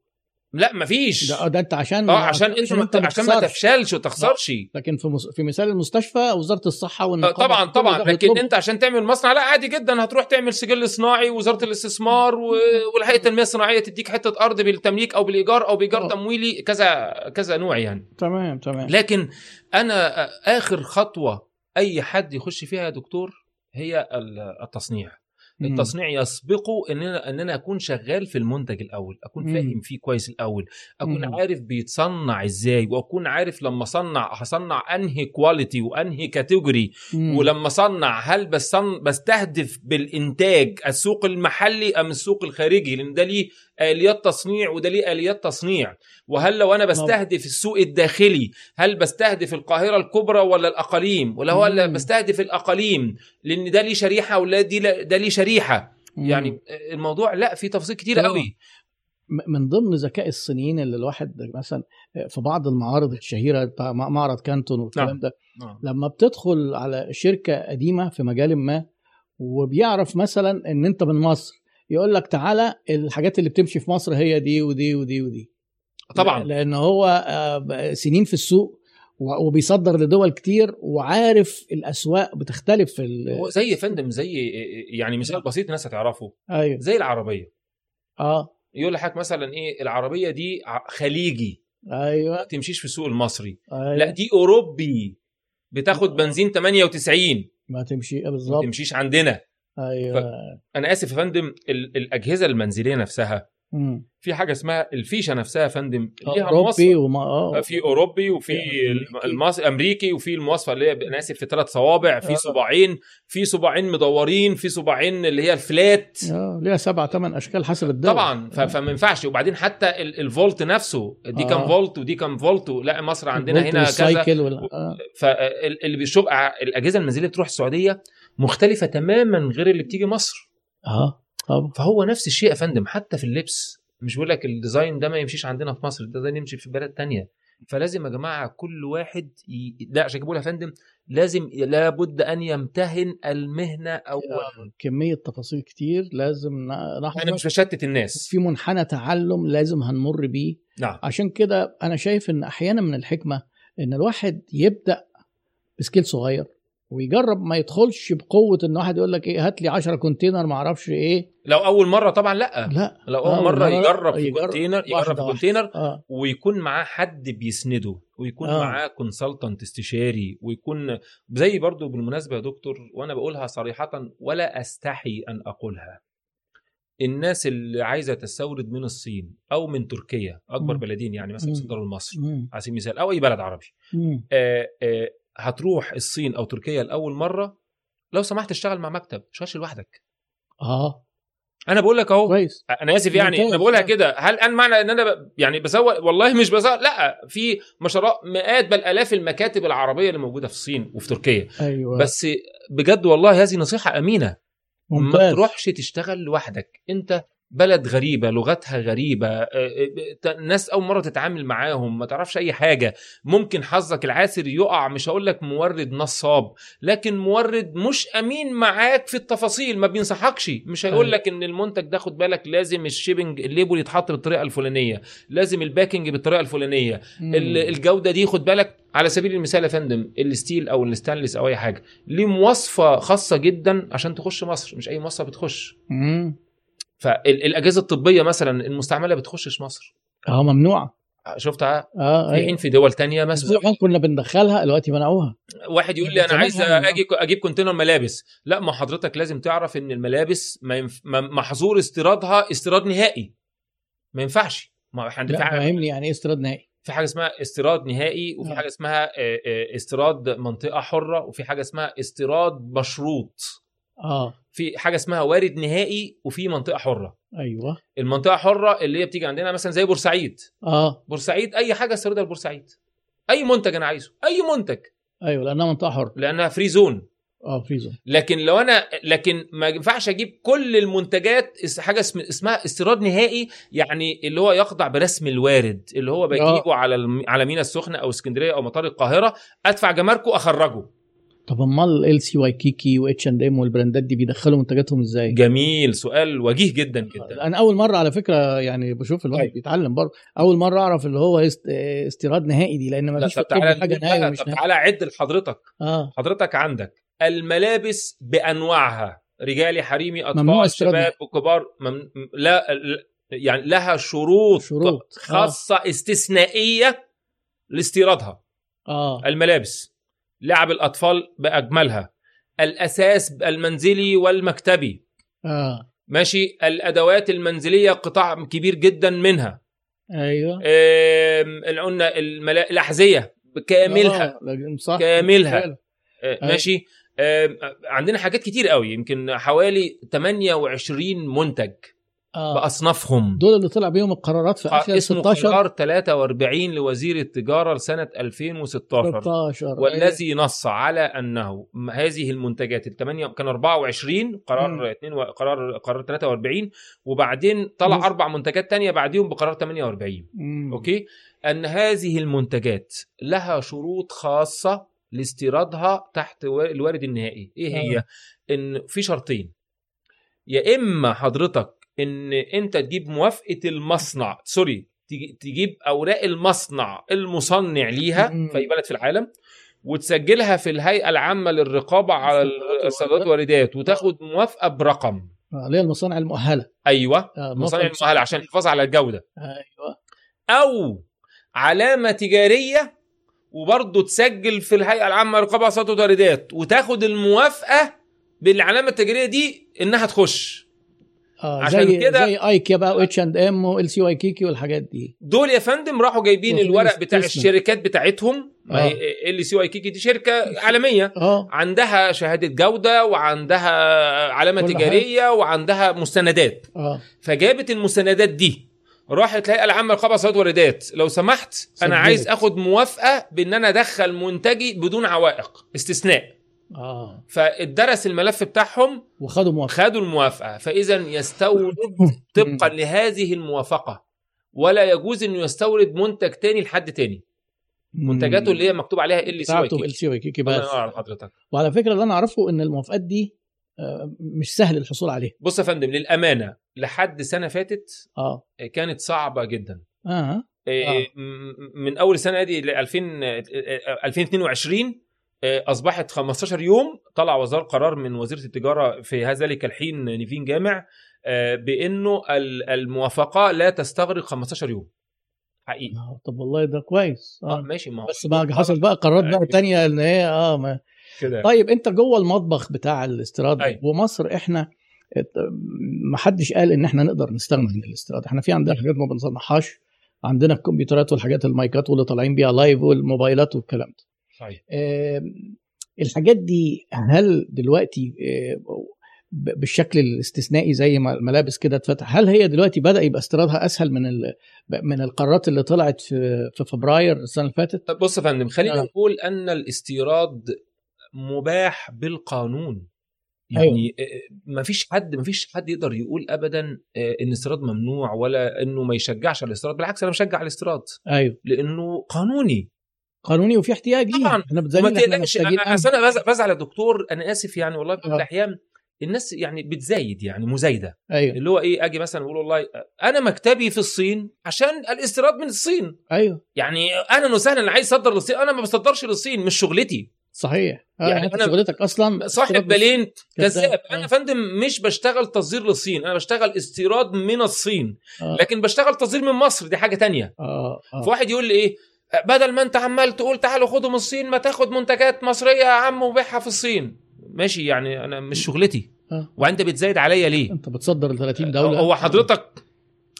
B: لا مفيش
A: ده, ده انت عشان
B: آه عشان انت ما عشان ما. تفشلش وتخسرش
A: لكن في مس... في مثال المستشفى وزارة الصحة
B: آه،
A: والنقابه
B: طبعا طبعا لكن. انت عشان تعمل مصنع لا عادي جدا هتروح تعمل سجل صناعي وزاره الاستثمار و- والهيئة التنميه الصناعية تديك حتة أرض بالتمليك أو بالإيجار أو بإيجار
A: آه.
B: تمويلي كذا كذا نوع يعني
A: تمام تمام
B: لكن أنا آخر خطوة أي حد يخش فيها يا دكتور هي ال- التصنيع. التصنيع يسبقه ان أنا ان أنا أكون شغال في المنتج الأول
A: أكون.
B: فاهم فيه كويس الأول أكون
A: مم.
B: عارف بيتصنع إزاي وأكون عارف لما اصنع هصنع أنهي quality وأنهي
A: category.
B: ولما اصنع هل بستهدف بالإنتاج السوق المحلي أم السوق الخارجي لأن ده ليه آليات تصنيع وده ليه آليات تصنيع وهل لو أنا بستهدف السوق الداخلي هل بستهدف القاهرة الكبرى ولا الأقاليم ولا هو. بستهدف الأقاليم لأن ده ليه شريحة ولا دي ده ليه شريحة
A: مم.
B: يعني الموضوع لا في تفاصيل كتير
A: آه.
B: قوي
A: من ضمن ذكاء الصينيين اللي الواحد مثلا في بعض المعارض الشهيرة معرض كانتون والكلام
B: نعم.
A: ده لما بتدخل على شركة قديمة في مجال ما وبيعرف مثلا إن أنت من مصر يقول لك تعالى الحاجات اللي بتمشي في مصر هي دي ودي ودي ودي.
B: طبعا.
A: لأن هو آه، سنين في السوق وبيصدر لدول كتير وعارف الأسواق بتختلف في ال-
B: هو زي فندم زي يعني مثال بسيط الناس هتعرفه.
A: أيوه.
B: زي العربية.
A: آه.
B: يقول لحضرتك مثلا إيه العربية دي خليجي.
A: أيوه.
B: ما تمشيش في السوق المصري.
A: أيوه.
B: لا دي أوروبي. بتاخد بنزين 98
A: ما تمشي
B: ما
A: بالظبط.
B: تمشيش عندنا.
A: أيوه
B: أنا آسف يا فندم ال- الأجهزة المنزلية نفسها
A: مم.
B: في حاجة اسمها الفيشة نفسها يا فندم
A: آه،
B: ليها أوروبي
A: وما آه
B: في أوروبي وفي
A: في أمريكي.
B: المص... أمريكي وفي المواصفة اللي هي أنا آسف في ثلاث صوابع
A: آه.
B: في صباعين في صباعين مدورين في صباعين اللي هي ال flat
A: آه، ليها سبع ثمان أشكال حسب الدول
B: طبعا ف... فما ينفعش وبعدين حتى ال... الفولت نفسه دي
A: آه.
B: كام فولت ودي كام فولت لا مصر عندنا هنا كذا.
A: آه.
B: فاللي بيشوف الأجهزة المنزلية اللي تروح السعودية مختلفة تماما غير اللي بتيجي مصر.
A: آه طبعا.
B: فهو نفس الشيء يا فندم حتى في اللبس. مش بقول لك ال design ده ما يمشيش عندنا في مصر ال design يمشي في بلد تانية. فلازم يا جماعة كل واحد ي... لا عشان يا فندم لازم لابد أن يمتهن المهنة اولا.
A: كمية تفاصيل كتير لازم ن-
B: أنا مش بشتت الناس.
A: في منحنى تعلم لازم هنمر بيه.
B: نعم.
A: عشان كده أنا شايف إن أحيانا من الحكمة إن الواحد يبدأ ب scale صغير. ويجرب ما يدخلش بقوة إن واحد يقول لك إيه هات لي 10 container ما أعرفش إيه
B: لو أول مرة طبعا لأ
A: لا
B: لو
A: آه، أول مرة
B: يجرب في container يجرب في. container
A: آه
B: ويكون معاه حد بيسنده ويكون
A: آه.
B: آه. معاه consultant استشاري ويكون زي برضو بالمناسبة يا دكتور وأنا بقولها صريحة ولا أستحي أن أقولها الناس اللي عايزة تستورد من الصين أو من تركيا أكبر
A: مم.
B: بلدين يعني مثلا. صدروا لمصر
A: مم.
B: على سبيل المثال أو أي بلد عربي
A: مم.
B: آه آه هتروح الصين أو تركيا لأول مرة لو سمحت اشتغل مع مكتب مش لوحدك.
A: آه.
B: أنا بقول لك أهو.
A: كويس.
B: أنا آسف يعني. أنا بقولها كده. هل ان معنى إن أنا. يعني بسوق؟ والله مش بسوق لأ. في مشاريع مئات بل آلاف المكاتب العربية اللي موجودة في الصين وفي تركيا.
A: أيوه.
B: بس بجد والله هذه نصيحة أمينة. ما
A: ممتاز.
B: تروحش تشتغل لوحدك. أنت بلد غريبة لغتها غريبة آه، آه، ناس أول مرة تتعامل معاهم ما تعرفش أي حاجة ممكن حظك العاثر يقع مش هقول لك مورد نصاب لكن مورد مش أمين معاك في التفاصيل ما بينصحكش مش هيقول
A: أيوة.
B: لك إن المنتج ده خد بالك لازم ال shipping ال label يتحط بالطريقة الفلانية لازم ال packing بالطريقة الفلانية
A: مم.
B: ال- الجودة دي خد بالك على سبيل المثال يا فندم ال steel أو الستانلس أو أي حاجة ليه مواصفة خاصة جدا عشان تخش مصر مش أي مواصفة بتخش
A: مم.
B: فالاجهزه الطبية مثلا المستعملة بتخشش مصر.
A: آه ممنوعة.
B: شفتها؟
A: آه
B: في
A: أيوة.
B: حين في دول تانية مسموح
A: كنا بندخلها دلوقتي منعوها.
B: واحد يقول لي
A: أنا
B: عايز
A: هم-
B: أجي أجيب كونتينر ملابس. لا ما حضرتك لازم تعرف إن الملابس محظور استيرادها استيراد نهائي. ما ينفعش. ما إحنا
A: فاهمني يعني إيه استيراد نهائي؟
B: في حاجة اسمها استيراد نهائي وفي
A: آه.
B: حاجة اسمها آه، آه، استيراد منطقة حرة وفي حاجة اسمها استيراد مشروط.
A: آه.
B: في حاجة اسمها وارد نهائي وفي منطقة حرة.
A: أيوه.
B: المنطقة حرة اللي هي بتيجي عندنا مثلا زي بورسعيد.
A: آه.
B: بورسعيد أي حاجة استيردها لبورسعيد أي منتج أنا عايزه. أي منتج.
A: أيوه لأنها منطقة حرة.
B: لأنها free zone
A: آه free zone
B: لكن لو أنا لكن ما ينفعش أجيب كل المنتجات حاجة اسم اسمها استيراد نهائي يعني اللي هو يخضع برسم الوارد اللي هو بجيبه على الم- على مينا السخنة أو اسكندرية أو مطار القاهرة أدفع جماركه أخرجه.
A: طب أمال ال LC Waikiki و H&M وال brands دي بيدخلوا منتجاتهم إزاي؟
B: جميل سؤال وجيه جدا جدا.
A: أنا أول مرة على فكرة يعني بشوف الواحد
B: طيب.
A: بيتعلم برضه. أول مرة أعرف اللي هو است... استيراد نهائي دي لأن ما
B: لا
A: فيش
B: حاجة
A: نهائي ومش
B: طب تعالى عد لحضرتك.
A: آه.
B: حضرتك عندك الملابس بأنواعها. رجالي حريمي
A: أطفال
B: شباب وكبار مم... لا يعني لها شروط,
A: شروط. آه.
B: خاصة استثنائية لاستيرادها.
A: آه.
B: الملابس. لعب الأطفال بأجملها. الأساس المنزلي والمكتبي.
A: آه.
B: ماشي؟ الأدوات المنزلية قطاع كبير جدا منها. أيوه. اللي قلنا الملا... الأحذية بكاملها
A: آه. صح.
B: كاملها. آه،
A: أيوة.
B: ماشي؟ آم، عندنا حاجات كتير قوي يمكن حوالي 28 منتج.
A: آه.
B: بأصنافهم.
A: دول اللي طلع بيهم القرارات في آخر
B: اسمه
A: 16
B: قرار 43 لوزير التجارة لسنة 2016
A: 16
B: والذي نص على أنه م- هذه المنتجات الثمانية كان 24
A: مم.
B: قرار 2 و... قرار قرار 43 وبعدين طلع
A: مم.
B: أربع منتجات تانية بعديهم بقرار 48
A: مم.
B: أوكي؟ أن هذه المنتجات لها شروط خاصة لاستيرادها تحت الوارد النهائي. إيه هي؟ إن في شرطين. يا إما حضرتك إن أنت تجيب موافقة المصنع سوري تجي- تجيب أوراق المصنع المصنع ليها. في أي بلد في العالم وتسجلها في الهيئة العامة للرقابة على
A: الصادرات
B: والواردات وتاخد موافقة برقم.
A: آه، اللي هي المصانع المؤهلة.
B: أيوه
A: آه،
B: مصانع
A: موافقة-
B: المؤهلة عشان الحفاظ على الجودة.
A: أيوه.
B: أو علامة تجارية وبرضه تسجل في الهيئة العامة للرقابة على الصادرات والواردات وتاخد الموافقة بالعلامة التجارية دي إنها تخش.
A: آه
B: عشان
A: زي
B: كده-
A: زي ايكيا بقى واتش اند ام وال سي واي كيكي والحاجات دي.
B: دول يا فندم راحوا جايبين الورق بتاع
A: استثناء.
B: الشركات بتاعتهم. هي ال LC Waikiki دي شركة عالمية.
A: آه.
B: عندها شهادة جودة وعندها
A: علامة
B: تجارية وعندها مستندات.
A: آه.
B: فجابت المستندات دي راحت الهيئه العامة للرقابه الصادرات والواردات لو سمحت أنا
A: سجلت.
B: عايز آخد موافقة بإن أنا أدخل منتجي بدون عوائق استثناء.
A: آه.
B: فادرس الملف بتاعهم
A: وخدوا موافقة.
B: خدوا الموافقة. فاذا يستورد طبقا لهذه الموافقة. ولا يجوز إنه يستورد منتج تاني لحد تاني. منتجاته اللي هي مكتوب عليها LC Wai
A: بتاعته LC Wai
B: الله
A: بس.
B: حضرتك.
A: وعلى فكرة اللي أنا أعرفه إن الموافقات دي آه، مش سهل الحصول عليها.
B: بص يا فندم للأمانة لحد سنة فاتت
A: آه.
B: كانت صعبة جدا.
A: آه.
B: إيه، م- من أول السنة دي ل 2000 آه، 2022 آه، أصبحت 15 يوم طلع وزاره قرار من وزيرة التجارة في هذا ذلك الحين نيفين جامع آه، بأنه ال- الموافقة لا تستغرق 15 يوم. حقيقي.
A: آه، طب والله ده كويس.
B: آه
A: آه.
B: ماشي ما
A: بس ما حصل بقى قرارات بقى
B: أيوة.
A: تانية إن هي آه ما
B: كده.
A: طيب أنت جوه المطبخ بتاع الاستيراد
B: أيوة.
A: ومصر إحنا ما حدش قال إن إحنا نقدر نستغنى عن الاستيراد. إحنا في عندنا حاجات ما بنصنعهاش عندنا الكمبيوترات والحاجات المايكات واللي طالعين بيها لايف والموبايلات والكلام ده.
B: صحيح.
A: الحاجات دي هل دلوقتي آه، بالشكل الاستثنائي زي ما الملابس كده اتفتح هل هي دلوقتي بدأ يبقى استيرادها أسهل من ال- من القرارات اللي طلعت في في فبراير السنة اللي فاتت؟
B: طب بص يا فندم خلينا
A: آه.
B: نقول أن الاستيراد مباح بالقانون.
A: أيوة.
B: يعني ما فيش حد ما فيش حد يقدر يقول ابدا آه، إن الاستيراد ممنوع ولا إنه ما يشجعش على الاستيراد بالعكس أنا بشجع الاستيراد.
A: أيوه.
B: لأنه قانوني.
A: قانوني وفي احتياج ليه؟
B: طبعا. إحنا
A: محتاجين
B: أصل أنا بزعل- يا دكتور أنا آسف يعني والله في
A: آه.
B: الأحيان الناس يعني بتزايد يعني مزايدة.
A: أيوه.
B: اللي هو إيه آجي مثلا أقول والله أنا مكتبي في الصين عشان الاستيراد من الصين.
A: أيوه.
B: يعني أهلا وسهلا اللي عايز يصدر للصين أنا ما بصدرش للصين مش شغلتي.
A: صحيح. آه
B: يعني أنت
A: شغلتك أصلا
B: صاحب بالين
A: كذاب.
B: أنا
A: آه.
B: فندم مش بشتغل تصدير للصين أنا بشتغل استيراد من الصين.
A: آه.
B: لكن بشتغل تصدير من مصر دي حاجة تانية.
A: آه آه.
B: فواحد يقول لي إيه بدل ما انت عمال تقول تعالوا خدوا من الصين ما تاخد منتجات مصرية يا عم وبيعها في الصين. ماشي يعني أنا مش شغلتي.
A: آه.
B: وانت بتزايد عليا ليه؟
A: انت بتصدر ل 30 دولة.
B: هو حضرتك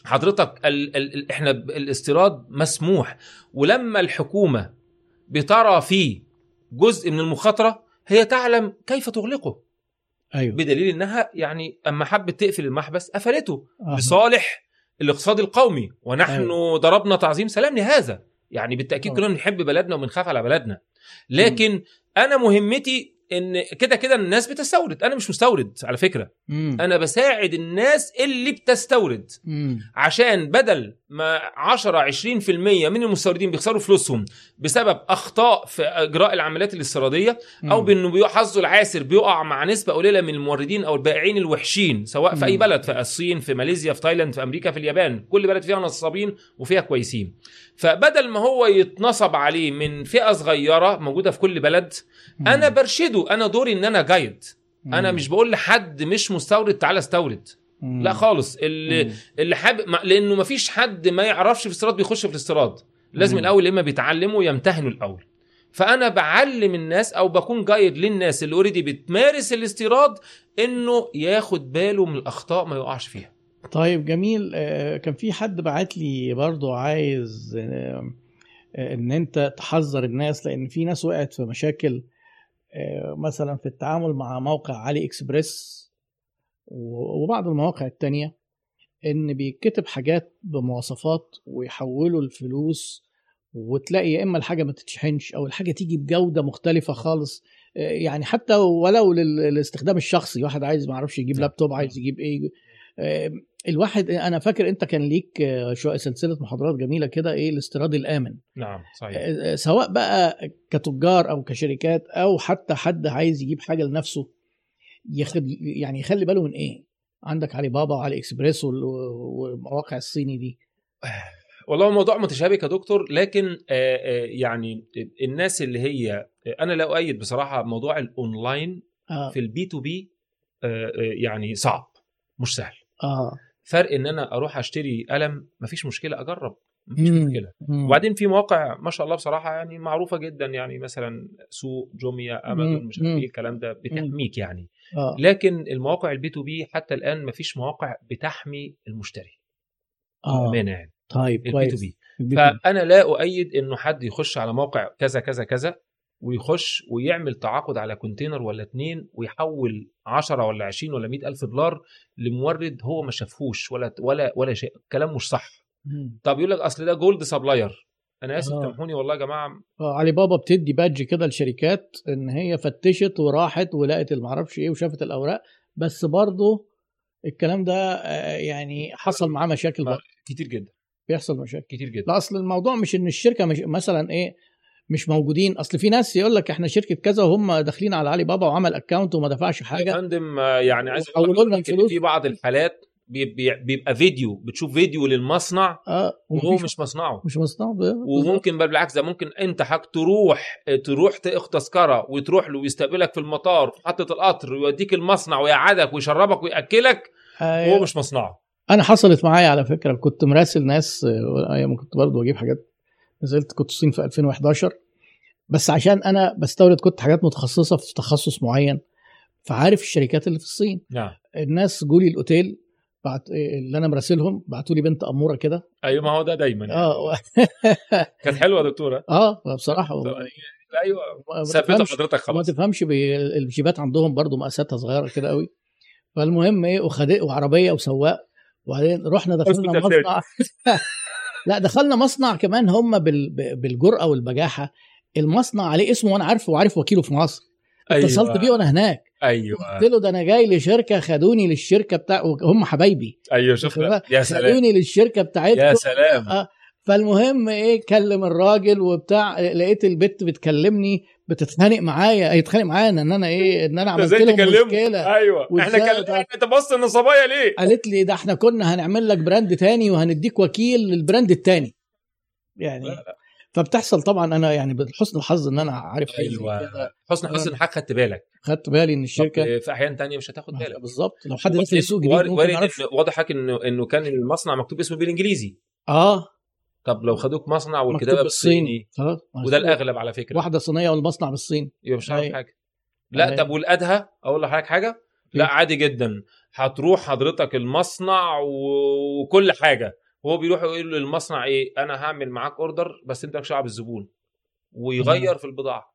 B: حضرتك ال ال ال إحنا الاستيراد مسموح. ولما الحكومة بترى فيه جزء من المخاطرة هي تعلم كيف تغلقه.
A: أيوه.
B: بدليل إنها يعني أما حبت تقفل المحبس قفلته.
A: آه.
B: لصالح الاقتصاد القومي. ونحن
A: أيوة.
B: ضربنا تعظيم سلام لهذا. يعني بالتأكيد
A: آه.
B: كلنا بنحب بلدنا وبنخاف على بلدنا لكن أنا مهمتي إن كده كده الناس بتستورد أنا مش مستورد على فكرة
A: مم.
B: أنا بساعد الناس اللي بتستورد
A: مم.
B: عشان بدل ما 10 20% من المستوردين بيخسروا فلوسهم بسبب أخطاء في إجراء العمليات
A: الاستيرادية
B: أو. بإنه حظه العاسر بيقع مع نسبة قليلة من الموردين أو البائعين الوحشين سواء في
A: أي.
B: بلد في الصين في ماليزيا في تايلاند في أمريكا في اليابان كل بلد فيها نصابين وفيها كويسين فبدل ما هو يتنصب عليه من فئة صغيرة موجودة في كل بلد. أنا برشده أنا دوري إن أنا جايد
A: أنا.
B: مش بقول لحد مش مستورد تعالى استورد. لا خالص اللي
A: مم.
B: اللي حابب لأنه ما فيش حد ما يعرفش في الاستيراد بيخش في الاستيراد لازم
A: مم.
B: الأول إما بيتعلموا يمتهنوا الأول فأنا بعلم الناس أو بكون guide للناس اللي already بتمارس الاستيراد إنه ياخد باله من الأخطاء ما يقعش فيها
A: طيب جميل آه، كان في حد بعت لي برضو عايز آه، آه، إن أنت تحذر الناس لأن في ناس وقعت في مشاكل مثلا في التعامل مع موقع علي إكسبريس وبعض المواقع التانية إن بيتكتب حاجات بمواصفات ويحولوا الفلوس وتلاقي يا إما الحاجة ما تتشحنش أو الحاجة تيجي بجودة مختلفة خالص يعني حتى ولو لل- للاستخدام الشخصي واحد عايز ما أعرفش يجيب. لابتوب عايز يجيب إيه الواحد أنا فاكر أنت كان ليك آه، شو سلسلة محاضرات جميلة كده إيه الاستيراد الآمن.
B: نعم صحيح.
A: آه، سواء بقى كتجار أو كشركات أو حتى حد عايز يجيب حاجة لنفسه ياخد يعني يخلي باله من إيه؟ عندك علي بابا وعلي اكسبريس وال- والمواقع الصيني دي.
B: والله الموضوع متشابك يا دكتور لكن آه، آه، يعني الناس اللي هي أنا لا أؤيد بصراحة موضوع الأونلاين
A: آه.
B: في ال B2B يعني صعب مش سهل.
A: آه.
B: فرق إن أنا أروح أشتري قلم مفيش مشكلة أجرب مفيش.
A: مشكلة.
B: وبعدين في مواقع ما شاء الله بصراحة يعني معروفة جدا يعني مثلا سوق جوميا
A: أمازون.
B: مش عارف. إيه الكلام ده بتحميك يعني
A: آه
B: لكن المواقع ال B2B حتى الآن مفيش مواقع بتحمي المشتري آه يعني
A: طيب ال B2B.
B: فأنا لا أؤيد إنه حد يخش على موقع كذا كذا كذا ويخش ويعمل تعاقد على container ولا اتنين ويحول 10 ولا 20 ولا 100 ألف دولار لمورد هو ما شافهوش ولا ولا ولا شيء. كلام مش صح. طب يقول لك أصل ده gold supplier أنا آسف
A: آه.
B: سامحوني والله يا جماعة.
A: آه، علي بابا بتدي badge كده لشركات إن هي فتشت وراحت ولقت المعرفش إيه وشافت الأوراق. بس برضه الكلام ده آه، يعني حصل معاه مشاكل
B: ما-
A: برضه.
B: كتير جدا.
A: بيحصل مشاكل.
B: كتير جدا.
A: لا أصل الموضوع مش إن الشركة مش مثلا إيه مش موجودين. أصل في ناس يقول لك إحنا شركة كذا وهم داخلين على علي بابا وعمل account وما دفعش
B: يا
A: حاجة
B: فندم آه، يعني عايز
A: لنا
B: لك. في بعض الحالات بي- بي- بيبقى فيديو بتشوف فيديو للمصنع
A: آه
B: وهو مش مصنعه.
A: مش مصنع ب-
B: وممكن بل بالعكس ده ممكن أنت حق تروح تروح تاخد تذكرة وتروح له ويستقبلك في المطار في محطه القطر ويوديك المصنع ويقعدك ويشربك ويأكلك
A: آه،
B: وهو مش مصنعه.
A: أنا حصلت معايا على فكرة كنت مراسل ناس آه، أيام كنت برضه بجيب حاجات نزلت كنت الصين في 2011 بس عشان أنا بستورد كنت حاجات متخصصة في تخصص معين. فعارف الشركات اللي في الصين.
B: نعم.
A: الناس جولي الأوتيل بعت اللي أنا مراسلهم بعتوا لي بنت أمورة كده.
B: أيوه ما هو ده دايما يعني.
A: آه.
B: كانت حلوة يا دكتورة.
A: آه بصراحة.
B: أيوه.
A: ما
B: ثبتوا
A: تفهمش
B: حضرتك
A: ما
B: خلاص
A: تفهمش بي- الجيبات عندهم برضو مقاساتها صغيرة كده قوي فالمهم إيه وخد وعربية وسواق. وبعدين رحنا دخلنا مصنع. لا دخلنا مصنع كمان هم بالجرأة والبجاحة. المصنع عليه اسمه وأنا عارفه وعارف وكيله في مصر. اتصلت
B: أيوة.
A: بيه وأنا هناك.
B: أيوه.
A: قلت له ده أنا جاي لشركة خدوني للشركة بتاع هم حبايبي.
B: أيوه شوف يا سلام.
A: خدوني للشركة بتاعتكم.
B: يا سلام.
A: آه. فالمهم إيه كلم الراجل وبتاع لقيت البت بتكلمني بتتخانق معايا يتخانق معايا إن أنا إيه إن
B: أنا
A: عملت لهم
B: تكلمه؟ مشكلة. أيوه.
A: إحنا
B: كلمنا
A: ده؟
B: انت بص النصابيه ليه؟
A: قالت لي ده إحنا كنا هنعمل لك brand تاني وهنديك وكيل لل brand التاني. يعني
B: لا، لا.
A: فبتحصل طبعا أنا يعني بحسن الحظ إن أنا عارف زي أيوه.
B: حسن حسن حضرتك خدت بالك.
A: خدت بالي إن
B: الشركة في أحيان تانية مش هتاخد بالك.
A: بالظبط. لو حد داخل يسوق جديد
B: وارد واضح حضرتك انه إنه كان المصنع مكتوب اسمه بالإنجليزي.
A: آه.
B: طب لو خدوك مصنع والكتابة
A: بالصيني
B: بالصيني
A: خلاص.
B: وده الأغلب على فكرة.
A: واحدة صينية والمصنع بالصين.
B: يبقى مش
A: أيوة.
B: حاجة. لا. طب والادهى أقول لحضرتك حاجة؟ لا عادي جدا. هتروح حضرتك المصنع وكل حاجة. هو بيروح يقول للمصنع إيه؟ أنا هعمل معاك order بس أنت مالكش دعوه بالزبون ويغير في البضاعة.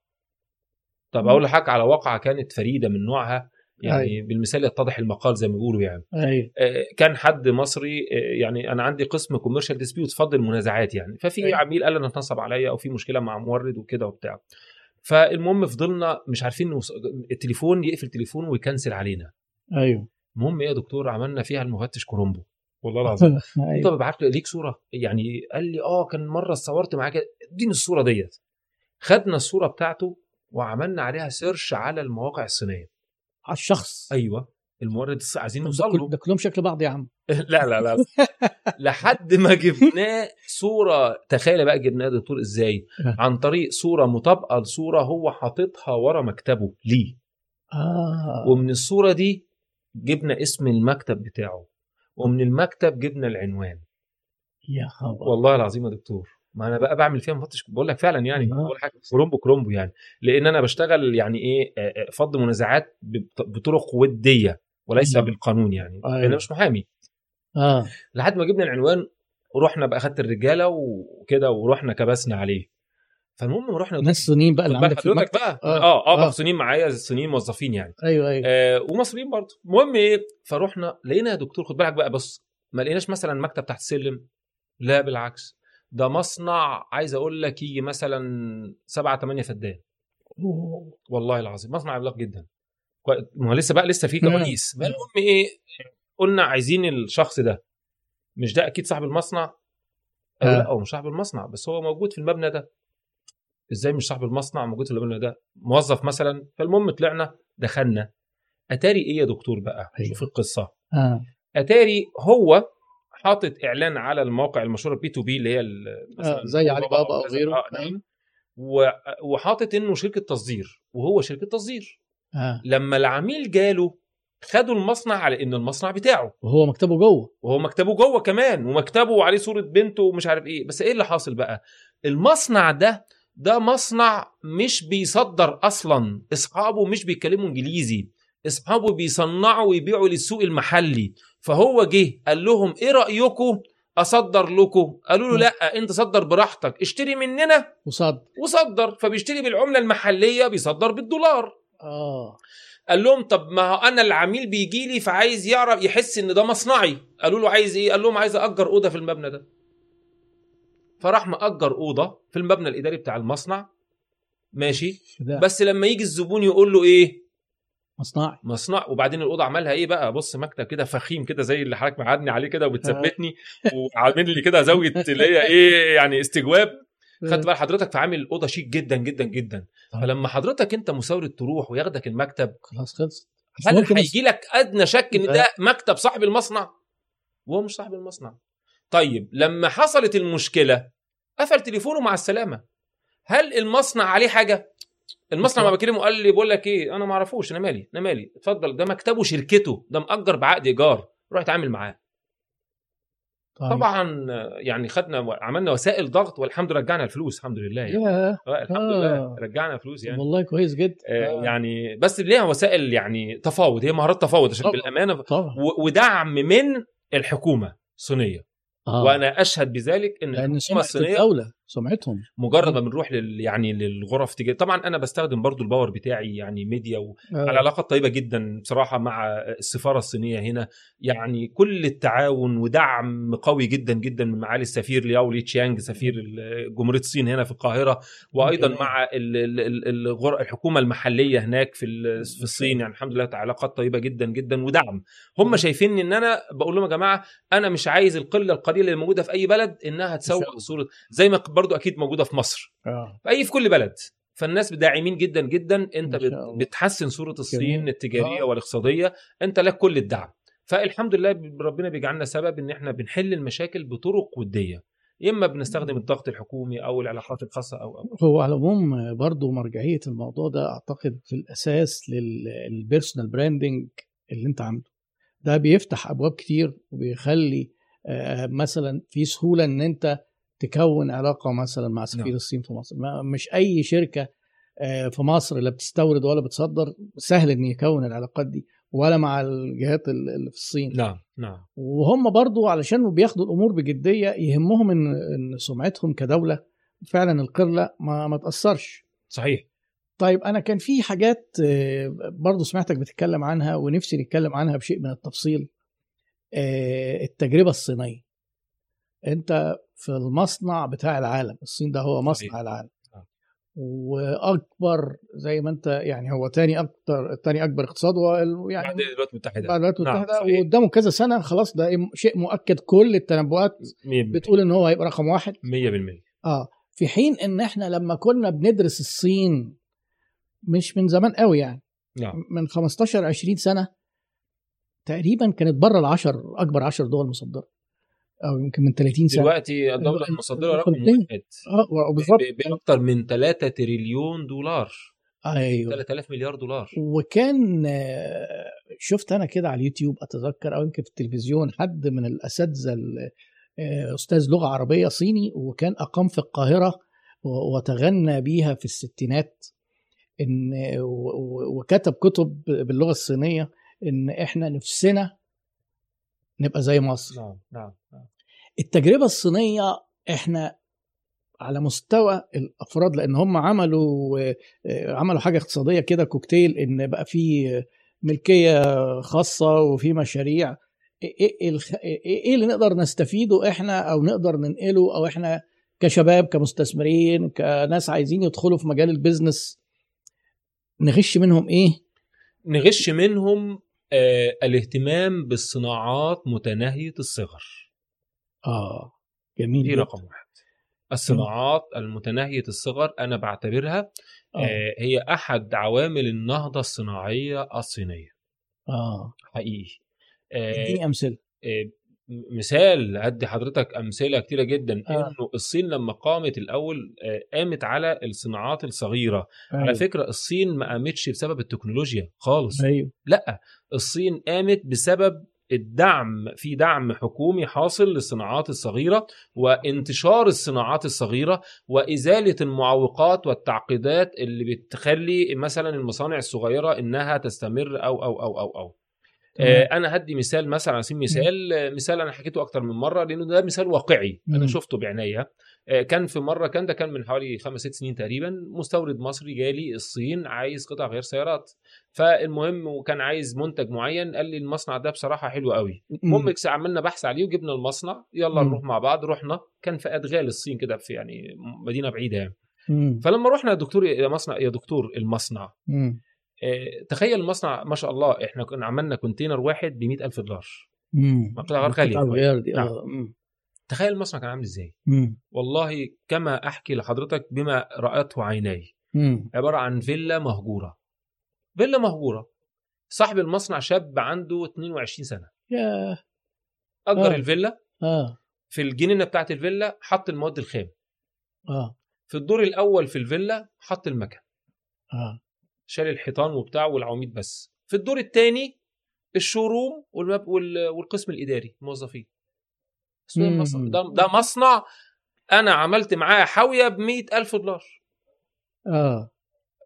B: طب أقول لحضرتك على واقعة كانت فريدة من نوعها. يعني بالمثال يتضح المقال زي ما بيقولوا يعني.
A: أيوه
B: آه، كان حد مصري آه، يعني أنا عندي قسم commercial dispute فض المنازعات يعني. ففي
A: أيوة.
B: عميل قال أنا اتنصب عليا أو في مشكلة مع مورد وكده وبتاع. فالمهم فضلنا مش عارفين نوص... التليفون يقفل تليفون وي cancel علينا.
A: أيوه.
B: المهم إيه يا دكتور عملنا فيها المفتش كرومبو. والله العظيم. له
A: أيوه
B: ببعت له ليك صورة؟ يعني قال لي آه كان مرة صورت معاه كده. اديني الصورة ديت. خدنا الصورة بتاعته وعملنا عليها search على المواقع الصينية.
A: على الشخص.
B: أيوه. المورد عايزين نوصل له.
A: ده كلهم شكل بعض يا عم.
B: لا لا لا. لحد ما جبناه صورة تخيل بقى جبناه دكتور إزاي؟ عن طريق صورة مطابقة لصورة هو حاططها ورا مكتبه ليه.
A: آه.
B: ومن الصورة دي جبنا اسم المكتب بتاعه. ومن المكتب جبنا العنوان.
A: يا خبر.
B: والله العظيم يا دكتور. ما أنا بقى بعمل فيها مفتش بقول لك فعلا يعني. بقول حاجة كرومبو كرومبو يعني لأن أنا بشتغل يعني إيه فض منازعات بط- بطرق ودية وليس
A: أيوة.
B: بالقانون يعني
A: أيوة.
B: لأن أنا مش محامي
A: آه
B: لحد ما جبنا العنوان ورحنا بقى خدت الرجالة وكده ورحنا كبسنا عليه فالمهم رحنا
A: ناس صينيين بقى اللي عندك في المكتب
B: بقى.
A: آه
B: آه,
A: آه.
B: آه. صينيين معايا صينيين موظفين يعني
A: أيوه أيوه
B: آه ومصريين برضه المهم إيه فروحنا لقينا يا دكتور خد بالك بقى بص ما لقيناش مثلا مكتب تحت السلم لا بالعكس ده مصنع عايز أقول لك يجي مثلا سبعة ثمانية فدان. والله العظيم مصنع عملاق جدا. ما هو لسه بقى لسه في. كواليس. المهم إيه؟ قلنا عايزين الشخص ده. مش ده أكيد صاحب المصنع؟
A: آه.
B: لأ هو مش صاحب المصنع بس هو موجود في المبنى ده. إزاي مش صاحب المصنع موجود في المبنى ده؟ موظف مثلا. فالمهم طلعنا دخلنا. أتاري إيه يا دكتور بقى؟
A: أيوه.
B: شوف القصة.
A: آه
B: أتاري هو حاطط إعلان على المواقع المشهوره B2B اللي هي
A: آه، زي علي بابا
B: كذا.
A: غيره.
B: آه نعم. و- وحاطط إنه شركة تصدير وهو شركة تصدير.
A: آه.
B: لما العميل جاله خدوا المصنع على ان المصنع بتاعه.
A: وهو مكتبه جوه.
B: وهو مكتبه جوه كمان ومكتبه وعليه صورة بنته ومش عارف إيه. بس إيه اللي حاصل بقى؟ المصنع ده ده مصنع مش بيصدر أصلا. إصحابه مش بيتكلموا إنجليزي. اصحابه بيصنعوا ويبيعوا للسوق المحلي. فهو جه قال لهم إيه رأيكم أصدر لكم؟ قالوا له. لا أنت صدر براحتك اشتري مننا.
A: وصد.
B: وصدر. فبيشتري بالعملة المحلية بيصدر بالدولار.
A: آه.
B: قال لهم طب ما أنا العميل بيجي لي فعايز يعرف يحس إن ده مصنعي. قالوا له عايز إيه؟ قال لهم عايز أجر أوضة في المبنى ده. فراح مأجر أوضة في المبنى الإداري بتاع المصنع. ماشي.
A: ده.
B: بس لما يجي الزبون يقول له إيه؟
A: مصنعي.
B: مصنع وبعدين الأوضة عملها إيه بقى؟ بص مكتب كده فخيم كده زي اللي حضرتك معادني عليه كده وبتثبتني. وعامل لي كده زاوية اللي هي إيه يعني استجواب. خدت بال حضرتك فعامل الاوضه شيك جدا جدا جدا.
A: طبعا.
B: فلما حضرتك أنت مساورة تروح وياخدك المكتب
A: خلاص خلص
B: هل هيجي لك أدنى شك
A: إن.
B: ده مكتب صاحب المصنع؟ وهو مش صاحب المصنع. طيب لما حصلت المشكلة قفل تليفونه مع السلامة. هل المصنع عليه حاجة؟ المصنع ما بكلمه قال لي بقول لك إيه أنا ما أعرفوش أنا مالي أنا مالي اتفضل. ده مكتبه شركته ده مأجر بعقد إيجار روح اتعامل معاه.
A: طيب.
B: طبعا آه، يعني خدنا عملنا وسائل ضغط والحمد لله رجعنا الفلوس الحمد لله يعني. آه، الحمد
A: آه.
B: لله رجعنا فلوس يعني.
A: والله كويس جدا.
B: آه، يعني بس ليها وسائل يعني تفاوض هي مهارات تفاوض عشان
A: طبعا.
B: بالأمانة
A: طبعا.
B: ودعم من الحكومة الصينية.
A: آه.
B: وأنا أشهد بذلك إن
A: الحكومة
B: الصينية
A: الدولة. سمعتهم
B: مجرد ما بنروح لل يعني للغرف تجاريه طبعا أنا بستخدم برضو ال power بتاعي يعني ميديا وعلى
A: آه.
B: علاقات طيبة جدا بصراحة مع السفارة الصينية هنا يعني كل التعاون ودعم قوي جدا جدا من معالي السفير لياو لي تشيانج سفير جمهورية الصين هنا في القاهرة
A: وأيضا.
B: مع ال- ال- ال- الغر- الحكومة المحلية هناك في ال- في الصين يعني الحمد لله علاقات طيبة جدا جدا ودعم هم شايفين إن أنا بقول لهم يا جماعة أنا مش عايز القلة القليلة اللي موجودة في أي بلد إنها تسوق. صورة زي ما برضو أكيد موجودة في مصر.
A: آه.
B: في اي في كل بلد. فالناس داعمين جدا جدا.
A: أنت.
B: بتحسن صورة الصين
A: جميل.
B: التجارية
A: آه.
B: والاقتصادية. أنت لك كل الدعم. فالحمد لله ربنا بيجعلنا سبب إن إحنا بنحل المشاكل بطرق ودية. إما بنستخدم الضغط الحكومي أو العلاقات الخاصة أو أو
A: هو على العموم برضه مرجعية الموضوع ده أعتقد في الأساس لل personal branding اللي أنت عامله. ده بيفتح أبواب كتير وبيخلي آه، مثلا في سهولة إن أنت تكون علاقة مثلا مع سفير
B: نعم.
A: الصين في مصر. ما- مش أي شركة آه، في مصر لا بتستورد ولا بتصدر سهل إن يكون العلاقات دي ولا مع الجهات ال- اللي في الصين.
B: نعم نعم.
A: وهم برضو علشان بياخدوا الأمور بجدية يهمهم ان إن سمعتهم كدولة فعلا القرله ما ما تأثرش.
B: صحيح.
A: طيب أنا كان في حاجات آه، برضو سمعتك بتتكلم عنها ونفسي نتكلم عنها بشيء من التفصيل. آه، التجربة الصينية. أنت في المصنع بتاع العالم. الصين ده هو مصنع
B: صحيح.
A: العالم.
B: آه.
A: وأكبر زي ما أنت يعني هو تاني أكتر تاني أكبر اقتصاد هو يعني
B: بعد الولايات المتحدة.
A: بعد الولايات
B: نعم،
A: المتحدة.
B: صحيح.
A: وقدامه كذا سنة خلاص ده شيء مؤكد كل التنبؤات
B: 100%
A: بتقول إن هو هيبقى رقم واحد.
B: 100%
A: آه. في حين إن إحنا لما كنا بندرس الصين مش من زمان قوي يعني.
B: نعم.
A: من 15 20 سنة تقريبا كانت بره العشر أكبر 10 دول مصدرة. أو يمكن من 30 سنة.
B: دلوقتي الدولة
A: ال-
B: المصدرة رقم
A: الفلبين.
B: واحد.
A: آه بالظبط
B: باكثر من 3 تريليون دولار.
A: أيوه.
B: 3000 مليار دولار.
A: وكان آه، شفت أنا كده على اليوتيوب أتذكر أو يمكن في التلفزيون حد من الأساتذة ال- آه، أستاذ لغة عربية صيني وكان أقام في القاهرة وتغنى بيها في الستينات. إن وكتب كتب باللغة الصينية إن إحنا نفسنا نبقى زي مصر.
B: نعم نعم نعم.
A: التجربة الصينية إحنا على مستوى الأفراد لأن هم عملوا آه، عملوا حاجة اقتصادية كده كوكتيل إن بقى في ملكية خاصة وفي مشاريع. إيه إيه إيه- إيه اللي نقدر نستفيده إحنا أو نقدر ننقله أو إحنا كشباب كمستثمرين كناس عايزين يدخلوا في مجال البيزنس نغش منهم إيه؟
B: نغش منهم آه الاهتمام بالصناعات متناهية الصغر.
A: آه جميل
B: دي. رقم واحد. الصناعات المتناهية الصغر أنا بعتبرها
A: آه.
B: آه هي أحد عوامل النهضة الصناعية الصينية.
A: آه.
B: حقيقي. آه
A: اديني أمثلة.
B: آه، مثال هدي حضرتك أمثلة كتيرة جدا.
A: آه.
B: إنه الصين لما قامت الأول آه، قامت على الصناعات الصغيرة. على
A: أيوة.
B: فكرة الصين ما قامتش بسبب التكنولوجيا خالص.
A: أيوه.
B: لأ الصين قامت بسبب الدعم في دعم حكومي حاصل للصناعات الصغيرة وانتشار الصناعات الصغيرة وإزالة المعوقات والتعقيدات اللي بتخلي مثلا المصانع الصغيرة إنها تستمر أو أو أو أو أو. آه، أنا هدي مثال مثلا على سبيل المثال آه، مثال أنا حكيته أكتر من مرة لأنه ده مثال واقعي. أنا شفته بعينيا آه، كان في مرة كان ده كان من حوالي خمس ست سنين تقريبا مستورد مصري جالي الصين عايز قطع غير سيارات فالمهم وكان عايز منتج معين قال لي المصنع ده بصراحة حلو قوي المهم عملنا بحث عليه وجبنا المصنع يلا. نروح مع بعض رحنا كان في أدغال الصين كده في يعني مدينة بعيدة يعني. فلما رحنا يا دكتور يا مصنع يا دكتور المصنع. آه، تخيل المصنع ما شاء الله إحنا كنا عملنا كونتينر واحد ب ألف دولار
A: مم.
B: قطع غير
A: دي
B: نعم. تخيل المصنع كان عامل إزاي؟
A: مم.
B: والله كما أحكي لحضرتك بما رأته عيناي. عبارة عن فيلا مهجورة. فيلا مهجورة. صاحب المصنع شاب عنده 22 سنة.
A: يا
B: أجر
A: آه.
B: الفيلا.
A: آه.
B: في الجنينة بتاعت الفيلا حط المواد الخام.
A: آه.
B: في الدور الأول في الفيلا حط المكن.
A: آه.
B: شال الحيطان وبتاع والعواميد بس. في الدور الثاني الشوروم. والقسم الإداري الموظفين ده. المصنع- ده, ده مصنع أنا عملت معاه حاوية ب ألف دولار.
A: آه.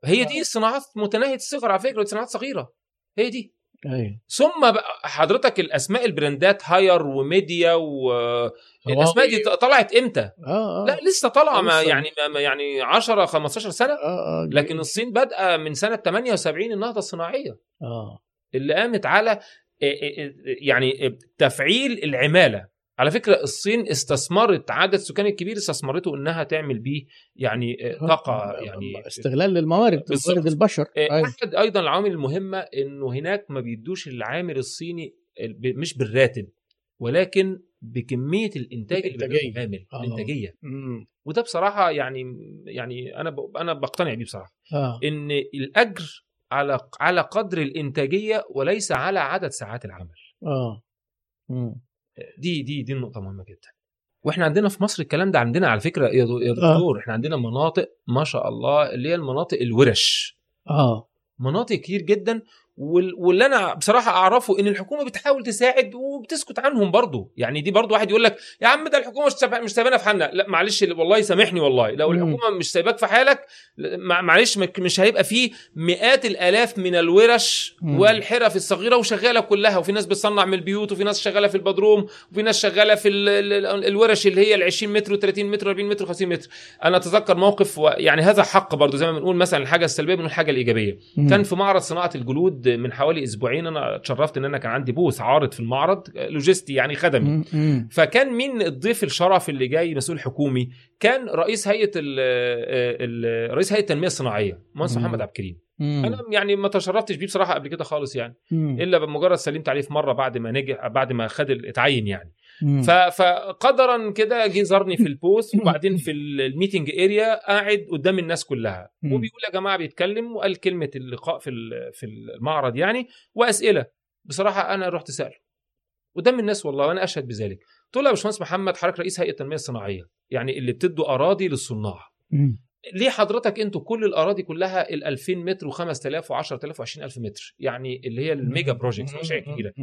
B: هي دي الصناعات متناهية الصغر على فكرة صناعات صغيرة. هي دي.
A: أيوه.
B: ثم حضرتك الأسماء البراندات هاير وميديا والاسماء دي طلعت إمتى؟
A: آه آه.
B: لا لسه طالعة ما
A: لسه.
B: يعني ما يعني 10 15 سنة.
A: آه آه
B: لكن الصين بادئه من سنة 78 النهضة الصناعية.
A: آه.
B: اللي قامت على يعني تفعيل العمالة. على فكرة الصين استثمرت عدد السكان الكبير استثمرته إنها تعمل بيه يعني طاقة يعني
A: استغلال للموارد. موارد البشر أيوة.
B: احد أيضا العوامل المهمة إنه هناك ما بيدوش العامل الصيني مش بالراتب ولكن بكمية الإنتاج اللي. بيعمله العامل
A: آه.
B: الإنتاجية
A: مم.
B: وده بصراحة يعني يعني أنا ب- أنا بقتنع بيه بصراحة
A: آه
B: إن الأجر على على قدر الإنتاجية وليس على عدد ساعات العمل
A: آه مم.
B: دي دي دي النقطة مهمة جدا. وإحنا عندنا في مصر الكلام ده عندنا على فكرة يا يا دكتور إحنا عندنا مناطق ما شاء الله اللي هي المناطق الورش.
A: آه.
B: مناطق كتير جدا واللي أنا بصراحة أعرفه إن الحكومة بتحاول تساعد وبتسكت عنهم برضه يعني دي برضه واحد يقول لك يا عم ده الحكومة مش سايبا- مش سايبانا في حالنا. لا معلش والله سامحني والله. لو. الحكومة مش سايباك في حالك مع- معلش مش هيبقى فيه مئات الآلاف من الورش. والحرف الصغيرة وشغالة كلها. وفي ناس بتصنع من البيوت وفي ناس شغالة في البدروم وفي ناس شغالة في ال- ال- ال- الورش اللي هي ال 20 متر و30 متر و40 متر و50 متر. أنا أتذكر موقف يعني هذا حق برضه زي ما بنقول مثلا الحاجة السلبية بنقول الحاجة
A: الإيجابية.
B: كان في معرض صناعة الجلود من حوالي أسبوعين أنا اتشرفت إن أنا كان عندي بوث عارض في المعرض لوجستي يعني خدمي. فكان مين الضيف الشرف اللي جاي مسؤول حكومي كان رئيس هيئة ال ال رئيس هيئة التنمية الصناعية مهندس. محمد عبد الكريم. أنا يعني ما تشرفتش بيه بصراحة قبل كده خالص يعني. إلا بمجرد سلمت عليه في مرة بعد ما نجح بعد ما خد اتعين يعني فقدرا كده جه زارني في ال booth وبعدين في ال- ال meeting area قاعد قدام الناس كلها.
A: مم.
B: وبيقول يا جماعة بيتكلم وقال كلمة اللقاء في في المعرض يعني وأسئلة. بصراحة أنا رحت سأله. قدام الناس والله وأنا أشهد بذلك. قلت له يا باشمهندس محمد حضرتك رئيس هيئة التنمية الصناعية يعني اللي بتدوا أراضي للصناع. ليه حضرتك أنتوا كل الأراضي كلها ال 2000 متر و5000 و10000 و20000 متر؟ يعني اللي هي ال mega projects مشاريع
A: كبيرة.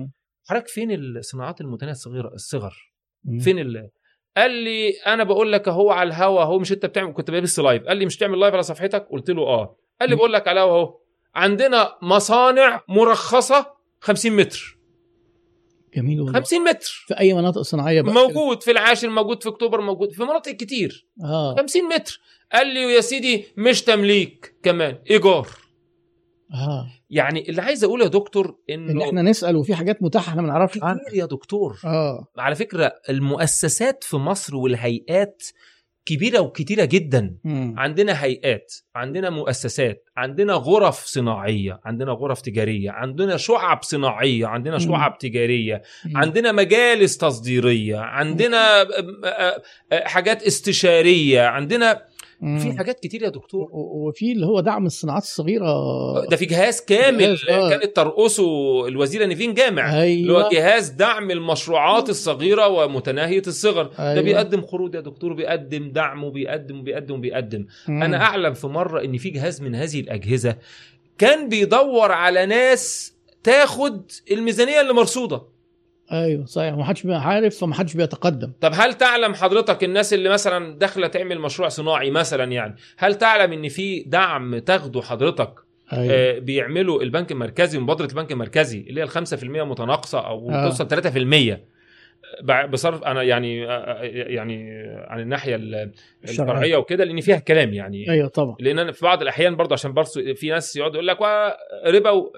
B: حضرتك فين الصناعات المتناهية الصغيره الصغر؟
A: مم.
B: فين ال قال لي أنا بقول لك اهو على الهوا أهو مش أنت بتعمل كنت بلبس live قال لي مش تعمل live على صفحتك؟ قلت له آه. قال لي. بقول لك على الهوا أهو. عندنا مصانع مرخصة 50 متر.
A: جميل والله.
B: 50 متر.
A: في أي مناطق صناعية بقى؟
B: موجود. في العاشر موجود في أكتوبر موجود في مناطق كتير.
A: آه.
B: 50 متر. قال لي يا سيدي مش تمليك كمان إيجار.
A: آه
B: يعني اللي عايز اقوله يا دكتور
A: إن
B: انه
A: إحنا نسأل وفي حاجات متاحة إحنا ما نعرفش عنها
B: كتير يا دكتور
A: آه
B: على فكرة المؤسسات في مصر والهيئات كبيرة وكتيرة جدا
A: مم.
B: عندنا هيئات عندنا مؤسسات عندنا غرف صناعية عندنا غرف تجارية عندنا شعب صناعية عندنا
A: مم.
B: شعب تجارية
A: مم.
B: عندنا مجالس تصديرية عندنا آه، آه، آه، حاجات استشارية عندنا
A: مم.
B: في حاجات كتير يا دكتور.
A: وفي اللي هو دعم الصناعات الصغيرة.
B: ده في جهاز كامل.
A: جهاز، آه.
B: كانت ترقصه الوزيره نيفين جامع. اللي هو
A: أيوه.
B: جهاز دعم المشروعات الصغيرة ومتناهية الصغر. ده
A: أيوة.
B: بيقدم قروض يا دكتور بيقدم دعم وبيقدم وبيقدم وبيقدم.
A: مم.
B: أنا أعلم في مرة إن في جهاز من هذه الأجهزة كان بيدور على ناس تاخد الميزانية اللي مرصودة.
A: أيوه صحيح. ما حدش عارف فما حدش بيتقدم.
B: طب هل تعلم حضرتك الناس اللي مثلا داخلة تعمل مشروع صناعي مثلا يعني هل تعلم إن في دعم تاخده حضرتك؟
A: أيوه.
B: آه، بيعملوا البنك المركزي مبادرة البنك المركزي اللي هي ال 5% متناقصة أو
A: آه.
B: توصل 3% بع- بصرف أنا يعني آه، يعني عن الناحية.
A: الشرعية.
B: وكده لأن فيها كلام يعني.
A: أيوه طبعا.
B: لأن أنا في بعض الأحيان برضه عشان برضه في ناس يقعد يقول لك "وا- ربا و-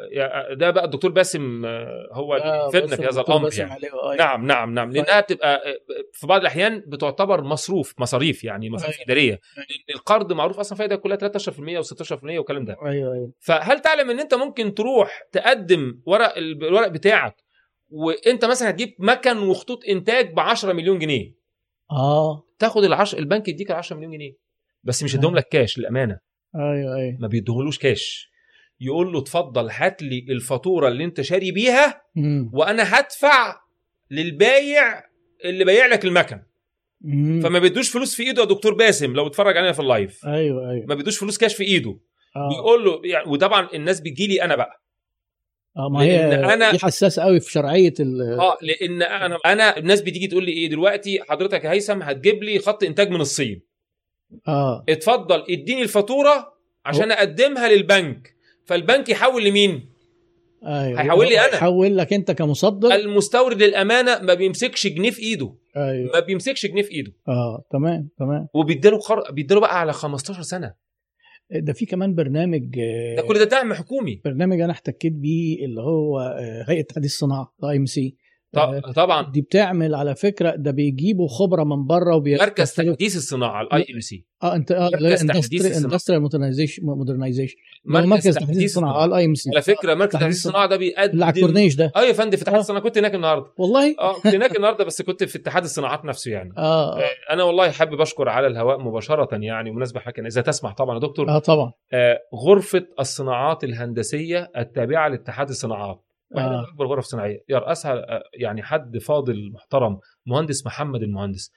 B: ده بقى الدكتور باسم آه، هو
A: آه،
B: يفيدنا
A: بس
B: في هذا
A: الأمر
B: يعني.
A: أيوة.
B: نعم نعم نعم. لأنها بتبقى في بعض الأحيان بتعتبر مصروف مصاريف يعني مصاريف
A: أيوة.
B: إدارية. لأن القرض معروف أصلا فايدة كلها 13% و16% والكلام ده.
A: أيوه أيوه.
B: فهل تعلم إن أنت ممكن تروح تقدم ورق الورق بتاعك وانت مثلا هتجيب مكن وخطوط إنتاج ب 10 مليون جنيه.
A: آه.
B: تاخد العشر البنك يديك ال 10 مليون جنيه. بس مش يديهم لك كاش للأمانة.
A: أيوه أيوه.
B: ما بيديهولوش كاش يقول له اتفضل هات لي الفاتورة اللي انت شاري بيها
A: مم.
B: وأنا هدفع للبايع اللي بايع لك المكن.
A: مم.
B: فما بيدوش فلوس في إيده يا دكتور باسم لو اتفرج علينا في ال
A: live. أيوه أيوه.
B: ما بيدوش فلوس كاش في إيده.
A: آه.
B: بيقول له يعني وطبعا الناس بتجي لي أنا بقى.
A: آه ما هي
B: أنا-
A: دي حساسة قوي في شرعية ال
B: آه لأن أنا أنا الناس بتيجي تقول لي إيه دلوقتي حضرتك يا هيثم هتجيب لي خط إنتاج من الصين.
A: آه.
B: اتفضل اديني الفاتورة عشان أقدمها للبنك. فالبنك يحول لمين؟
A: أيوه.
B: هيحول لي أنا.
A: هيحول لك أنت كمصدر.
B: المستورد للأمانة ما بيمسكش جنيه في إيده.
A: أيوه.
B: ما بيمسكش جنيه في إيده.
A: آه تمام تمام.
B: وبيديله خر... بيديله بقى على 15 سنة.
A: ده في كمان برنامج
B: ده كل ده دعم حكومي.
A: برنامج أنا احتكيت بيه اللي هو آه، هيئة تحديث الصناعه
B: IMC طبعا.
A: دي بتعمل على فكرة ده بيجيبوا خبرة من بره وبي...
B: مركز تحديث الصناعة ال IMC
A: آه انت آه
B: مركز تحديث الصناعة.
A: Industrial Modernization. مركز تحديث الصناعة آه ال IMC
B: على فكرة مركز
A: تحديث
B: الصناعة. ده بيقدم
A: على الكورنيش ده.
B: آه يا فندم في اتحاد
A: آه.
B: الصناعة. كنت هناك النهارده.
A: والله.
B: آه كنت هناك النهارده بس كنت في اتحاد الصناعات نفسه يعني.
A: آه.
B: آه، أنا والله حابب أشكر على الهواء مباشرة يعني مناسبه حكي إذا تسمح طبعا يا دكتور.
A: آه طبعا.
B: آه، غرفة الصناعات الهندسية التابعة لاتحاد الصناعات.
A: آه.
B: أكبر غرف صناعية. يرأسها آه، يعني حد فاضل محترم مهندس محمد المهندس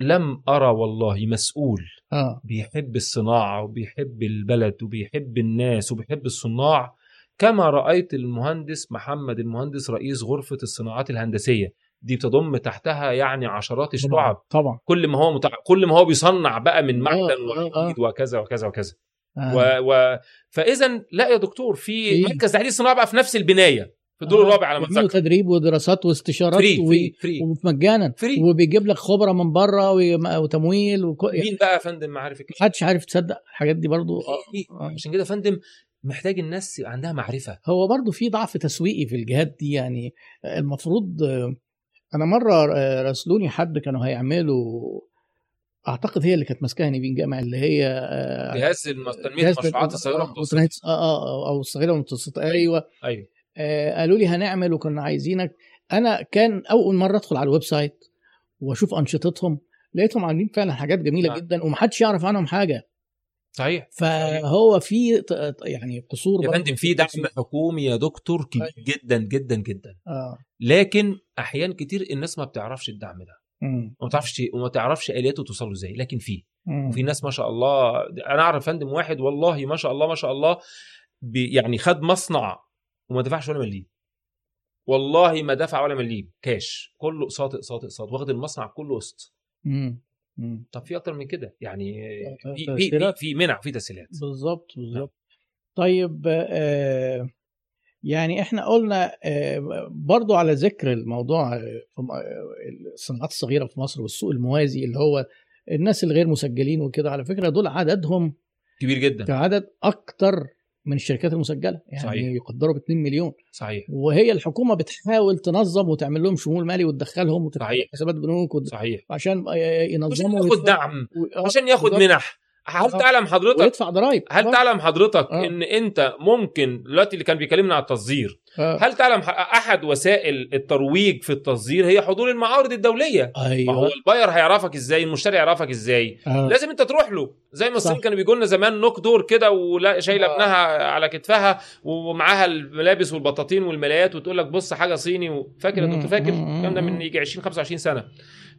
B: لم أرى والله مسؤول
A: آه.
B: بيحب الصناعة وبيحب البلد وبيحب الناس وبيحب الصناع كما رأيت المهندس محمد المهندس رئيس غرفة الصناعات الهندسية. دي بتضم تحتها يعني عشرات الشعب.
A: طبعا.
B: كل ما هو متع... كل ما هو بيصنع بقى من معدن
A: آه، آه.
B: وحديد وكذا وكذا وكذا.
A: آه.
B: و... و... فاذا لا يا دكتور في
A: في-
B: مركز تحليل الصناعه بقى في نفس البناية. في الدور. الرابع على ما اتذكر
A: تدريب ودراسات واستشارات free.
B: free free
A: ومجانا
B: free.
A: وبيجيب لك خبرة من بره وتمويل وكو...
B: مين بقى يا فندم معارف الكلام
A: محدش عارف تصدق الحاجات دي برضو آه. آه.
B: عشان كده فندم محتاج الناس يبقى عندها معرفة
A: هو برضو في ضعف تسويقي في الجهات دي يعني المفروض أنا مرة راسلوني حد كانوا هيعملوا أعتقد هي اللي كانت ماسكاها نيفين جامع اللي هي آه،
B: جهاز
A: تنمية
B: المشروعات الصغيره
A: آه،
B: والمتوسطه
A: آه آه أو الصغيرة والمتوسطة أيوه
B: أيوه
A: آه قالوا لي هنعمل وكنا عايزينك أنا كان أول مرة أدخل على ال website وأشوف أنشطتهم لقيتهم عاملين فعلا حاجات جميلة
B: نعم.
A: جدا ومحدش يعرف عنهم حاجة
B: صحيح
A: فهو في يعني قصور
B: يا فندم في دعم. حكومي يا دكتور كبير
A: أيوة.
B: جدا جدا جدا
A: آه
B: لكن احيان كتير الناس ما بتعرفش الدعم ده. وما تعرفش وما تعرفش آلياته توصله إزاي لكن في. وفي ناس ما شاء الله أنا أعرف فندم واحد والله ما شاء الله ما شاء الله يعني خد مصنع وما دفعش ولا مليم. والله ما دفع ولا مليم. كاش. كله اقساط اقساط اقساط واخد المصنع كله قسط. طب في أكتر من كده. يعني في في في, منع في تسهيلات.
A: بالظبط بالظبط. طيب آه يعني إحنا قلنا آه برضو على ذكر الموضوع آه، آه، الصناعات الصغيرة في مصر والسوق الموازي اللي هو الناس الغير مسجلين وكده على فكرة دول عددهم
B: كبير جدا.
A: كعدد أكتر من الشركات المسجلة يعني
B: صحيح.
A: يقدروا ب 2 مليون
B: صحيح
A: وهي الحكومة بتحاول تنظم وتعمل لهم شمول مالي وتدخلهم
B: صحيح.
A: حسابات بنوك وت-
B: صحيح
A: عشان آه،
B: عشان
A: ينظموا
B: ياخد دعم
A: و- آه،
B: عشان ياخد. منح هل. تعلم حضرتك
A: ويدفع ضرائب
B: هل
A: آه.
B: تعلم حضرتك
A: آه.
B: إن أنت ممكن دلوقتي اللي كان بيكلمنا على التصدير
A: آه.
B: هل تعلم أحد وسائل الترويج في التصدير هي حضور المعارض الدولية ما هو
A: ال
B: buyer هيعرفك إزاي المشتري يعرفك إزاي
A: آه.
B: لازم أنت تروح له زي ما الصين. كانوا بيجوا لنا زمان knock door كده ولا شايله
A: آه.
B: ابنها على كتفها ومعاها الملابس والبطاطين والملايات وتقول لك بص حاجة صيني فاكر. أنت فاكر. الكلام ده من يجي 20 25 سنة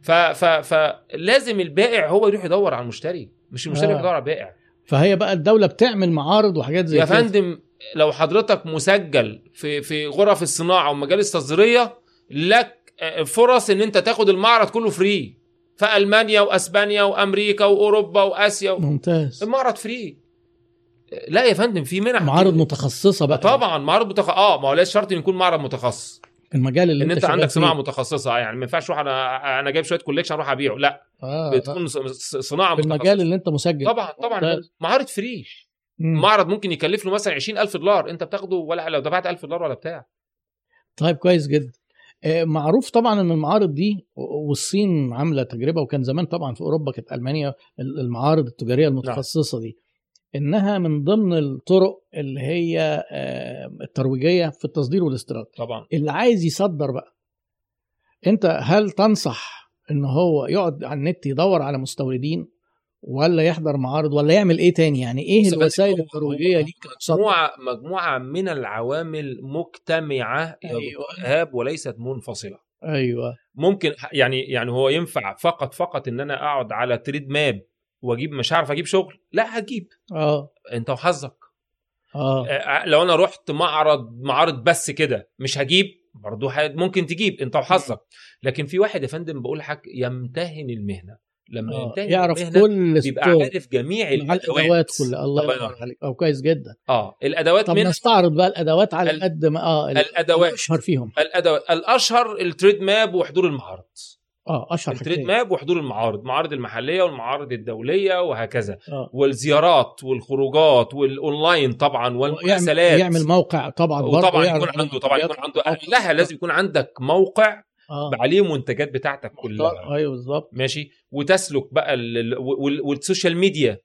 B: ف ف فلازم البائع هو يروح يدور على المشتري مش المشتري
A: آه.
B: يدور على البائع
A: فهي بقى الدولة بتعمل معارض وحاجات زي
B: يا
A: كده.
B: فندم لو حضرتك مسجل في في غرف الصناعة ومجالس تصديريه لك آه، فرص إن أنت تاخد المعرض كله free في ألمانيا وأسبانيا وأمريكا وأوروبا وآسيا و...
A: ممتاز.
B: المعرض free لا يا فندم في منح
A: معارض متخصصة بقى.
B: طبعا معرض متخصص آه ما هو شرط إن يكون معرض متخصص؟
A: المجال اللي
B: إن أنت
A: شغال
B: عندك. صناعة متخصصة يعني ما ينفعش أروح أنا أنا جايب شوية collection أروح أبيعه لا.
A: آه.
B: بتكون ص- صناعة
A: في
B: متخصصة.
A: المجال اللي أنت مسجل.
B: طبعا طبعا. معارض
A: free.
B: معرض ممكن يكلف له مثلا 20000 دولار انت بتاخده ولا لو دفعت 1000 دولار ولا بتاع.
A: طيب كويس جدا. آه، معروف طبعا إن المعارض دي والصين عاملة تجربة وكان زمان طبعا في أوروبا كانت ألمانيا ال- المعارض التجارية المتخصصة دي. إنها من ضمن الطرق اللي هي آه، الترويجية في التصدير والاستيراد.
B: طبعا.
A: اللي عايز يصدر بقى انت هل تنصح إن هو يقعد على النت يدور على مستوردين؟ ولا يحضر معارض ولا يعمل إيه تاني؟ يعني
B: إيه
A: الوسائل الترويجيه ليك؟
B: مجموعة مجموعة من العوامل مجتمعة
A: أيوة.
B: ايهاب وليست منفصلة.
A: أيوه.
B: ممكن يعني يعني هو ينفع فقط فقط إن أنا أقعد على Trade Map وأجيب مش عارف أجيب شغل؟ لا هجيب.
A: آه.
B: أنت وحظك. آه. لو أنا رحت معرض معارض بس كده مش هجيب؟ برضه ممكن تجيب أنت وحظك. لكن في واحد يا فندم بقول لحضرتك يمتهن المهنة. لما
A: آه.
B: يمتهن
A: يعرف كل
B: بيبقى
A: ستور
B: عارف جميع
A: الأدوات. كلها. الله ينور. عليك. آه كويس جدا.
B: آه الأدوات
A: طب
B: من
A: نستعرض بقى الأدوات على قد ما آه ال-
B: الأدوات.
A: الأشهر فيهم.
B: الأدوات. الأشهر ال Trade Map وحضور المعارض.
A: آه أشهر
B: التريد ماب وحضور المعارض. المعارض المحلية والمعارض الدولية وهكذا.
A: آه.
B: والزيارات والخروجات والأونلاين طبعا والمراسلات.
A: يعمل موقع طبعا
B: وطبعا يكون عنده طبعا يكون. عنده. لها لازم يكون عندك موقع
A: آه.
B: عليه منتجات بتاعتك كلها.
A: أيوه بالظبط.
B: ماشي؟ وتسلك بقى ال- ال- وال- وال social
A: media.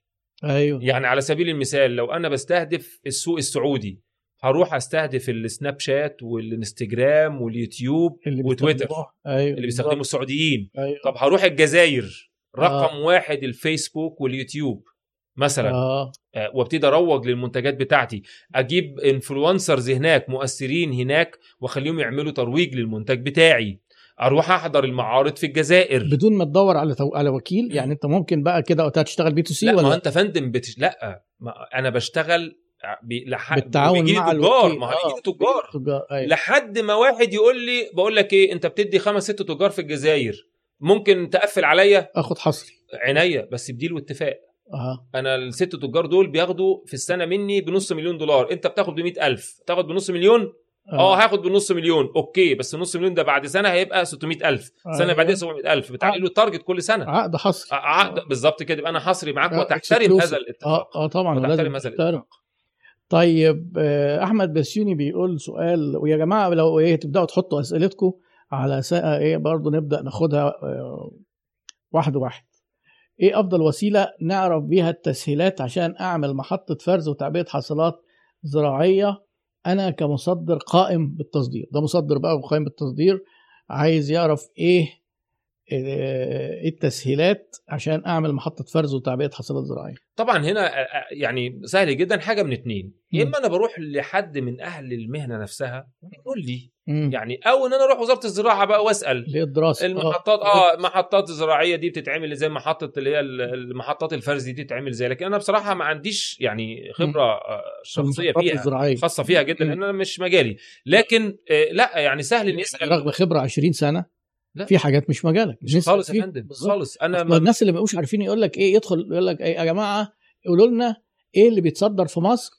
A: أيوه.
B: يعني على سبيل المثال لو أنا بستهدف السوق السعودي هروح أستهدف السناب شات والإنستجرام واليوتيوب
A: اللي
B: وتويتر.
A: أيوه
B: اللي بيستخدموا السعوديين.
A: أيوه.
B: طب هروح الجزائر رقم
A: آه.
B: واحد الفيسبوك واليوتيوب مثلا.
A: آه.
B: آه، وأبتدي أروج للمنتجات بتاعتي. أجيب influencers هناك مؤثرين هناك وأخليهم يعملوا ترويج للمنتج بتاعي. أروح احضر المعارض في الجزائر.
A: بدون ما تدور على تو... على وكيل يعني انت ممكن بقى كده وقتها تشتغل B2C
B: لا ما
A: ولا
B: انت فندم بتش... لا ما أنا بشتغل ب... لح...
A: بالتعاون مع
B: تجار ما هو بيجيلي تجار.
A: أيوة.
B: لحد ما واحد يقول لي بقول لك إيه انت بتدي خمس ست تجار في الجزائر ممكن تقفل عليا؟
A: اخد حصري.
B: عينيا بس بديل واتفاق.
A: آه
B: أنا الست تجار دول بياخدوا في السنة مني بنص مليون دولار. انت بتاخد ب ألف. تاخد بنص مليون؟ آه. هاخد بنص مليون. okay بس نص مليون ده بعد سنة هيبقى 600000 سنة
A: أيوة.
B: بعدين 700000 بتعلي له ال target كل سنة.
A: عقد حصري.
B: عقد. بالظبط كده. يبقى أنا حصري معاك
A: آه،
B: وتحترم. هذا الاتفاق.
A: آه طبعا.
B: وتحترم هذا
A: تحترم. طيب آه، أحمد بسيوني بيقول سؤال. ويا جماعة لو إيه تبدأوا تحطوا أسئلتكم على. إيه برضه نبدأ ناخدها آه، واحد واحد. إيه أفضل وسيلة نعرف بيها التسهيلات عشان أعمل محطة فرز وتعبئة حاصلات زراعية أنا كمصدر قائم بالتصدير ده مصدر بقى وقائم بالتصدير عايز يعرف إيه آه، إيه التسهيلات عشان أعمل محطة فرز وتعبئة حاصلات زراعية
B: طبعا هنا آه، آه، يعني سهل جدا حاجة من اتنين يا. إما أنا بروح لحد من أهل المهنة نفسها يقول لي
A: مم.
B: يعني أو إن أنا أروح وزارة الزراعة بقى
A: وأسأل. الدراسه
B: المحطات آه المحطات الزراعيه دي بتتعمل زي محطة اللي هي ال- المحطات الفرز دي بتتعمل زي لكن أنا بصراحة ما عنديش يعني خبرة آه،
A: شخصية
B: فيها
A: الزراعية.
B: خاصة فيها جدا
A: مم.
B: لأن أنا مش مجالي. لكن آه، لأ يعني سهل إن يسأل.
A: رغم خبرة 20 سنة
B: لا.
A: في حاجات مش مجالك.
B: مش خالص. يا فندم. خالص.
A: أنا
B: ما
A: الناس اللي ما بقوش عارفين يقول لك إيه يدخل يقول لك إيه يا جماعة قولوا لنا إيه اللي بيتصدر في مصر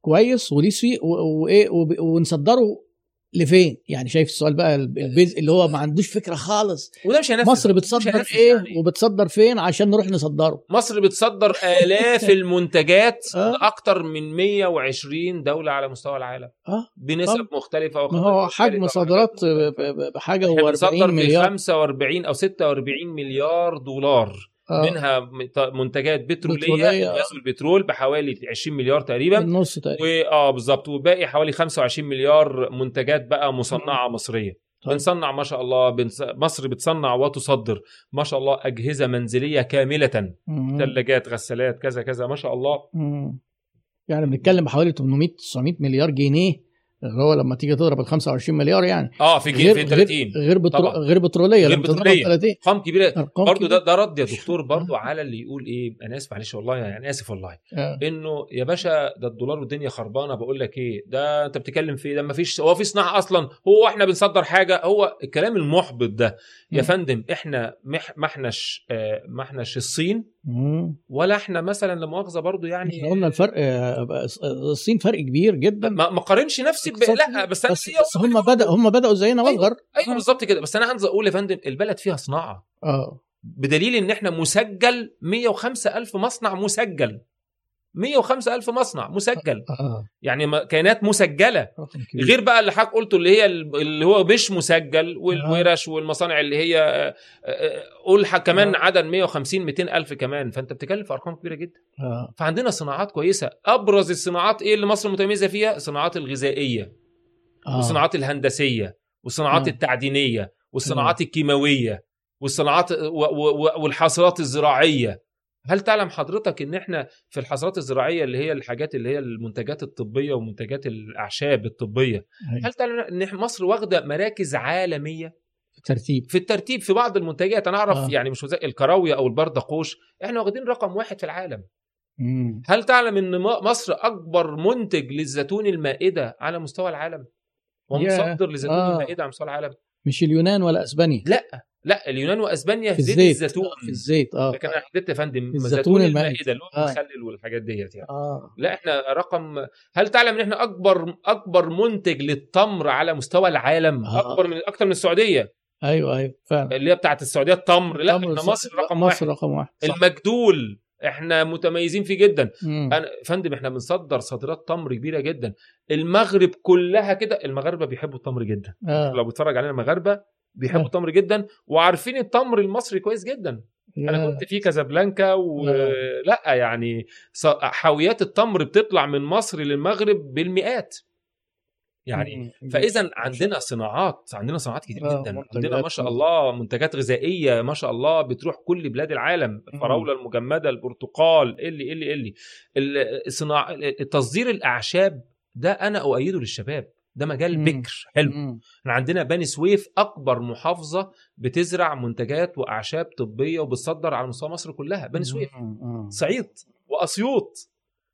A: كويس وليه سوق وايه ونصدره لفين؟ يعني شايف السؤال بقى البيز اللي هو ما عندوش فكرة خالص.
B: وده مش هينفذ.
A: مصر
B: مش
A: بتصدر
B: هينفذ
A: إيه
B: يعني.
A: وبتصدر فين؟ عشان نروح نصدره.
B: مصر بتصدر آلاف المنتجات
A: آه.
B: لأكتر من 120 دولة على مستوى العالم.
A: آه.
B: بنسب مختلفة
A: ما
B: وخطط
A: هو حجم صادرات بحاجة
B: إحنا
A: و40
B: بنصدر ب
A: مليار.
B: 45 أو 46 مليار دولار.
A: آه.
B: منها منتجات بترولية
A: بترولية.
B: غاز البترول بحوالي 20 مليار تقريبا
A: النص تقريبا
B: واه بالظبط وباقي حوالي 25 مليار منتجات بقى مصنعة مصرية
A: طيب.
B: بنصنع ما شاء الله بنص... مصر بتصنع وتصدر ما شاء الله أجهزة منزلية
A: كاملة.
B: ثلاجات غسالات كذا كذا ما شاء الله
A: مم. يعني بنتكلم بحوالي 800 900 مليار جنيه اللي هو لما تيجي تضرب ال 25 مليار يعني
B: آه في جي في 30
A: غير بترو... غير بترولية
B: غير بترولية.
A: 30
B: أرقام
A: كبيرة
B: برضو ده. ده رد يا دكتور برضو على اللي يقول إيه أنا آسف معلش والله يعني آسف والله
A: آه.
B: إنه يا باشا ده الدولار والدنيا خربانة بقول لك إيه ده أنت بتتكلم في إيه؟ ده ما فيش هو في صناعة أصلا هو إحنا بنصدر حاجة هو الكلام المحبط ده يا. فندم إحنا مح ما إحناش آه، ما إحناش الصين. ولا إحنا مثلا لا مؤاخذة برضو يعني
A: إحنا قلنا الفرق آه، الصين فرق كبير جدا.
B: ما قارنش نفسي ب... لا بس أنا
A: بس, بس هم بدا هم بدأوا زينا
B: أيوة.
A: واصغر.
B: أيوه بالظبط كده. بس أنا عايز أقول يا فندم البلد فيها صناعة.
A: آه.
B: بدليل إن إحنا مسجل 105 ألف مصنع مسجل. 105 ألف مصنع مسجل.
A: آه
B: يعني ما- كيانات
A: مسجلة. كبير
B: غير بقى اللي حضرتك قلته اللي هي اللي هو مش مسجل والورش والمصانع اللي هي آه، آه، قول كمان
A: آه.
B: عدد 150 200 ألف كمان. فأنت بتتكلم في أرقام كبيرة جدا. فعندنا صناعات كويسة. أبرز الصناعات إيه اللي مصر متميزة فيها؟ الصناعات
A: الغذائية
B: والصناعات الهندسية والصناعات
A: آه.
B: التعدينية والصناعات الكيماوية والصناعات والحاصلات الزراعية. هل تعلم حضرتك إن إحنا في الحاصلات الزراعية اللي هي الحاجات اللي هي المنتجات الطبية ومنتجات الأعشاب الطبية
A: أيوة.
B: هل تعلم إن مصر واخدة مراكز عالمية
A: ترتيب
B: في الترتيب في بعض المنتجات أنا أعرف
A: آه.
B: يعني مش زي الكراوية أو البردقوش إحنا واخدين رقم واحد في العالم
A: مم.
B: هل تعلم إن مصر أكبر منتج للزيتون المائدة على مستوى العالم ومصدر لزيتون
A: آه.
B: المائدة على مستوى العالم
A: مش اليونان ولا أسبانيا
B: لأ لا اليونان وأسبانيا
A: في
B: زيت
A: الزيت.
B: الزيتون.
A: آه، في الزيت آه.
B: لكن أنا حددت يا فندم
A: الزيتون
B: زيتون
A: المائد.
B: المائده اللي هو
A: آه.
B: المخلل والحاجات ديت يعني.
A: آه.
B: لا إحنا رقم هل تعلم إن إحنا أكبر أكبر منتج للتمر على مستوى العالم؟
A: آه.
B: أكبر من أكتر من السعودية.
A: أيوه أيوه فعلا.
B: اللي هي بتاعت السعودية التمر. لا
A: إحنا
B: مصر رقم
A: مصر
B: واحد.
A: رقم واحد صح.
B: المجدول إحنا متميزين فيه جدا.
A: مم.
B: أنا فندم إحنا بنصدر صادرات تمر كبيرة جدا. المغرب كلها كده المغاربة بيحبوا التمر جدا.
A: آه.
B: لو بيتفرج علينا المغاربة بيحبوا
A: آه.
B: التمر جدا وعارفين التمر المصري كويس جدا
A: أنا.
B: كنت في كازابلانكا
A: آه.
B: ولا يعني ص- حاويات التمر بتطلع من مصر للمغرب بالمئات يعني. فاذا عندنا صناعات عندنا صناعات كتير
A: آه،
B: جدا. عندنا ما شاء الله منتجات غذائية ما شاء الله بتروح كل بلاد العالم الفراولة المجمدة البرتقال اللي اللي اللي ال- الصناع تصدير الأعشاب ده أنا أؤيده للشباب ده مجال. بكر. حلو.
A: مم.
B: إحنا عندنا بني سويف أكبر محافظة بتزرع منتجات وأعشاب طبية وبتصدر على مستوى مصر كلها. بني سويف. صعيد
A: وأسيوط.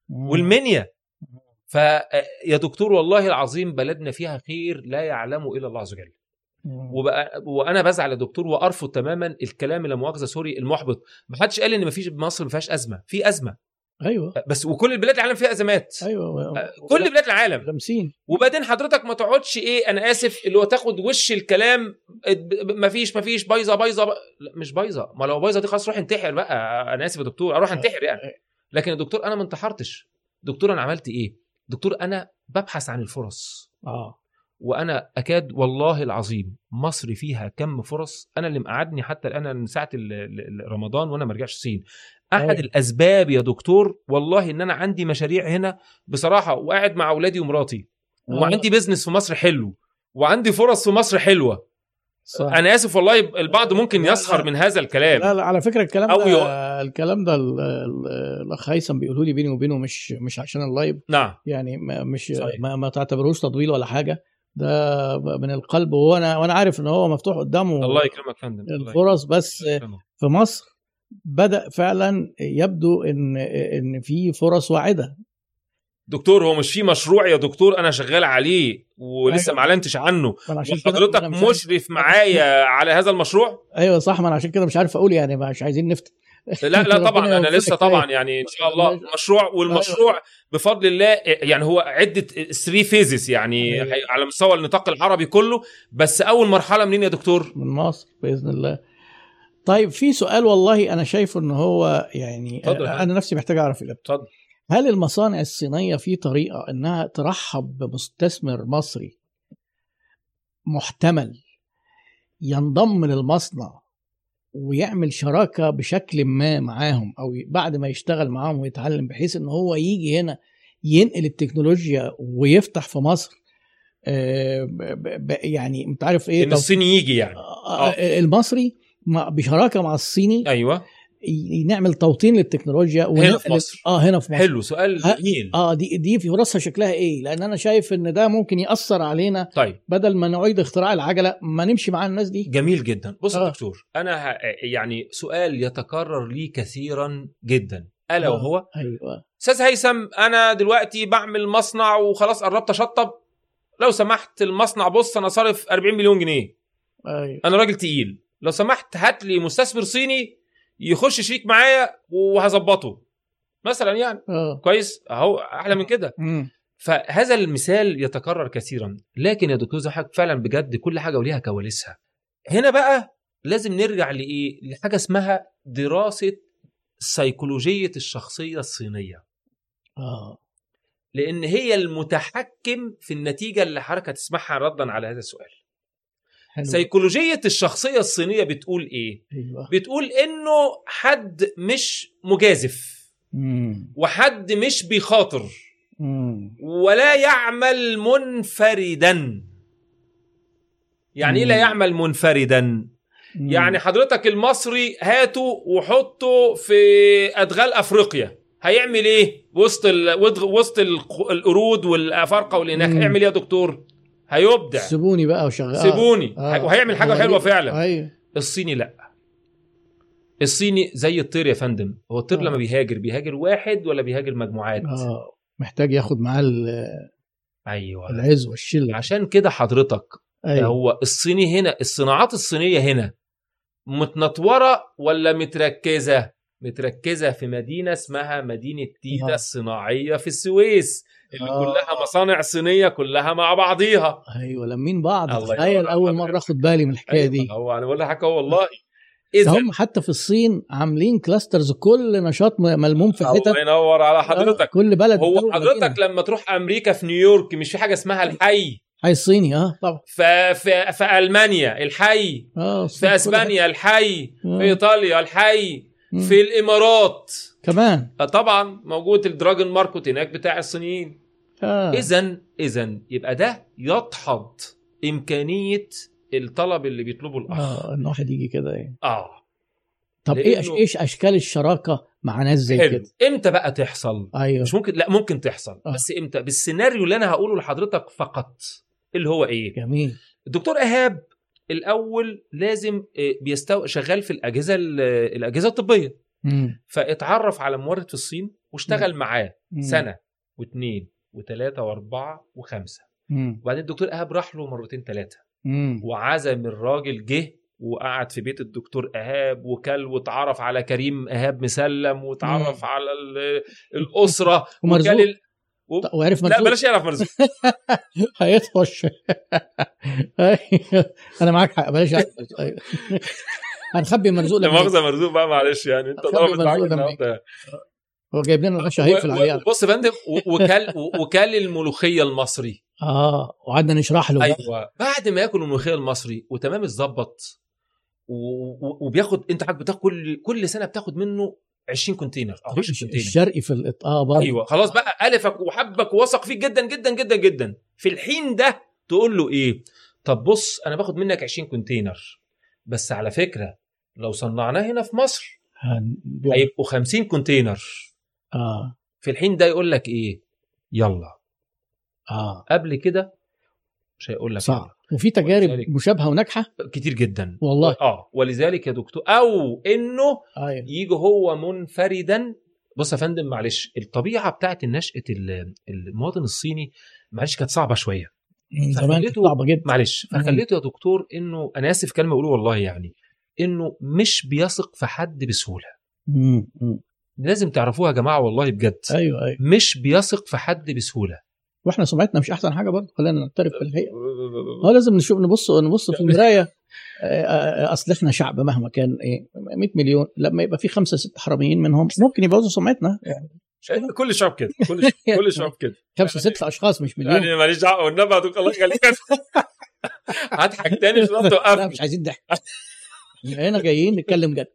B: والمنيا. فيا دكتور والله العظيم بلدنا فيها خير لا يعلمه إلا الله عز وجل. وبقى وأنا بزعل يا دكتور وأرفض تماما الكلام لا مؤاخذة سوري المحبط. ما حدش قال إن ما فيش مصر ما فيهاش أزمة. في أزمة.
A: أيوه.
B: بس وكل البلاد العالم فيها أزمات.
A: أيوه.
B: كل بلاد العالم.
A: لامسين
B: وبعدين حضرتك ما تقعدش إيه أنا آسف اللي هو تاخد وش الكلام ما فيش ما فيش بايظة بايظة مش بايظة. ما لو بايظة دي خلاص روح انتحر بقى. أنا آسف يا دكتور أروح انتحر يعني. لكن يا دكتور أنا ما انتحرتش. دكتور أنا عملت إيه؟ دكتور أنا ببحث عن الفرص.
A: آه.
B: وأنا أكاد والله العظيم مصر فيها كم فرص. أنا اللي مقعدني حتى الآن من ساعة رمضان وأنا ما رجعش الصين. أحد
A: أيوة.
B: الأسباب يا دكتور والله إن أنا عندي مشاريع هنا بصراحة وقاعد مع أولادي ومراتي وعندي بيزنس في مصر حلو وعندي فرص في مصر حلوة
A: صح.
B: أنا آسف والله البعض ممكن يسخر. من هذا الكلام
A: لا لا على فكرة الكلام
B: أو
A: ده
B: يو-
A: الكلام ده ال- ال- الأخ هيثم بيقولوا لي بيني وبينه مش مش عشان ال live
B: نعم
A: يعني ما مش
B: صحيح.
A: ما, ما تعتبروش تطبيل ولا حاجة ده من القلب وأنا وأنا عارف إن هو مفتوح قدامه
B: الله يكرمك فندم
A: الفرص بس. في مصر بدأ فعلا يبدو إن إن في فرص واعدة.
B: دكتور هو مش في مشروع يا دكتور أنا شغال عليه ولسه
A: أيوة.
B: ما أعلنتش عنه. وحضرتك مشرف معايا على هذا المشروع؟
A: أيوه صح ما أنا عشان كده مش عارف أقول يعني مش عايزين نفتي.
B: لا لا طبعا
A: أنا.
B: لسه طبعا يعني إن شاء الله مشروع والمشروع بفضل الله يعني هو عدة 3 فيزز يعني
A: أيوة.
B: على مستوى النطاق العربي كله. بس أول مرحلة منين يا دكتور؟
A: من مصر بإذن الله. طيب في سؤال والله أنا شايفه إن هو يعني أنا نفسي محتاج أعرف اجابته
B: اتفضل.
A: هل المصانع الصينية في طريقة إنها ترحب بمستثمر مصري محتمل ينضم للمصنع ويعمل شراكة بشكل ما معاهم أو بعد ما يشتغل معاهم ويتعلم بحيث إن هو يجي هنا ينقل التكنولوجيا ويفتح في مصر؟ آه، يعني أنت عارف
B: إيه؟
A: إن
B: الصيني يجي يعني.
A: آه، المصري مع- بشراكة مع الصيني أيوه. نعمل توطين للتكنولوجيا
B: هنا في مصر.
A: آه هنا في مصر.
B: حلو. سؤال جميل.
A: آه دي دي في فرصها شكلها إيه؟ لأن أنا شايف إن ده ممكن يأثر علينا
B: طيب.
A: بدل ما نعيد اختراع العجلة ما نمشي مع الناس دي.
B: جميل جدا. بص يا
A: آه.
B: دكتور أنا ه... يعني سؤال يتكرر لي كثيرا جدا. ألا
A: آه.
B: وهو؟
A: أيوه.
B: أستاذ هيثم أنا دلوقتي بعمل مصنع وخلاص قربت أشطب. لو سمحت المصنع بص أنا صارف 40 مليون جنيه.
A: أيوه.
B: أنا راجل تقيل. لو سمحت هات لي مستثمر صيني يخش شريك معايا وهظبطه. مثلا يعني.
A: آه.
B: كويس. أهو أحلى من كده. فهذا المثال يتكرر كثيرا. لكن يا دكتور زحك فعلا بجد كل حاجة وليها كواليسها. هنا بقى لازم نرجع لإيه؟ لحاجة اسمها دراسة سيكولوجية الشخصية الصينية.
A: آه.
B: لأن هي المتحكم في النتيجة اللي حضرتك هتسمعها ردا على هذا السؤال.
A: حلو.
B: سيكولوجية الشخصية الصينية بتقول إيه؟
A: أيوه.
B: بتقول إنه حد مش مجازف.
A: مم.
B: وحد مش بيخاطر.
A: مم.
B: ولا يعمل منفردا. يعني إيه لا
A: مم.
B: يعمل منفردا؟
A: مم.
B: يعني حضرتك المصري هاته وحطه في أدغال أفريقيا. هيعمل إيه؟ وسط ال... وسط ال... القرود والأفارقة والإناث.
A: مم.
B: هيعمل إيه يا دكتور. هيبدع.
A: سيبوني بقى وشغال.
B: سيبوني.
A: آه.
B: وهيعمل حاجة
A: حلوة
B: فعلا.
A: أيوه.
B: الصيني لا. الصيني زي الطير يا فندم. هو الطير
A: آه.
B: لما بيهاجر بيهاجر واحد ولا بيهاجر مجموعات؟
A: آه. محتاج ياخد معاه
B: أيوه.
A: العز والشلة.
B: عشان كده حضرتك
A: أيوه.
B: هو الصيني هنا الصناعات الصينية هنا متنطورة ولا متركزة؟ متركزة في مدينة اسمها مدينة تيتا
A: آه.
B: الصناعية في السويس. اللي
A: آه.
B: كلها مصانع صينية كلها مع بعضيها.
A: أيوه لمين بعض. تخيل
B: أول.
A: مرة أخد بالي من الحكاية دي.
B: أيوة، هو أنا بقول لك والله. اذا
A: هم حتى في الصين عاملين كلاسترز كل نشاط ملموم في حتت
B: الله ينور على
A: آه،
B: حضرتك.
A: كل بلد
B: هو حضرتك. لما تروح أمريكا في نيويورك مش في حاجة اسمها الحي.
A: حي الصيني آه طبعا.
B: في في, في ألمانيا الحي.
A: آه
B: في أسبانيا الحي.
A: آه.
B: في إيطاليا الحي. في الإمارات.
A: كمان.
B: آه، طبعا موجود ال Dragon Mart هناك بتاع الصينيين. اذا اذا يبقى ده يدحض إمكانية الطلب اللي بيطلبه الأخ.
A: آه إن واحد يجي كده يعني.
B: آه.
A: طب إيه. إيش أشكال الشراكة مع ناس زي
B: حلو.
A: كده؟
B: إمتى بقى تحصل؟
A: أيوه.
B: مش ممكن لا ممكن تحصل.
A: آه.
B: بس إمتى؟ بالسيناريو اللي أنا هقوله لحضرتك فقط اللي هو إيه؟
A: جميل.
B: الدكتور إيهاب الأول لازم آه، بيستو شغال في الأجهزة ال- الأجهزة الطبية.
A: مم.
B: فاتعرف على مورد في الصين واشتغل معاه
A: مم.
B: سنة واثنين وثلاثه وأربعة وخمسة
A: مم.
B: وبعدين الدكتور إيهاب راح له مرتين ثلاثة
A: مم.
B: وعزم الراجل جه وقعد في بيت الدكتور إيهاب وكل واتعرف على كريم إيهاب مسلم واتعرف. على ال- الأسرة
A: ومرزوق.
B: وكل ال... و...
A: وعرف
B: لا
A: مرزوق
B: بلاش يعرف مرزوق
A: هيطفش أنا معاك حق بلاش. هنخبي مرزوق
B: لا
A: لما
B: مؤاخذه مرزوق بقى معلش يعني
A: أنت
B: ضربت معاك النهارده
A: هو جايب لنا هيقفل
B: و-
A: عليه
B: و- بص يا فندم وكل وكل الملوخية المصري.
A: آه وقعدنا نشرح له.
B: أيوه. بعد ما ياكل الملوخية المصري وتمام اتظبط وبياخد انت عارف بتاخد كل كل سنة بتاخد منه 20 كونتينر أو 10 كونتينر.
A: الشرقي في الإطاء برضه
B: أيوه. خلاص بقى ألفك وحبك ووثق فيك جدا جدا جدا جدا. في الحين ده تقول له إيه؟ طب بص أنا باخد منك 20 كونتينر. بس على فكرة لو صنعناه هنا في مصر
A: هن-
B: هيبقوا 50 كونتينر.
A: آه.
B: في الحين ده يقول لك إيه؟ يلا.
A: آه.
B: قبل كده مش هيقول لك
A: صعب. وفي تجارب
B: ولذلك-
A: مشابهة
B: وناجحة. كتير جدا.
A: والله.
B: آه. ولذلك يا دكتور أو إنه
A: أيوه.
B: يجي هو منفردا. بص يا فندم معلش الطبيعة بتاعت ال- المواطن الصيني معلش كانت صعبة شوية.
A: من زمان كانت صعبة جدا.
B: معلش
A: مم.
B: فخليته يا دكتور إنه أنا آسف كلمة أقوله والله يعني إنه مش بيثق في حد بسهولة.
A: مم.
B: لازم تعرفوها يا جماعة والله بجد.
A: أيوه أيوه.
B: مش بيثق في حد بسهولة.
A: وإحنا سمعتنا مش أحسن حاجة برضه خلينا نعترف بالحقيقة آه لازم نشوف نبص نبص في المراية. آه، آه، أصل إحنا شعب مهما كان إيه 100 مليون لما يبقى في خمسة ست حراميين منهم ممكن يبوظوا سمعتنا. يعني
B: كل الشعب كده كل كل الشعب كده.
A: خمسة ست أشخاص مش مليون.
B: يعني ماليش دعوة والنبي دكتور الله يخليك. هضحك تاني مش
A: لا مش عايزين ضحك. إحنا هنا جايين نتكلم جد.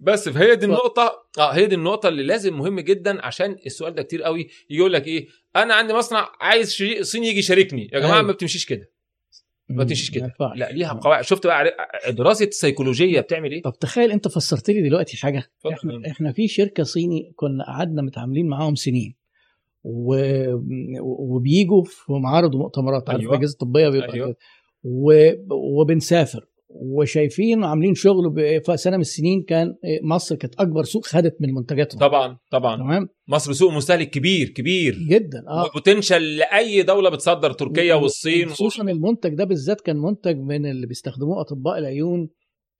B: بس فهي دي النقطة آه هي دي النقطة اللي لازم مهم جدا عشان السؤال ده كتير قوي يقول لك إيه أنا عندي مصنع عايز شريك صيني يجي يشاركني يا جماعة
A: أيوة.
B: ما بتمشيش كده ما تمشيش كده. لا ليها قواعد شفت بقى دراسة سيكولوجية بتعمل إيه؟
A: طب تخيل أنت فسرت لي دلوقتي
B: اتفضل.
A: إحنا إحنا في شركة صيني كنا قعدنا متعاملين معاهم سنين و... وبيجوا في معارض ومؤتمرات عارف
B: أيوة.
A: الأجهزة الطبية بيبقى
B: أيوة.
A: و... وبنسافر وشايفين وعاملين شغل في سنة من السنين كان مصر كانت أكبر سوق خدت من منتجاتهم.
B: طبعا طبعا.
A: تمام؟
B: مصر سوق مستهلك كبير كبير.
A: جدا آه.
B: وبوتنشال لأي دولة بتصدر تركيا والصين
A: خصوصا المنتج ده بالذات كان منتج من اللي بيستخدموه أطباء العيون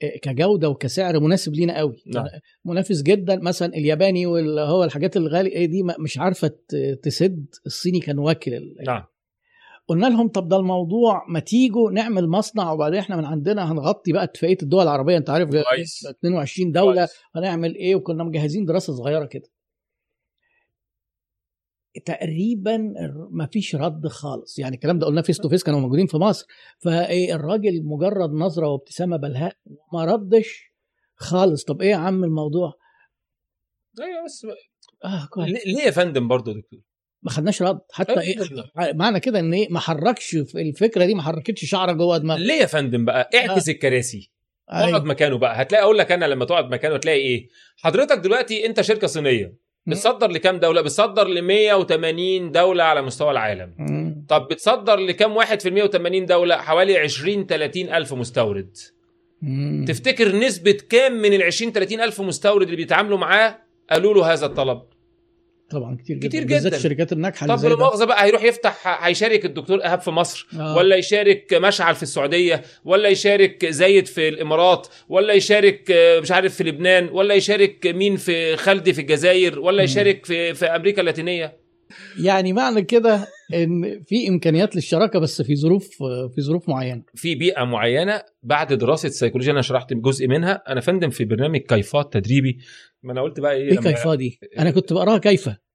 A: آه، كجودة وكسعر مناسب لينا قوي.
B: نعم.
A: منافس جدا. مثلا الياباني واللي هو الحاجات الغالية دي مش عارفة تسد. الصيني كان واكل
B: نعم.
A: قلنا لهم طب ده الموضوع ما تيجوا نعمل مصنع وبعدين إحنا من عندنا هنغطي بقى اتفاقية الدول العربية انت عارف
B: كويس.
A: 22 دولة
B: كويس.
A: هنعمل إيه؟ وكنا مجهزين دراسة صغيرة كده. تقريبا ما فيش رد خالص. يعني الكلام ده قلناه face to face كانوا موجودين في مصر. فايه الراجل مجرد نظرة وابتسامة بلهاء ما ردش خالص. طب إيه يا عم الموضوع؟
B: أيوه بس
A: آه كويس.
B: ليه يا فندم برضه دكتور؟
A: ما خدناش رد حتى إيه معنى كده إن إيه ما حركش في الفكرة دي ما حركتش شعرة جوه دماغه.
B: ليه يا فندم بقى؟ اعكس الكراسي. اقعد
A: أيوة.
B: مكانه بقى. هتلاقي أقول لك أنا لما تقعد مكانه هتلاقي إيه؟ حضرتك دلوقتي أنت شركة صينية. بتصدر لكام دولة؟ بتصدر ل 180 دولة على مستوى العالم.
A: مم.
B: طب بتصدر لكام واحد في ال 180 دولة؟ حوالي 20 30 ألف مستورد.
A: مم.
B: تفتكر نسبة كام من ال 20 30 ألف مستورد اللي بيتعاملوا معاه قالوا له هذا الطلب؟
A: طبعا كتير جدا
B: كتير
A: بالذات
B: جدا.
A: الشركات الناجحة
B: طب لا. مؤاخذه بقى هيروح يفتح هيشارك الدكتور إيهاب في مصر
A: آه.
B: ولا يشارك مشعل في السعودية ولا يشارك زايد في الإمارات ولا يشارك آه، مش عارف في لبنان ولا يشارك مين في خالدي في الجزائر ولا. يشارك في في أمريكا اللاتينية
A: يعني معنى كده إن في إمكانيات للشراكة بس في ظروف في ظروف معينة.
B: في بيئة معينة بعد دراسة سيكولوجيا أنا شرحت جزء منها. أنا فندم في برنامج كيفات تدريبي. ما أنا قلت بقى
A: إيه
B: إيه
A: كيفاه دي؟ أنا كنت بقراها كيفة.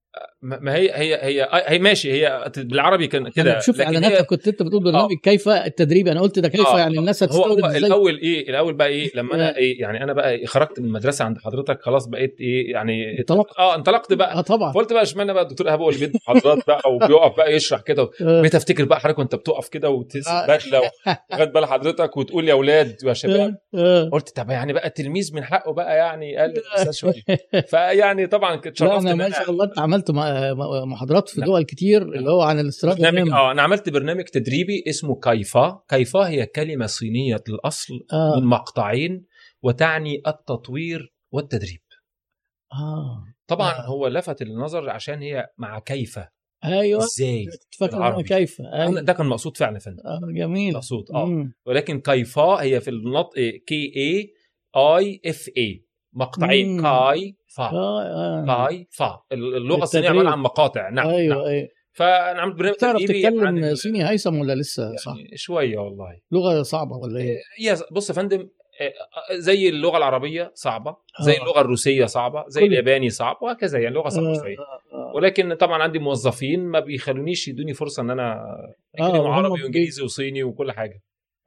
B: ما هي هي هي هي ماشي هي بالعربي كان كده.
A: إعلاناتها
B: هي
A: كنت أنت بتقول برنامج كيفه التدريبي أنا قلت ده كيفه
B: آه،
A: يعني الناس هتستورد
B: هو الأول إيه؟ الأول بقى إيه؟ لما أنا
A: آه.
B: إيه؟ يعني أنا بقى خرجت من المدرسة عند حضرتك خلاص بقيت إيه؟ يعني
A: انطلقت.
B: آه انطلقت بقى.
A: آه طبعا.
B: فقلت بقى إشمعنى بقى الدكتور إيهاب هو اللي بيدي محاضرات بقى وبيقف بقى يشرح كده
A: آه.
B: بقيت أفتكر بقى حضرتك وأنت بتقف كده وتلبس
A: آه.
B: بدله واخد بال حضرتك وتقول يا أولاد ويا شباب.
A: آه.
B: قلت طب يعني بقى التلميذ من حقه بقى يعني؟ يقلل شوية. فيعني طبعا كنت
A: لا ما شاء الله أنت عملت محاضرات في. دول كتير اللي هو عن الاستيراد
B: برنامج. آه أنا عملت برنامج تدريبي اسمه كيفا كيفا هي كلمة صينية الأصل
A: آه.
B: من مقطعين وتعني التطوير والتدريب.
A: آه.
B: طبعا
A: آه.
B: هو لفت النظر عشان هي مع كيف
A: أيوه.
B: إزاي؟
A: تفكر. كيف أيوة.
B: ده كان مقصود فعلا يا فندم
A: آه جميل.
B: مقصود آه.
A: مم.
B: ولكن كيفا هي في النطق K A I F A مقطعين
A: مم.
B: Kaifa
A: آه آه.
B: Kaifa اللغة
A: الصينية.
B: عبارة عن مقاطع نعم
A: أيوه
B: نعم.
A: أيوه
B: فأنا عملت برنامج
A: تعرف
B: عن
A: تتكلم صيني هيثم ولا لسه صح
B: يعني شوية والله
A: لغة صعبة ولا إيه
B: هي بص يا فندم آه، زي اللغة العربية صعبة زي
A: آه.
B: اللغة الروسية صعبة زي
A: كل-
B: الياباني صعب وهكذا يعني لغة صعبة
A: آه،
B: شوية
A: آه، آه.
B: ولكن طبعا عندي موظفين ما بيخلونيش يدوني فرصة إن أنا
A: آه،
B: اتكلم
A: وهم
B: عربي
A: بي-
B: وانجليزي وصيني وكل
A: حاجة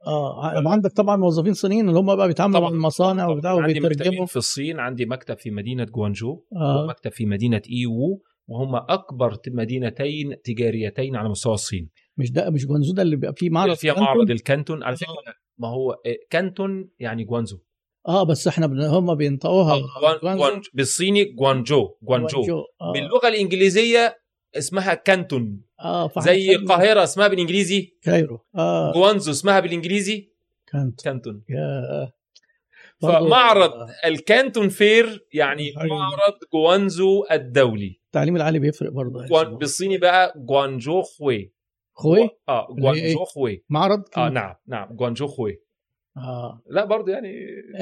A: آه عندك طبعا موظفين صينيين اللي هم بقى بيتعاملوا مع. المصانع. وبتاع وبيترجموا
B: في الصين عندي مكتب في مدينة جوانجو
A: آه
B: ومكتب في مدينة ايوو وهم أكبر مدينتين تجاريتين على مستوى الصين
A: مش ده مش جوانزو ده اللي بيبقى فيه معرض
B: فيها
A: كانتون؟
B: معرض الكانتون على
A: آه.
B: فكرة ما هو آه، كانتون يعني جوانزو
A: آه بس إحنا بن... هم بينطقوها
B: آه، جوان-. جوان- بالصيني جوانجو جوانجو
A: آه.
B: باللغة الإنجليزية اسمها كانتون.
A: آه
B: زي القاهرة اسمها بالإنجليزي.
A: كايرو. آه.
B: جوانزو اسمها بالإنجليزي.
A: كانت
B: كانتون.
A: يا.
B: فمعرض
A: آه،
B: ال Canton Fair يعني
A: أيوة.
B: معرض جوانزو الدولي.
A: التعليم العالي بيفرق برضه
B: جوان بالصيني بقى جوانجو خوي.
A: خوي؟ آه هي إيه؟
B: جوانجو خوي.
A: معرض؟
B: آه نعم نعم جوانجو خوي.
A: آه.
B: لا برضه يعني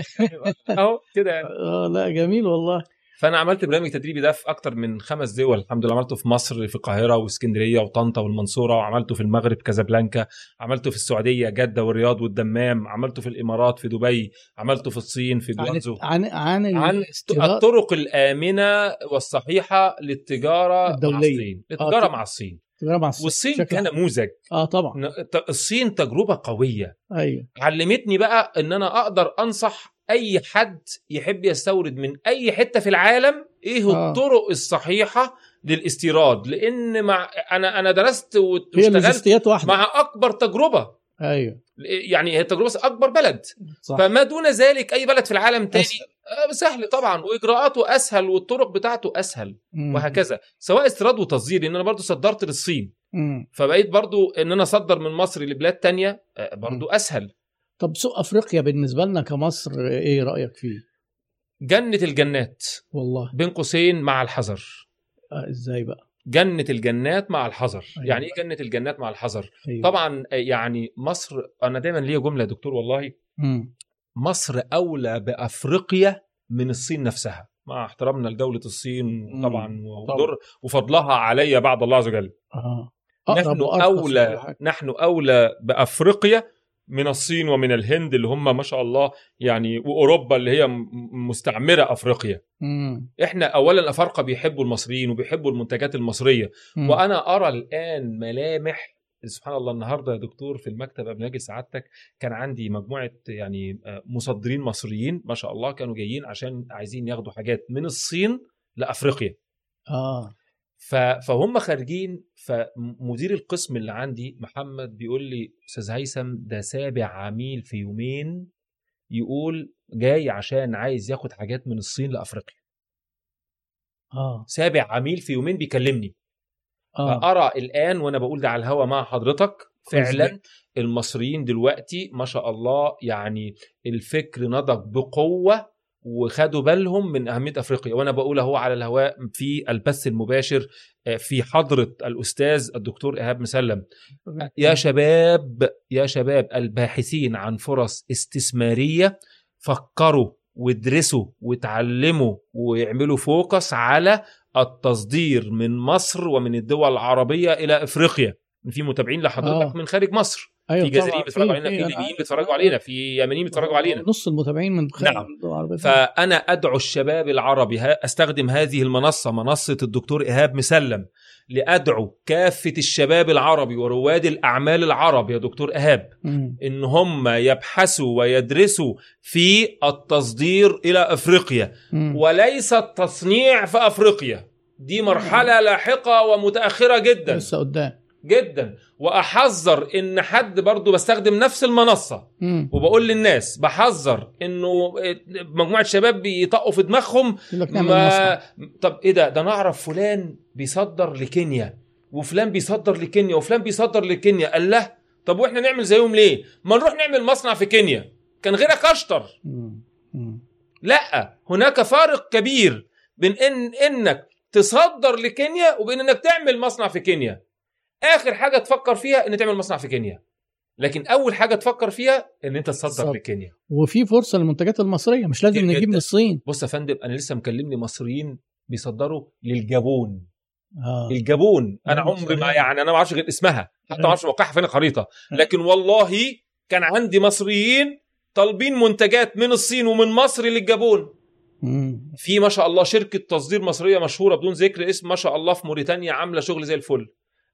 B: أهو كده يعني.
A: آه لا جميل والله.
B: فأنا عملت برنامج تدريبي ده في أكتر من خمس دول. الحمد لله عملته في مصر في القاهرة واسكندرية وطنطا والمنصورة وعملته في المغرب كازابلانكا عملته في السعودية جدة والرياض والدمام عملته في الإمارات في دبي عملته في الصين في
A: عن
B: جوانزو.
A: عن عن
B: عن
A: الاستيراد؟
B: الطرق الآمنة والصحيحة للتجارة
A: الدولية.
B: مع الصين التجارة
A: آه،
B: مع الصين.
A: التجارة مع الصين.
B: والصين
A: بشكل عام.
B: كنموذج
A: آه طبعا.
B: الصين تجربة قوية.
A: أيوه.
B: علمتني بقى إن أنا أقدر أنصح أي حد يحب يستورد من أي حتة في العالم إيه
A: آه.
B: الطرق الصحيحة للاستيراد؟ لأن مع أنا أنا درست واشتغلت مع أكبر تجربة.
A: أيوه.
B: يعني هي تجربة أكبر بلد.
A: صح.
B: فما دون ذلك أي بلد في العالم تاني
A: أسهل.
B: آه، سهل طبعا وإجراءاته أسهل والطرق بتاعته أسهل
A: مم.
B: وهكذا. سواء استيراد وتصدير لأن أنا برضو صدرت للصين.
A: مم.
B: فبقيت برضو إن أنا أصدر من مصر لبلاد تانية آه، برضو أسهل.
A: طب سوق أفريقيا بالنسبة لنا كمصر إيه رأيك فيه؟
B: جنة الجنات
A: والله
B: بين قوسين مع الحذر
A: آه إزاي بقى؟
B: جنة الجنات مع الحذر
A: أيوة.
B: يعني إيه جنة الجنات مع الحذر
A: أيوة.
B: طبعا آه، يعني مصر أنا دايما ليا جملة يا دكتور والله
A: مم.
B: مصر أولى بأفريقيا من الصين نفسها مع احترامنا لدولة الصين طبعا ودر وفضلها علي بعد الله عز وجل
A: أقرب
B: نحن
A: أولى.
B: نحن أولى بأفريقيا من الصين ومن الهند اللي هم ما شاء الله يعني وأوروبا اللي هي مستعمرة أفريقيا.
A: مم.
B: إحنا اولا الأفارقة بيحبوا المصريين وبيحبوا المنتجات المصرية.
A: مم.
B: وأنا أرى الآن ملامح. سبحان الله النهارده يا دكتور في المكتب قبل أجي سعادتك كان عندي مجموعة يعني آه، مصدرين مصريين ما شاء الله كانوا جايين عشان عايزين ياخدوا حاجات من الصين
A: لأفريقيا.
B: آه. فهم خارجين فمدير القسم اللي عندي محمد بيقول لي أستاذ هيثم ده سابع عميل في يومين يقول جاي عشان عايز ياخد حاجات من الصين لأفريقيا.
A: آه.
B: سابع عميل في يومين بيكلمني.
A: آه.
B: فأرى الآن وأنا بقول ده على الهوا مع حضرتك فعلا المصريين دلوقتي ما شاء الله يعني الفكر نضج بقوة وخدوا بالهم من أهمية أفريقيا. وأنا بقول أهو على الهواء في البث المباشر آه، في حضرة الأستاذ الدكتور إيهاب مسلم. يا شباب يا شباب الباحثين عن فرص استثمارية فكروا وادرسوا وتعلموا ويعملوا فوكس على التصدير من مصر ومن الدول العربية إلى إفريقيا. في متابعين لحضرتك
A: آه.
B: من خارج مصر.
A: أيوه
B: في جزائريين. بيتفرجوا علينا
A: في-
B: ليبيين
A: عارف.
B: بيتفرجوا علينا في يمنيين بيتفرجوا علينا
A: نص المتابعين من خارج
B: نعم.
A: العربية
B: فأنا أدعو الشباب العربي ها- أستخدم هذه المنصة منصة الدكتور إيهاب مسلم لأدعو كافة الشباب العربي ورواد الأعمال العرب يا دكتور إيهاب
A: مم.
B: إن هم يبحثوا ويدرسوا في التصدير إلى أفريقيا
A: مم.
B: وليس التصنيع في أفريقيا دي مرحلة لاحقة ومتأخرة جدا
A: لسه قدام
B: جدا. وأحذر إن حد برضو بستخدم نفس المنصة.
A: مم.
B: وبقول للناس بحذر إنه مجموعة شباب بيطقوا في دماغهم ما طب إيه ده؟ ده أنا أعرف فلان بيصدر لكينيا وفلان بيصدر لكينيا وفلان بيصدر لكينيا. قال له طب وإحنا نعمل زيهم ليه؟ ما نروح نعمل مصنع في كينيا. كان غيرك اشطر. لا. هناك فارق كبير بين ان إنك تصدر لكينيا وبين إنك تعمل مصنع في كينيا. آخر حاجة تفكر فيها إن تعمل مصنع في كينيا. لكن أول حاجة تفكر فيها إن أنت تصدر
A: تصدر.
B: لكينيا
A: وفي فرصة للمنتجات المصرية مش لازم نجيب. من الصين.
B: بص يا فندم أنا لسه مكلمني مصريين بيصدروا للجابون.
A: آه.
B: الجابون أنا
A: آه،
B: عمري ما. يعني أنا ما أعرفش غير اسمها حتى ما أعرفش موقعها فين الخريطة. لكن والله كان عندي مصريين طالبين منتجات من الصين ومن مصر للجابون.
A: مم.
B: في ما شاء الله شركة تصدير مصرية مشهورة بدون ذكر اسم ما شاء الله في موريتانيا عاملة شغل زي الفل.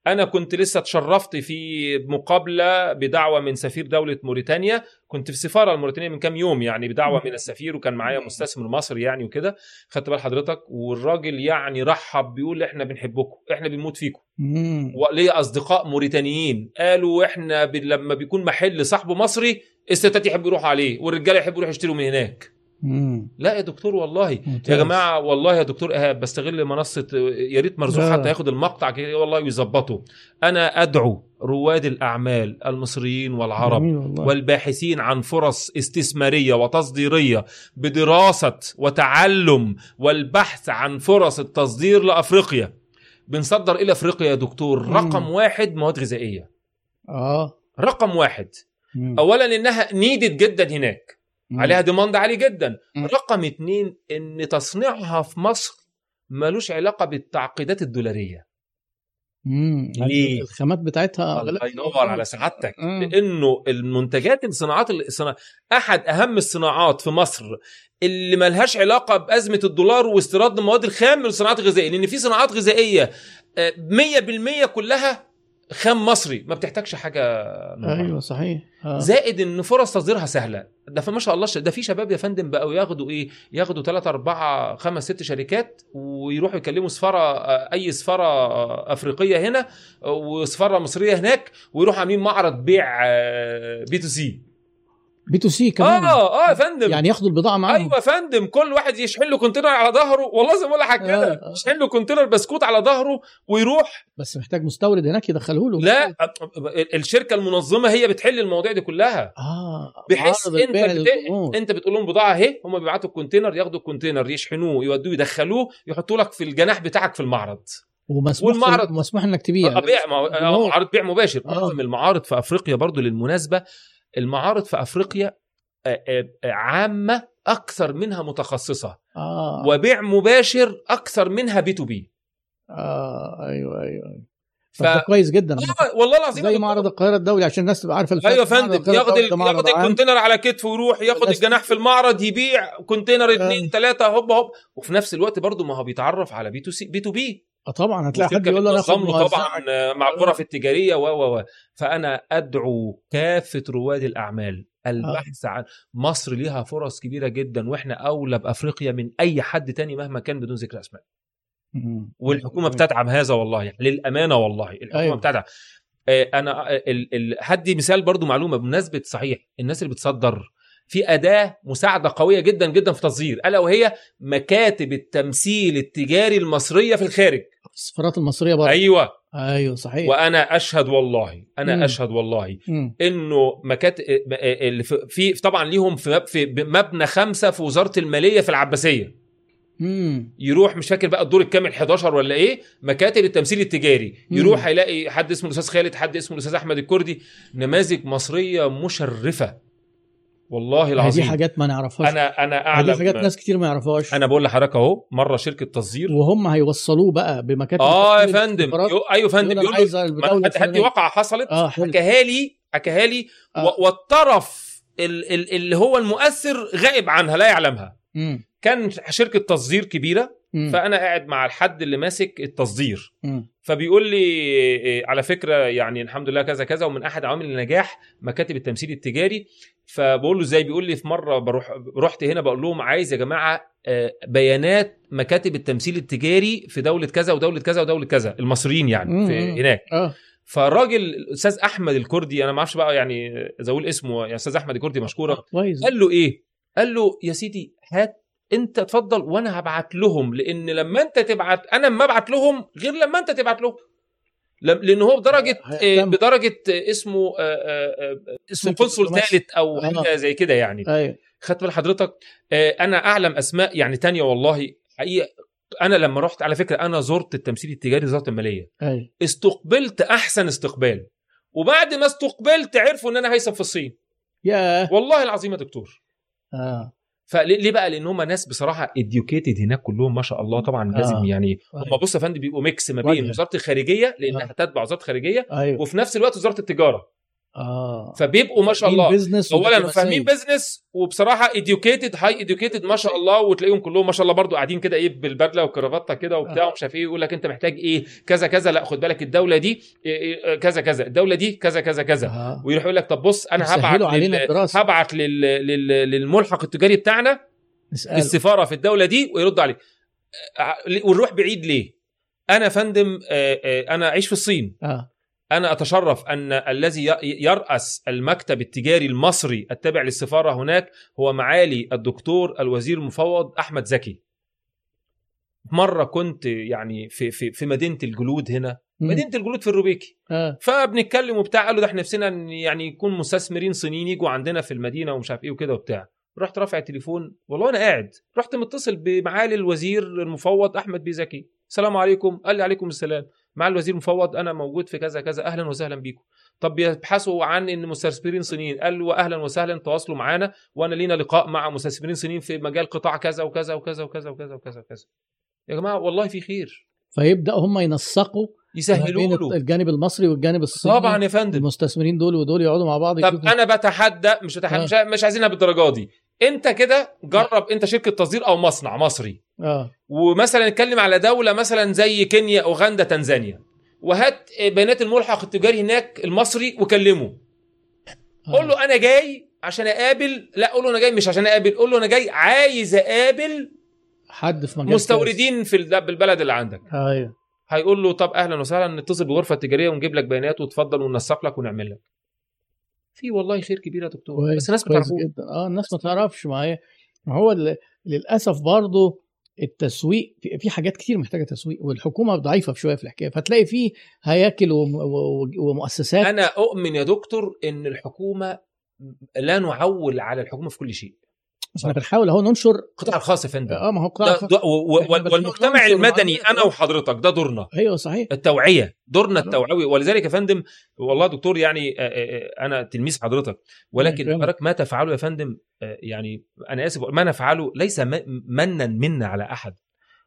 B: أنا كنت لسه اتشرفت في مقابلة بدعوة من سفير دولة موريتانيا كنت في السفاره الموريتانيه من كام يوم يعني بدعوة من السفير وكان معايا مستثمر مصري يعني وكده خدت بال حضرتك والراجل يعني رحب بيقول إحنا بنحبكم إحنا بنموت فيكم
A: مم.
B: وليا أصدقاء موريتانيين قالوا إحنا. لما بيكون محل صاحبه مصري الستات يحبوا يروحوا عليه والرجاله يحبوا يروحوا يشتروا من هناك
A: مم.
B: لا يا دكتور والله
A: ممتاز.
B: يا جماعة والله يا دكتور ايهاب بستغل منصة يا ريت مرزوق. حتى ياخد المقطع كده والله ويظبطه أنا أدعو رواد الأعمال المصريين والعرب. والباحثين عن فرص استثمارية وتصديرية بدراسة وتعلم والبحث عن فرص التصدير لأفريقيا بنصدر إلى أفريقيا يا دكتور
A: مم.
B: رقم واحد مواد غذائية
A: آه
B: رقم واحد
A: مم.
B: اولا إنها نيدد جدا هناك. عليها ديماند عالي جدا
A: مم.
B: رقم اتنين إن تصنيعها في مصر ملوش علاقة بالتعقيدات الدولارية
A: مم.
B: ليه؟
A: الخامات بتاعتها
B: الله ينور على سعادتك. لأنه المنتجات الصناعات الصنا... أحد أهم الصناعات في مصر اللي ملهاش علاقة بأزمة الدولار واستيراد المواد الخام من الصناعات الغذائيه لأن في صناعات غذائية آه، 100% كلها خام مصري ما بتحتاجش حاجة.
A: أيوه صحيح آه.
B: زائد إن فرص تصديرها سهلة ده فما شاء الله ده في شباب يا فندم بقوا ياخدوا إيه ياخدوا 3 4 5 6 شركات ويروحوا يكلموا سفارة آه، أي سفارة آه، أفريقية هنا آه، وسفارة مصرية هناك ويروحوا عاملين معرض بيع B to C
A: B to C كمان.
B: آه آه يا فندم.
A: يعني ياخدوا البضاعة معاهم.
B: أيوه يا فندم كل واحد يشحن له container على ظهره. والله زي ما بقول لك كده.
A: آه، آه.
B: يشحن له container بسكوت على ظهره ويروح.
A: بس محتاج مستورد هناك يدخله له
B: لا الشركة المنظمة هي بتحل المواضيع دي كلها.
A: آه
B: بحيث أنت
A: البيع
B: بت...
A: للجمهور.
B: أنت بتقول لهم بضاعة أهي هم بيبعتوا ال container ياخدوا ال container يشحنوه يودوه يدخلوه يحطوا لك في الجناح بتاعك في المعرض.
A: ومسموح
B: والمعرض-
A: مسموح إنك تبيع.
B: آه، بيع ما آه،. معارض بيع مباشر.
A: آه.
B: معظم المعارض في أفريقيا برضو للمناسبة المعارض في أفريقيا آه، آه، آه، عامة أكثر منها متخصصة.
A: آه.
B: وبيع مباشر أكثر منها B to B.
A: آه أيوه أيوه أيوه.
B: ف...
A: كويس جدا.
B: آه، والله العظيم
A: زي معرض القاهرة الدولي عشان الناس تبقى عارفه
B: أيوه يا فندم ياخد ال- ياخد.
A: ال
B: container على كتفه ويروح ياخد الجناح في المعرض يبيع container اثنين
A: آه.
B: ثلاثة هوب هوب. وفي نفس الوقت برضه ما هو بيتعرف على B to C B to
A: B. طبعا هتلاقي حد يقول له
B: أنا طبعا. آه، مع الغرف التجارية و و و. فأنا أدعو كافة رواد الأعمال. البحث عن مصر ليها فرص كبيرة جدا وإحنا أولى بأفريقيا من أي حد تاني مهما كان بدون ذكر
A: أسماء.
B: والحكومة بتدعم هذا والله يعني للأمانة والله. الحكومة
A: أيوة.
B: بتدعم. آه، أنا آه، ال- ال- هدي مثال برضو معلومة بمناسبة صحيح الناس اللي بتصدر في أداة مساعدة قوية جدا جدا في التصدير ألا وهي مكاتب التمثيل التجاري المصرية في الخارج.
A: السفارات المصرية برضه
B: أيوه
A: أيوه صحيح
B: وأنا أشهد والله أنا
A: مم.
B: أشهد والله
A: مم.
B: إنه مكاتب اللي في- في طبعا ليهم في مبنى خمسة في وزارة المالية في العباسية
A: مم.
B: يروح مش فاكر بقى الدور الكامل 11 ولا إيه مكاتب التمثيل التجاري
A: مم.
B: يروح هيلاقي حد اسمه الأستاذ خالد حد اسمه الأستاذ أحمد الكردي نماذج مصرية مشرفة والله
A: دي
B: العظيم.
A: حاجات ما نعرفهاش.
B: أنا أنا
A: دي
B: أعلم
A: حاجات ناس كتير ما يعرفهاش.
B: أنا بقول لحضرتك أهو مرة شركة تصدير.
A: وهم هيوصلوه بقى بمكاتب
B: آه يا فندم. أيوه فندم.
A: يقول
B: له هدي. واقعة حصلت.
A: حلو.
B: حكاها لي حكاها لي.
A: آه.
B: والطرف ال- ال- اللي هو المؤثر غائب عنها لا يعلمها.
A: مم.
B: كان شركة تصدير كبيرة
A: مم.
B: فأنا قاعد مع الحد اللي ماسك التصدير.
A: مم.
B: فبيقول لي إيه، على فكرة يعني الحمد لله كذا كذا ومن أحد عوامل النجاح مكاتب التمثيل التجاري. فبقول له إزاي؟ بيقول لي في مرة بروح رحت هنا بقول لهم عايز يا جماعة آه، بيانات مكاتب التمثيل التجاري في دولة كذا ودولة كذا ودولة كذا المصريين يعني. في هناك.
A: آه.
B: فالراجل الأستاذ أحمد الكردي أنا ما أعرفش بقى يعني إذا أقول اسمه يا أستاذ أحمد الكردي مشكورا
A: كويس.
B: قال له إيه؟ قال له يا سيدي هات أنت اتفضل وأنا هبعت لهم لأن لما أنت تبعت أنا لما أبعت لهم غير لما أنت تبعت لهم. لم- لأن هو
A: بدرجة.
B: آه، بدرجة آه، اسمه آه، آه، آه، اسمه
A: سلك
B: قنصل. ثالث أو
A: آه.
B: حاجة زي كده يعني.
A: أيوه.
B: خدت بال حضرتك آه، أنا أعلم أسماء يعني تانية والله. حقيقة أنا لما رحت على فكرة أنا زرت التمثيل التجاري وزاره المالية.
A: أيوه.
B: استقبلت أحسن استقبال. وبعد ما استقبلت عرفوا إن أنا هيثم في الصين.
A: ياه.
B: والله العظيم يا دكتور.
A: آه.
B: فليه ليه بقى لأن هم ناس بصراحة educated هناك كلهم ما شاء الله طبعا
A: آه.
B: لازم يعني هم. بص يا فندم بيبقوا mix ما
A: وجه.
B: بين وزارة الخارجية لأنها
A: آه.
B: تتبع وزارة الخارجية
A: أيوه
B: وفي نفس الوقت وزارة التجارة
A: آه.
B: فبيبقوا ما شاء الله. اولا. فاهمين business وبصراحة educated high educated ما شاء الله وتلاقيهم كلهم ما شاء الله برضو قاعدين كده إيه بالبدلة والكرافته كده وبتاع
A: آه.
B: ومش عارف إيه يقول لك أنت محتاج إيه كذا كذا لأ خد بالك الدولة دي إيه إيه كذا كذا الدولة دي كذا كذا كذا.
A: آه.
B: ويروح يقول لك طب بص أنا هبعت لل... هبعت لل... لل... للملحق التجاري بتاعنا
A: نسأله.
B: السفاره في الدولة دي ويرد عليك آه، ونروح بعيد ليه؟ أنا فندم آه، آه، أنا أعيش في الصين.
A: آه.
B: أنا أتشرف أن الذي ي- يرأس المكتب التجاري المصري التابع للسفارة هناك هو معالي الدكتور الوزير المفوض أحمد زكي. مرة كنت يعني في في في مدينة الجلود هنا.
A: مم.
B: مدينة الجلود في الروبيكي.
A: آه.
B: فبنتكلم وبتاع قالوا ده إحنا نفسنا إن يعني يكون مستثمرين صينيين يجوا عندنا في المدينة ومش عارف إيه وكده وبتاع. رحت رافع التليفون والله أنا قاعد. رحت متصل بمعالي الوزير المفوض أحمد بيه زكي. السلام عليكم. قال لي عليكم السلام. مع الوزير المفوض أنا موجود في كذا كذا أهلا وسهلا بيكم. طب بيبحثوا عن إن مستثمرين صينيين. قال له أهلا وسهلا تواصلوا معانا وأنا لينا لقاء مع مستثمرين صينيين في مجال قطاع كذا وكذا وكذا وكذا وكذا وكذا وكذا. يا جماعة والله في خير.
A: فيبداوا هم ينسقوا
B: يسهلوا له.
A: الجانب المصري والجانب الصيني.
B: طبعا يا فندم.
A: المستثمرين دول ودول يقعدوا مع بعض
B: طب أنا بتحدى مش بتحدى
A: آه.
B: مش, مش عايزينها بالدرجة دي. أنت كده جرب أنت شركة تصدير أو مصنع مصري.
A: آه.
B: ومثلا نتكلم على دولة مثلا زي كينيا أوغندا تنزانيا. وهات بيانات الملحق التجاري هناك المصري وكلمه.
A: آه.
B: قول له أنا جاي عشان أقابل. لا قول له أنا جاي مش عشان أقابل. قول له أنا جاي عايز أقابل
A: حد في مجال
B: مستوردين في بالبلد اللي عندك.
A: كويس. أيوه.
B: هيقول له طب أهلا وسهلا نتصل بالغرفه التجاريه ونجيب لك بيانات وتفضل وننسق لك ونعمل لك. في والله خير كبير يا دكتور. بس الناس ما تعرفوش
A: آه الناس ما تعرفش. ما هي ما هو للأسف برضه التسويق في- في حاجات كتير محتاجة تسويق والحكومة ضعيفة شوية في الحكاية فتلاقي في هياكل ومؤسسات.
B: أنا أؤمن يا دكتور إن الحكومة لا نعول على الحكومة في كل شيء.
A: إحنا بنحاول اهو ننشر
B: القطاع الخاص يا فندم
A: آه ما هو قطاع
B: ده
A: الخاص.
B: والمجتمع المدني. أنا وحضرتك ده دورنا
A: أيوه صحيح
B: التوعية دورنا. التوعوي ولذلك يا فندم والله دكتور يعني آه، آه، آه، أنا تلميذ حضرتك ولكن. حضرتك ما تفعله يا فندم يعني أنا آسف ما نفعله ليس منا منا على أحد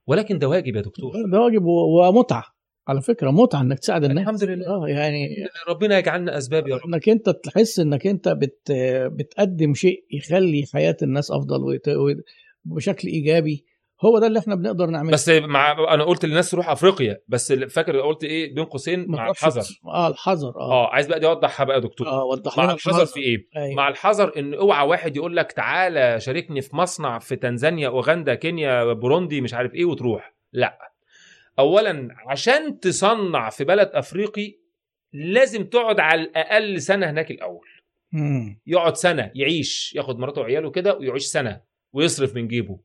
B: ولكن ده واجب يا دكتور
A: ده واجب ومتعة على فكرة متعة إنك تساعد الناس.
B: الحمد لله.
A: آه يعني
B: ربنا يجعلنا أسباب يا رب.
A: إنك أنت تحس إنك أنت بت بتقدم شيء يخلي حياة الناس أفضل ويت- وي- بشكل إيجابي. هو ده اللي إحنا بنقدر نعمله.
B: بس مع أنا قلت للناس تروح أفريقيا بس فاكر قلت إيه؟ بين قوسين مع الحذر.
A: آه الحذر آه.
B: آه عايز بقى دي اوضحها بقى يا دكتور.
A: آه وضح
B: مع الحذر في إيه؟
A: أيوة.
B: مع الحذر إن أوعى واحد يقول لك تعالى شاركني في مصنع في تنزانيا أوغندا كينيا بوروندي مش عارف إيه وتروح. لا. اولا عشان تصنع في بلد أفريقي لازم تقعد على الأقل سنة هناك الأول.
A: مم.
B: يقعد سنة يعيش ياخد مراته وعياله كده ويعيش سنة ويصرف من جيبه.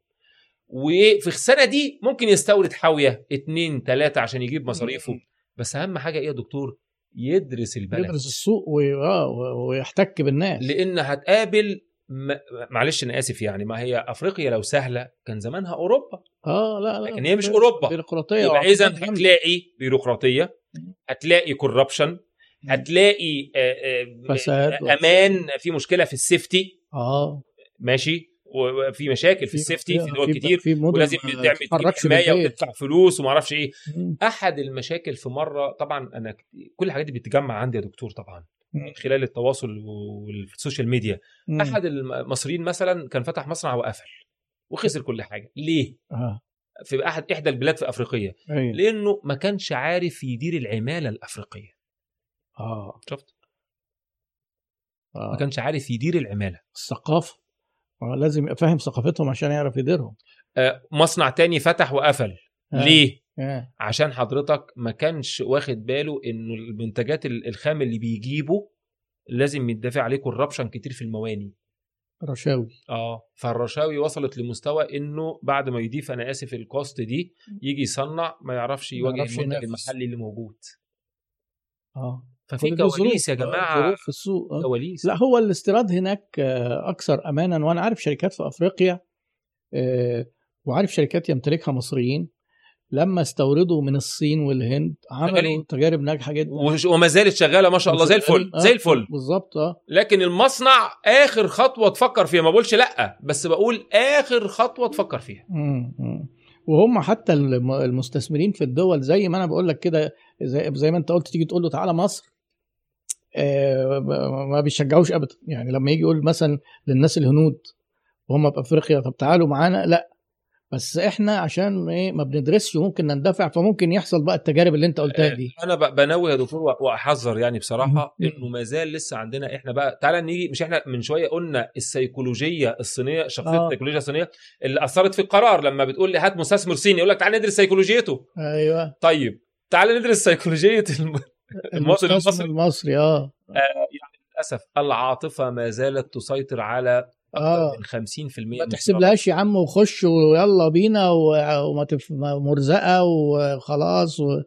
B: وفي السنة دي ممكن يستورد حاوية اتنين تلاتة عشان يجيب مصاريفه. بس أهم حاجة إيه يا دكتور؟ يدرس البلد.
A: يدرس السوق آه، ويحتك بالناس.
B: لأن هتقابل. معلش أنا آسف يعني ما هي أفريقيا لو سهلة كان زمانها أوروبا
A: آه لا لا
B: لكن هي مش أوروبا.
A: بيروقراطية
B: يبقى اذا. هتلاقي بيروقراطية هتلاقي corruption هتلاقي آه، آه،
A: فساد.
B: أمان في مشكلة في ال
A: safety آه
B: ماشي وفي مشاكل في ال safety في دول كتير ولازم تعمل
A: حماية.
B: وتدفع فلوس وما أعرفش
A: إيه.
B: أحد المشاكل في مرة طبعا أنا كل الحاجات دي بتتجمع عندي يا دكتور طبعا. من خلال التواصل وال social media.
A: مم.
B: أحد المصريين مثلا كان فتح مصنع وقفل وخسر كل حاجة. ليه؟
A: آه.
B: في احد إحدى البلاد في أفريقيا.
A: أيوه
B: لأنه ما كانش عارف يدير العمالة الأفريقية.
A: آه.
B: شفت؟ ما
A: آه.
B: كانش عارف يدير العمالة.
A: الثقافة. آه، لازم يبقى فاهم ثقافتهم عشان يعرف يديرهم.
B: آه، مصنع تاني فتح وقفل.
A: آه.
B: ليه؟
A: آه.
B: عشان حضرتك ما كانش واخد باله إنه المنتجات ال- الخام اللي بيجيبه لازم يدفع عليه كوربشن كتير في المواني.
A: رشاوي.
B: آه فالرشاوي وصلت لمستوى إنه بعد ما يضيف أنا آسف ال cost دي يجي يصنع ما يعرفش يواجه المنتج. المحلي اللي موجود.
A: آه.
B: ففي. كواليس يا
A: آه، جماعة. في السوق آه.
B: كواليس.
A: لا هو الاستيراد هناك آه، أكثر امانا وأنا عارف شركات في أفريقيا آه، وعارف شركات يمتلكها مصريين. لما استوردوا من الصين والهند عملوا
B: شغالين.
A: تجارب ناجحة جدا.
B: وما زالت شغالة ما شاء الله زي الفل
A: آه،
B: زي الفل.
A: بالظبط آه.
B: لكن المصنع آخر خطوة تفكر فيها ما بقولش لأ بس بقول آخر خطوة تفكر فيها.
A: مم،. وهم حتى الم- المستثمرين في الدول زي ما أنا بقول لك كده زي, زي ما أنت قلت تيجي تقول له تعالى مصر آه، ما بيشجعوش ابدا. يعني لما يجي يقول مثلا للناس الهنود وهم في أفريقيا طب تعالوا معانا لأ بس إحنا عشان إيه ما بندرسش وممكن نندفع فممكن يحصل بقى التجارب اللي انت قلتها دي
B: أنا ب- بنوه يا دكتور واحذر يعني
A: بصراحة.
B: انه ما زال لسه عندنا إحنا بقى تعالى نيجي مش إحنا من شوية قلنا السيكولوجية الصينية شخصية
A: آه.
B: السيكولوجيا الصينية اللي أثرت في القرار لما بتقول لي هات مستثمر صيني يقول لك تعالى ندرس سيكولوجيته
A: أيوه
B: طيب تعالى ندرس سيكولوجية الم... المواطن المصري.
A: المصري آه
B: للأسف العاطفة ما زالت تسيطر على
A: آه.
B: من 50%
A: ما
B: من
A: تحسبلهاش يا عم وخش ويلا بينا وما تف... مرزقة وخلاص و...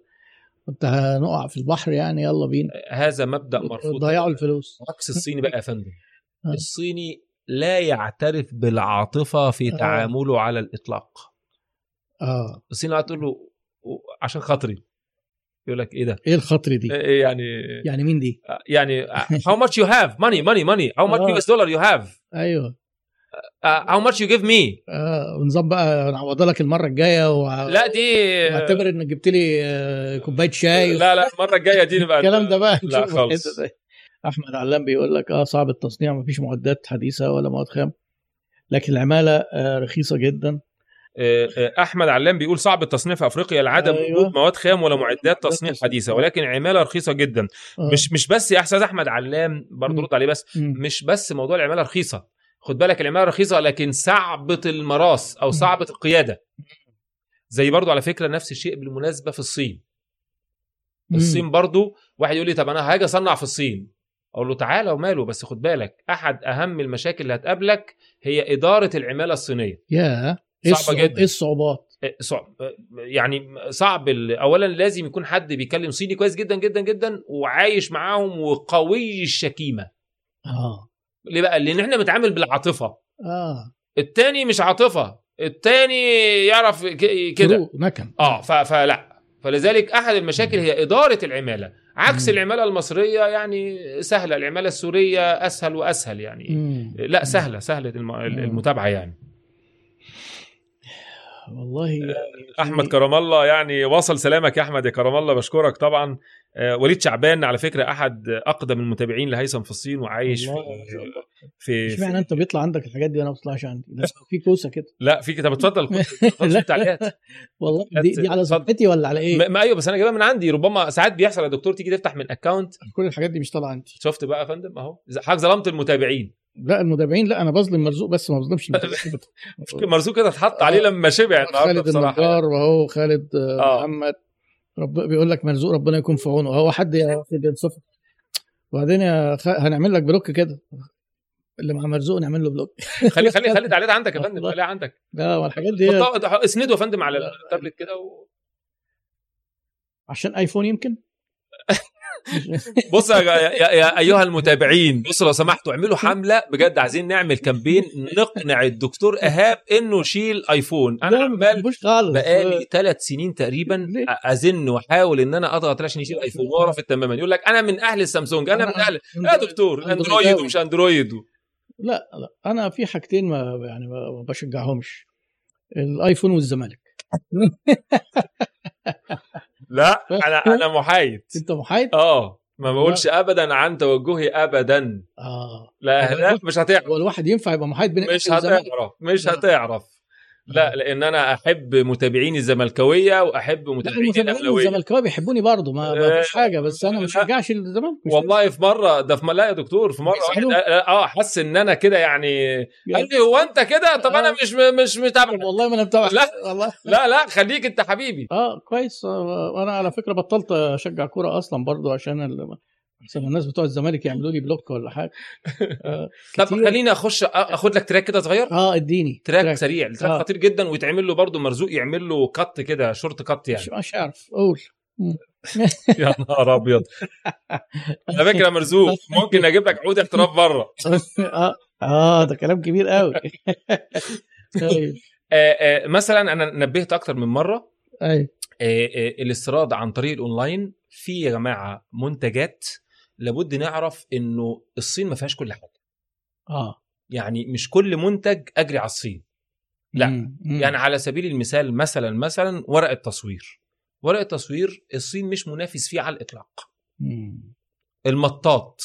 A: وانت هنقع في البحر يعني يلا بينا.
B: هذا مبدأ مرفوض.
A: ضيعوا الفلوس.
B: عكس الصيني بقى يا فندم.
A: آه.
B: الصيني لا يعترف بالعاطفة في
A: آه.
B: تعامله على الإطلاق.
A: آه.
B: الصيني قاعد تقول له عشان خاطري. يقول لك إيه ده؟
A: إيه الخطر دي؟
B: إيه يعني؟
A: يعني مين دي؟
B: يعني how much you have? Money money money. How much
A: آه.
B: US dollar you have? أيوه. how much you give me?
A: آه ونظام بقى نعوضها لك المرة الجاية و...
B: لا دي
A: واعتبر إنك جبت لي آه، كوباية شاي
B: لا لا المرة الجاية دي نبقى
A: الكلام ده بقى.
B: لا خالص.
A: أحمد علام بيقول لك آه صعب التصنيع مفيش معدات حديثة ولا مواد خام. لكن العمالة آه رخيصة جدا.
B: آه، آه، أحمد علام بيقول صعب التصنيع في أفريقيا لعدم
A: أيوة.
B: وجود مواد خام ولا معدات تصنيع حديثة ولكن عمالة رخيصة جدا
A: آه.
B: مش مش بس يا أستاذ أحمد علام برضه. رد عليه بس
A: مم.
B: مش بس موضوع العمالة رخيصة خد بالك العمالة رخيصة لكن صعبة المراس
A: أو.
B: صعبة القيادة زي برضو على فكرة نفس الشيء بالمناسبة في الصين. الصين برضو واحد يقول لي طب أنا هاجي أصنع في الصين أقول له تعالى وماله بس خد بالك أحد أهم المشاكل اللي هتقابلك هي إدارة العمالة الصينية
A: يا إيه
B: صعبة
A: الصعوب-
B: جدا.
A: إيه الصعوبات؟
B: إيه، صعب يعني صعب اولا لازم يكون حد بيتكلم صيني كويس جدا جدا جدا وعايش معاهم وقوي الشكيمة.
A: آه.
B: ليه بقى؟ لأن إحنا بنتعامل بالعاطفة.
A: آه.
B: التاني مش عاطفة التاني يعرف كده.
A: نكن.
B: آه ف- فلا. فلذلك أحد المشاكل هي إدارة العمالة. عكس
A: مم.
B: العمالة المصرية يعني سهلة العمالة السورية أسهل وأسهل يعني.
A: مم.
B: لا سهلة
A: سهلة.
B: المتابعة يعني.
A: والله يعني
B: أحمد كرم الله يعني وصل سلامك يا أحمد. يا كرم الله بشكرك طبعا. آه، وليد شعبان على فكرة أحد أقدم المتابعين لهيثم في الصين وعايش في. في,
A: اشمعنى أنت بيطلع عندك الحاجات دي وأنا ما بتطلعش عندي. في كوسة كده.
B: لا في كده. اتفضل في التعليقات
A: والله دي, دي على. صفحتي ولا على إيه؟
B: ما أيوه بس أنا جايبها من عندي. ربما ساعات بيحصل يا دكتور تيجي تفتح من اكونت
A: كل الحاجات دي مش طالعة عندي.
B: شفت بقى يا فندم؟ أهو. حضرتك ظلمت المتابعين.
A: لا المتابعين لا أنا بظلم مرزوق بس ما بظلمش
B: مرزوق كده اتحط عليه لما شبع النهارده
A: خالد
B: بصراحة
A: النجار وهو خالد آه،
B: آه.
A: محمد. رب بيقول لك مرزوق ربنا يكون في عونه. هو حد ياخد ينصفه وبعدين يا خ... هنعمل لك بلوك كده. اللي مع مرزوق نعمل له بلوك.
B: خلي خلي خلي تعليق عندك يا فندم. خليها عندك.
A: لا والحاجات دي
B: اسنده يا فندم على التابلت كده و...
A: عشان آيفون يمكن؟
B: بص يا, يا, يا أيها المتابعين بصوا لو سمحتوا اعملوا حملة بجد عايزين نعمل كامبين نقنع الدكتور إيهاب إنه يشيل
A: آيفون. أنا
B: عمال بقالي ثلاث سنين تقريبا؟ أزن وأحاول إن أنا أضغط عشان يشيل آيفون رافض تماما. يقول لك أنا من أهل السامسونج أنا من أهل يا دكتور أندرويد ومش أندرويد.
A: لا لا أنا في حاجتين ما يعني ما بشجعهمش. الآيفون والزمالك.
B: لا أنا أنا محايد.
A: أنت محايد؟
B: آه ما بقولش ابدا عن توجهي ابدا.
A: آه.
B: لا لا مش هتعرف.
A: هو الواحد ينفع يبقى محايد بين
B: مش؟ هتعرف مش
A: لا.
B: هتعرف. لا لأن أنا أحب متابعيني الزملكاوية
A: وأحب
B: متابعيني الأهلاوية
A: الزملكاوية بيحبوني برضه ما, ما
B: آه،
A: فيش حاجة بس أنا ما. بشجعش الزمالك
B: والله في مرة ده في لا يا دكتور في مرة
A: بيسألوه.
B: آه حس إن أنا كده يعني قال لي هو أنت كده طب أنا
A: آه.
B: مش مش متابع
A: والله ما أنا متابع
B: لا.
A: والله
B: لا لا خليك أنت حبيبي
A: آه كويس آه، أنا على فكرة بطلت أشجع كورة أصلا برضو عشان عشان الناس بتوع الزمالك يعملوا لي block ولا حاجة. آه
B: طب. خليني أخش أخد لك track كده صغير.
A: آه إديني.
B: track سريع. ال track
A: آه.
B: خطير جدا ويتعمل له برضه مرزوق يعمل له cut كده short cut يعني.
A: مش, مش عارف. قول.
B: يا نهار أبيض. على فكرة مرزوق ممكن أجيب لك عود احتراف بره.
A: آه. آه ده كلام كبير قوي طيب.
B: مثلا أنا نبهت أكتر من مرة.
A: أيوه
B: آه، آه، الاستيراد عن طريق الأونلاين. في يا جماعة منتجات لابد نعرف إنه الصين ما فيهاش كل حاجة.
A: آه.
B: يعني مش كل منتج أجري على الصين. لا.
A: مم. مم.
B: يعني على سبيل المثال مثلا مثلا ورق التصوير. ورق التصوير الصين مش منافس فيه على الإطلاق.
A: مم.
B: المطاط.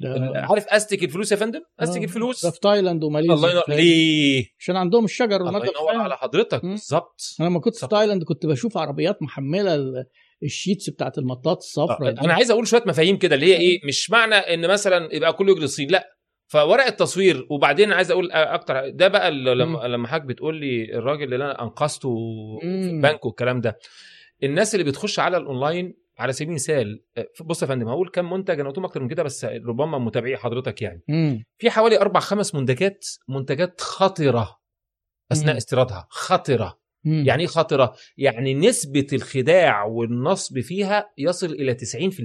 A: ده
B: عارف أستك الفلوس يا فندم؟ أستك
A: آه،
B: الفلوس؟
A: ده في تايلاند وماليزيا.
B: الله ينور ليه
A: عشان عندهم الشجر
B: الله ينور. على حضرتك. بالظبط.
A: أنا لما كنت في. تايلاند كنت بشوف عربيات محملة ال sheets بتاعت المطاط الصفراء دي.
B: أنا عايز أقول شوية مفاهيم كده. اللي هي إيه مش معنى إن مثلا يبقى كله يجري الصين لأ. فورق التصوير وبعدين عايز أقول أكتر ده بقى لما لما حضرتك بتقول لي الراجل اللي أنا أنقذته في. البنك والكلام ده. الناس اللي بتخش على الأونلاين على سبيل المثال بص يا فندم هقول كم منتج أنا قلتهم أكتر من كده بس ربما متابعي حضرتك يعني.
A: مم.
B: في حوالي أربع خمس منتجات منتجات خطرة أثناء
A: مم.
B: استيرادها. خطرة.
A: مم.
B: يعني إيه خطره يعني نسبة الخداع والنصب فيها يصل إلى 90%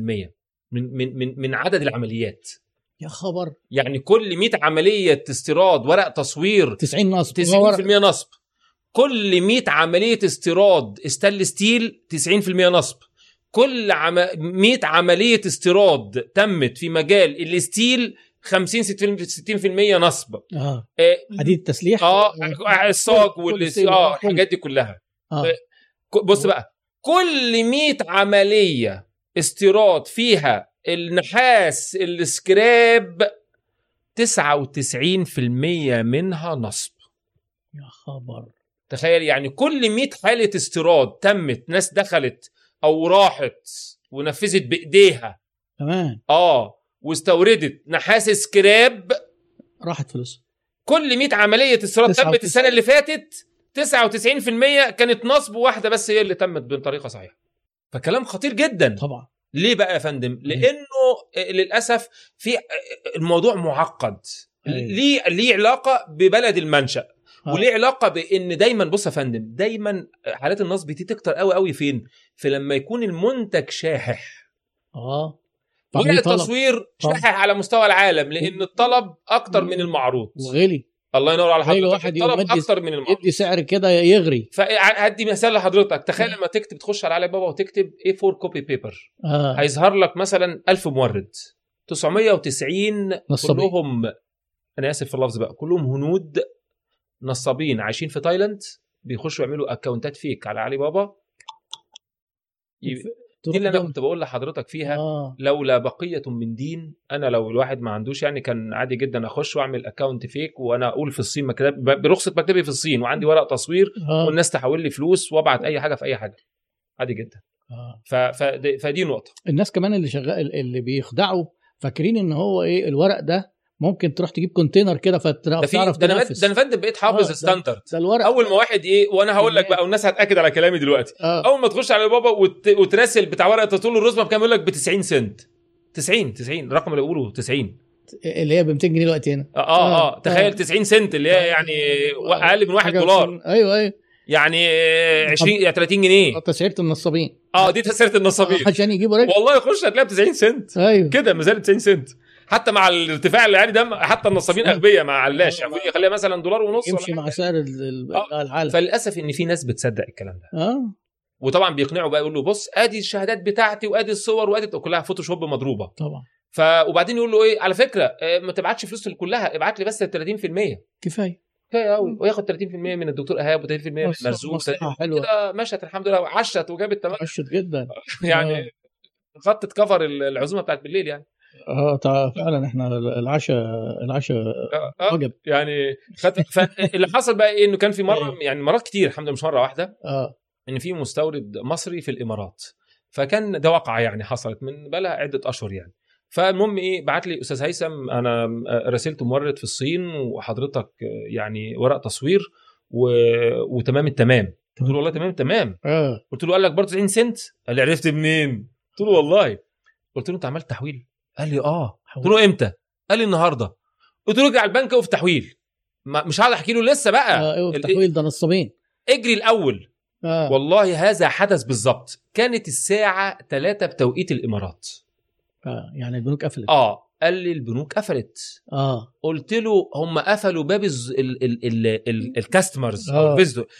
B: من من من من عدد العمليات.
A: يا خبر.
B: يعني كل 100 عملية استيراد ورق تصوير
A: 90 نصب.
B: 90% نصب. كل 100 عملية استيراد stainless steel 90% نصب. كل عم... 100 عملية استيراد تمت في مجال الستيل 50 60% نصب.
A: آه.
B: آه،
A: حديد تسليح
B: آه الصاج
A: كل-
B: وال
A: كل
B: آه
A: كل-
B: الحاجات دي كلها. ك- بص بقى كل 100 عملية استيراد فيها النحاس السكراب 99% منها نصب.
A: يا خبر.
B: تخيل يعني كل 100 حالة استيراد تمت ناس دخلت أو راحت ونفذت بإيديها.
A: كمان
B: آه. واستوردت. نحاس سكراب
A: راحت فلوس.
B: كل 100 عملية استيراد
A: 99.
B: تمت السنة اللي فاتت 99% كانت نصب واحدة بس هي اللي تمت بطريقة صحيحة. فكلام خطير جدا.
A: طبعا.
B: ليه بقى يا فندم؟ لأنه للأسف في الموضوع معقد.
A: أيوة.
B: ليه ليه علاقة ببلد المنشأ.
A: آه.
B: وليه علاقة بإن دايما بص يا فندم دايما حالات النصب دي تكتر قوي قوي فين؟ في لما يكون المنتج شاحح.
A: آه. طلب؟
B: التصوير. شاحح على مستوى العالم لأن الطلب أكتر من المعروض.
A: وغلي
B: الله ينور على حضرتك.
A: واحد
B: الطلب أكتر من المعروض.
A: يدي سعر كده يغري.
B: فهدي مثال لحضرتك. تخيل لما تكتب تخش على علي بابا وتكتب A4 copy paper
A: آه.
B: هيظهر لك مثلا 1000 مورد. 990
A: نصابين.
B: كلهم أنا آسف في اللفظ بقى كلهم هنود نصابين عايشين في تايلاند. بيخشوا يعملوا أكونتات fake على علي بابا. دي اللي
A: أنا
B: كنت بقول لحضرتك فيها
A: آه.
B: لولا بقية من دين أنا لو الواحد ما عندوش يعني كان عادي جدا أخش وأعمل account fake وأنا أقول في الصين مكتب برخصة مكتبي في الصين وعندي ورق تصوير
A: آه.
B: والناس تحول لي فلوس وأبعت أي حاجة في أي حاجة. عادي جدا.
A: آه.
B: ف... فدي, فدي نقطة.
A: الناس كمان اللي شغال اللي بيخدعوا فاكرين إن هو إيه الورق ده ممكن تروح تجيب container كده فتعرف
B: ده
A: أنا
B: ده أنا فندم بقيت حافظ
A: آه،
B: standard
A: ده الورق.
B: أول ما واحد إيه وأنا هقول لك بقى والناس هتأكد على كلامي دلوقتي.
A: آه.
B: أول ما تخش علي بابا وت... وتراسل بتاع ورقة تطول الرسمه بكام؟ يقول لك ب 90 سنت. 90 90 الرقم اللي بقوله 90
A: اللي هي ب 200 جنيه دلوقتي هنا.
B: آه آه,
A: آه،
B: آه. تخيل
A: آه.
B: 90 سنت اللي هي يعني أقل من 1
A: حاجة
B: دولار.
A: أيوه أيوه.
B: يعني آه، 20 يعني 30 جنيه.
A: تسعيرة النصابين.
B: آه دي تسعيرة النصابين.
A: عشان يجيبوا رجل.
B: والله يخش هتلاقيها ب 90 سنت.
A: أيوه.
B: كده ما زالت 90 سنت. حتى مع الارتفاع اللي يعني ده حتى النصابين أغبياء ما علاش يعني يخليها مثلا دولار ونص
A: يمشي. مع سعر ال-
B: آه.
A: العالم.
B: فللأسف إن في ناس بتصدق الكلام ده.
A: آه.
B: وطبعا بيقنعوا بقى يقول له بص آدي الشهادات بتاعتي وآدي الصور وآدي كلها فوتوشوب مضروبة.
A: طبعا.
B: ف وبعدين يقول له إيه على فكرة آه، ما تبعتش فلوس كلها ابعت لي بس ال 30%
A: كفاية.
B: كفاية قوي وياخد 30% من الدكتور إيهاب و30% من مرزوق. كده مشت الحمد لله وعشت وجابت تمام
A: عشت جدا.
B: يعني غطت كفر العزومة بتاعت بالليل يعني.
A: آه فعلا إحنا العشاء العشاء
B: آه، آه،
A: وجب
B: يعني خد... فاللي حصل بقى إيه إنه كان في مرة
A: أيوه.
B: يعني مرات كتير الحمد لله مش مرة واحدة.
A: آه.
B: إن في مستورد مصري في الإمارات. فكان ده واقعة يعني حصلت من بقى عدة أشهر يعني. فالمهم إيه بعت لي أستاذ هيثم أنا راسلت مورد في الصين وحضرتك يعني ورق تصوير و... وتمام التمام. قلت له والله تمام التمام.
A: آه.
B: قلت له قال لك برضه 90 سنت. قال لي عرفت منين؟ قلت له والله. قلت له أنت عملت تحويل. قال لي آه قلت له إمتى؟ قال لي النهارده. قلت له ارجع البنك وفي تحويل. مش هقعد أحكي له لسه بقى.
A: آه أيوه
B: ال-
A: التحويل ده نصابين.
B: اجري الأول.
A: آه.
B: والله هذا حدث بالظبط كانت الساعة 3 بتوقيت الإمارات.
A: آه يعني البنوك قفلت.
B: آه قال لي البنوك قفلت.
A: آه.
B: قلت له هم قفلوا باب الز- ال- ال- ال- ال- الكاستمرز أو
A: آه.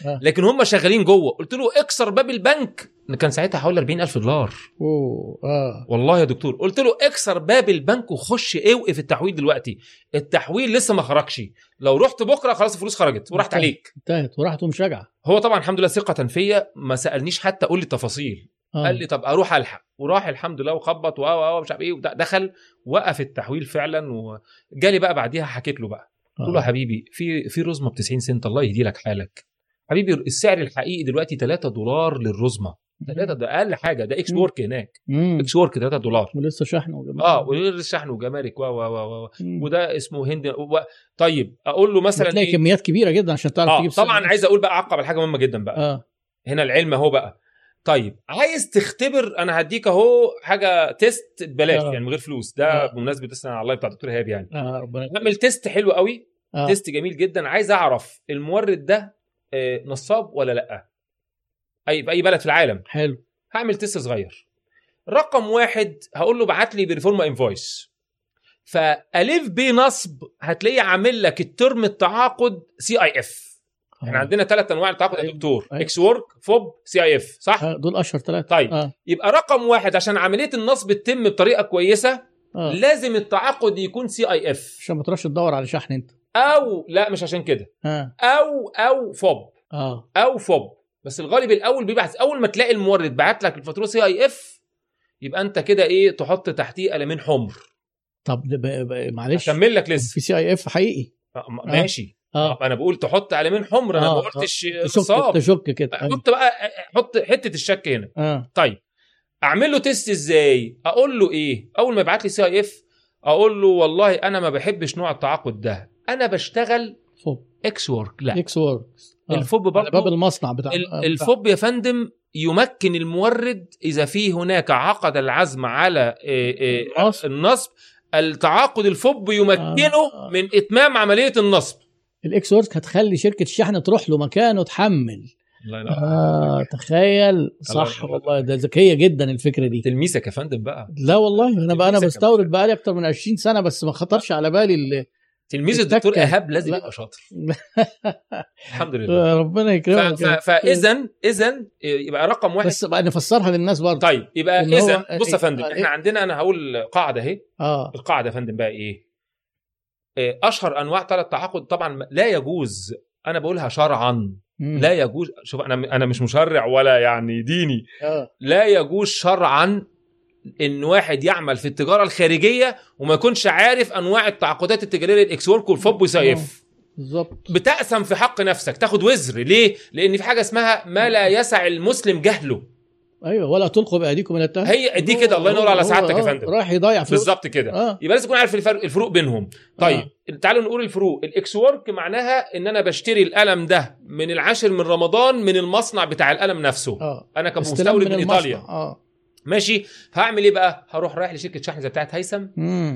A: آه.
B: لكن هم شغالين جوه. قلت له اكسر باب البنك. كان ساعتها حوالي 40000 دولار.
A: أوه آه.
B: والله يا دكتور. قلت له اكسر باب البنك وخش اوقف التحويل دلوقتي. التحويل لسه ما خرجش. لو رحت بكرة خلاص الفلوس خرجت وراحت. عليك.
A: انتهت. وراحت ومش راجعه
B: هو طبعا الحمد لله ثقة فيا. ما سألنيش حتى قول لي التفاصيل.
A: آه.
B: قال لي طب أروح ألحق. وراح الحمد لله وخبط و و مش عارف إيه دخل وقف التحويل فعلا وجالي بقى بعديها حكيت له بقى. قلت له يا
A: آه.
B: حبيبي في في رزمة ب 90 سنت الله يهدي لك حالك. حبيبي السعر الحقيقي دلوقتي 3 دولار للرزمة. 3 ده أقل حاجة. ده ex
A: مم.
B: work هناك.
A: مم.
B: ex work 3 دولار.
A: ولسه شحن وجمارك
B: آه وغير الشحن وجمارك. و و و. وده اسمه هند و... طيب أقول له مثلا
A: بتلاقي
B: إيه؟
A: كميات كبيرة جدا عشان تعرف
B: آه
A: تجيب
B: طبعا. عايز أقول بقى أعقب على حاجة مهمة جدا بقى.
A: آه.
B: هنا العلم أهو بقى. طيب عايز تختبر أنا هديك أهو حاجة test ببلاش
A: آه.
B: يعني من غير فلوس. ده
A: آه.
B: بمناسبة تسالي على الله بتاع دكتور إيهاب يعني.
A: آه ربنا
B: أعمل test حلو قوي.
A: آه.
B: test جميل جدا. عايز أعرف المورد ده آه، نصاب ولا لأ؟ أي في أي بلد في العالم.
A: حلو.
B: هعمل test صغير. رقم واحد هقول له بعت لي proforma invoice. فأول نصب هتلاقيه عامل لك ال term التعاقد CIF إحنا
A: آه.
B: عندنا ثلاث أنواع التعاقد يا
A: أيوة.
B: دكتور.
A: أيوة.
B: ex work FOB CIF صح؟
A: آه. دول أشهر ثلاثة
B: طيب.
A: آه.
B: يبقى رقم واحد عشان عملية النصب تتم بطريقة كويسة
A: آه.
B: لازم التعاقد يكون CIF.
A: عشان ما تروحش تدور على شحن أنت.
B: أو لا مش عشان كده.
A: آه.
B: أو أو FOB.
A: آه.
B: أو FOB. بس الغالب الأول بيبعت أول ما تلاقي المورد بعت لك الفاتورة CIF يبقى أنت كده إيه تحط تحتيه قلمين حمر.
A: طب معلش.
B: أكمل لك لسه.
A: في CIF حقيقي.
B: آه، ماشي.
A: آه.
B: أنا بقول تحط قلمين حمر أنا
A: آه،
B: ما قلتش
A: تشك
B: نصاب
A: تشك كده. أيوة.
B: حط بقى حط حتة الشك هنا.
A: آه.
B: طيب أعمل له test إزاي؟ أقول له إيه؟ أول ما يبعت لي CIF أقول له والله أنا ما بحبش نوع التعاقد ده. أنا بشتغل
A: FOB.
B: ex work لا.
A: ex works آه.
B: ال FOB
A: على باب
B: برضه
A: المصنع بتاع
B: ال-
A: آه، بتاع-
B: ال FOB يا فندم يمكن المورد إذا في هناك عقد العزم على
A: النصب.
B: التعاقد ال FOB يمكنه
A: آه.
B: من إتمام عملية النصب.
A: ال ex work هتخلي شركة الشحن تروح له مكانه تحمل.
B: الله
A: آه تخيل. صح. والله. ده ذكية جدا الفكرة دي.
B: تلميذك يا فندم بقى.
A: لا والله أنا بقى
B: أنا
A: بستورد. بقى لي أكتر من 20 سنة بس ما خطرش على بالي ال-
B: تلميذ الدكتور. إيهاب لازم
A: لا.
B: يبقى شاطر. الحمد لله.
A: ربنا يكرمك
B: فاذا اذا يبقى رقم واحد.
A: بس بقى نفسرها للناس برضه.
B: طيب يبقى اذا بص يا فندم
A: إيه-
B: إحنا عندنا أنا هقول قاعدة أهي.
A: آه.
B: القاعدة يا فندم بقى إيه إيه، أشهر أنواع ثلاث تعاقد طبعا لا يجوز. أنا بقولها شرعا.
A: مم.
B: لا يجوز. شوف أنا أنا مش مشرع ولا يعني ديني.
A: آه.
B: لا يجوز شرعا إن واحد يعمل في التجارة الخارجية وما يكونش عارف أنواع التعاقدات التجارية ال ex work وال FOB و CIF
A: بالظبط.
B: بتقسم في حق نفسك. تاخد وزر. ليه؟ لأن في حاجة اسمها ما لا يسع المسلم جهله.
A: أيوه ولا تلقوا بأيديكم إلى التهلكه
B: هي دي كده الله ينور على سعادتك يا فندم.
A: رايح يضيع فلوس.
B: بالظبط كده.
A: آه.
B: يبقى لازم تكون عارف الفرق الفروق بينهم. طيب تعالوا نقول الفروق. ال ex work معناها إن أنا بشتري القلم ده من العاشر من رمضان من المصنع بتاع القلم نفسه. آه.
A: أنا
B: كمستورد من,
A: المصنع.
B: إيطاليا.
A: آه.
B: ماشي هعمل إيه بقى؟ هروح رايح لشركة شحن زي بتاعت هيثم.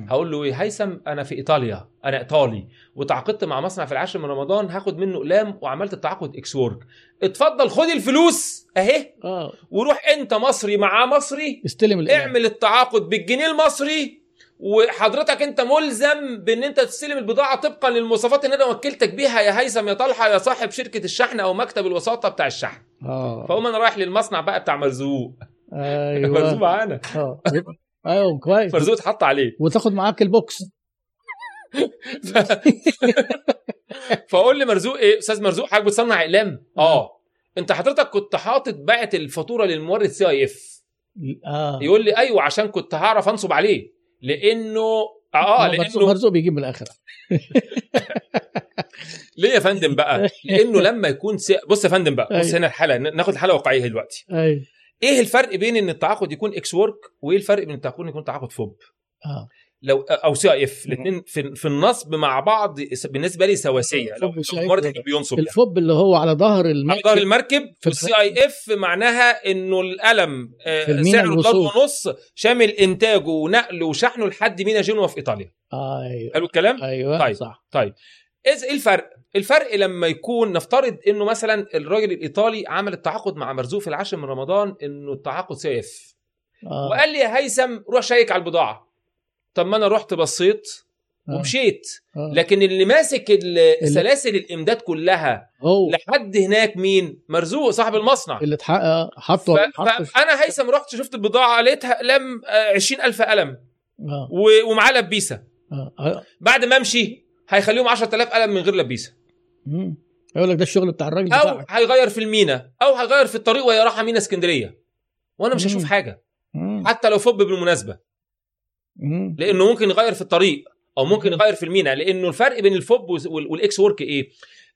B: هقول له إيه هيثم أنا في إيطاليا أنا إيطالي وتعاقدت مع مصنع في العاشر من رمضان هاخد منه أقلام وعملت التعاقد ex work. اتفضل خد الفلوس أهي
A: آه.
B: وروح أنت مصري مع مصري
A: استلم الإعلان.
B: اعمل التعاقد بالجنيه المصري وحضرتك أنت ملزم بإن أنت تستلم البضاعة طبقا للمواصفات اللي أنا وكلتك بيها يا هيثم يا طلحة يا صاحب شركة الشحن أو مكتب الوساطة بتاع الشحن.
A: آه.
B: فأقوم أنا رايح للمصنع بقى بتاع مرزوق مرزوق
A: أيوه
B: معانا.
A: أه. أيوه كويس.
B: مرزوق اتحط عليه.
A: وتاخد معاك ال box.
B: ف... فاقول لمرزوق إيه؟ أستاذ مرزوق حضرتك بتصنع أقلام؟ آه. أنت حضرتك كنت حاطط بعت الفاتورة للمورد CIF
A: آه.
B: يقول لي أيوه عشان كنت هعرف أنصب عليه. لأنه آه
A: مرزوق
B: لأنه
A: مرزوق بيجيب من الآخر.
B: ليه يا فندم بقى؟ لأنه لما يكون سي... بص يا فندم بقى بص
A: أيوة.
B: هنا الحلقة ناخد الحلقة واقعية دلوقتي.
A: أيوه.
B: إيه الفرق بين ان التعاقد يكون ex work وايه الفرق بين التعاقد يكون تعاقد FOB
A: آه
B: لو أو CIF الاثنين في, في النصب مع بعض بالنسبة لي سواسية لو. كان بينصب يعني.
A: ال FOB اللي هو على ظهر
B: على
A: المركب
B: ظهر المركب وال CIF معناها إنه القلم آه، سعره دولار. ونص شامل إنتاجه ونقله وشحنه لحد مينا جنوة في إيطاليا
A: أيوه
B: حلو الكلام
A: أيوه
B: طيب.
A: صح
B: طيب إيه الفرق الفرق لما يكون نفترض إنه مثلا الراجل الإيطالي عمل التعاقد مع مرزوق في العاشر من رمضان إنه التعاقد CIF
A: آه.
B: وقال لي يا هيثم روح check على البضاعة. طب ما أنا رحت بصيت
A: آه.
B: ومشيت.
A: آه.
B: لكن اللي ماسك سلاسل الإمداد كلها
A: هو
B: لحد هناك مين؟ مرزوق صاحب المصنع.
A: اللي اتحقق حطه
B: ف-؟ فانا هيثم رحت شفت البضاعة لقيتها لم عشرين ألف قلم.
A: آه.
B: و- ومعاه لبيسة.
A: آه. آه.
B: بعد ما أمشي هيخليهم 10000 قلم من غير لبيسة.
A: مم. يقول لك ده الشغل بتاع الراجل
B: أو
A: بتاعك.
B: هيغير في المينا. أو هيغير في الطريق وهي رايحة مينا اسكندرية. وأنا مش. هشوف حاجة.
A: مم.
B: حتى لو FOB بالمناسبة.
A: مم.
B: لأنه ممكن يغير في الطريق. أو ممكن يغير في المينا. لأنه الفرق بين ال FOB وال- وال ex work إيه؟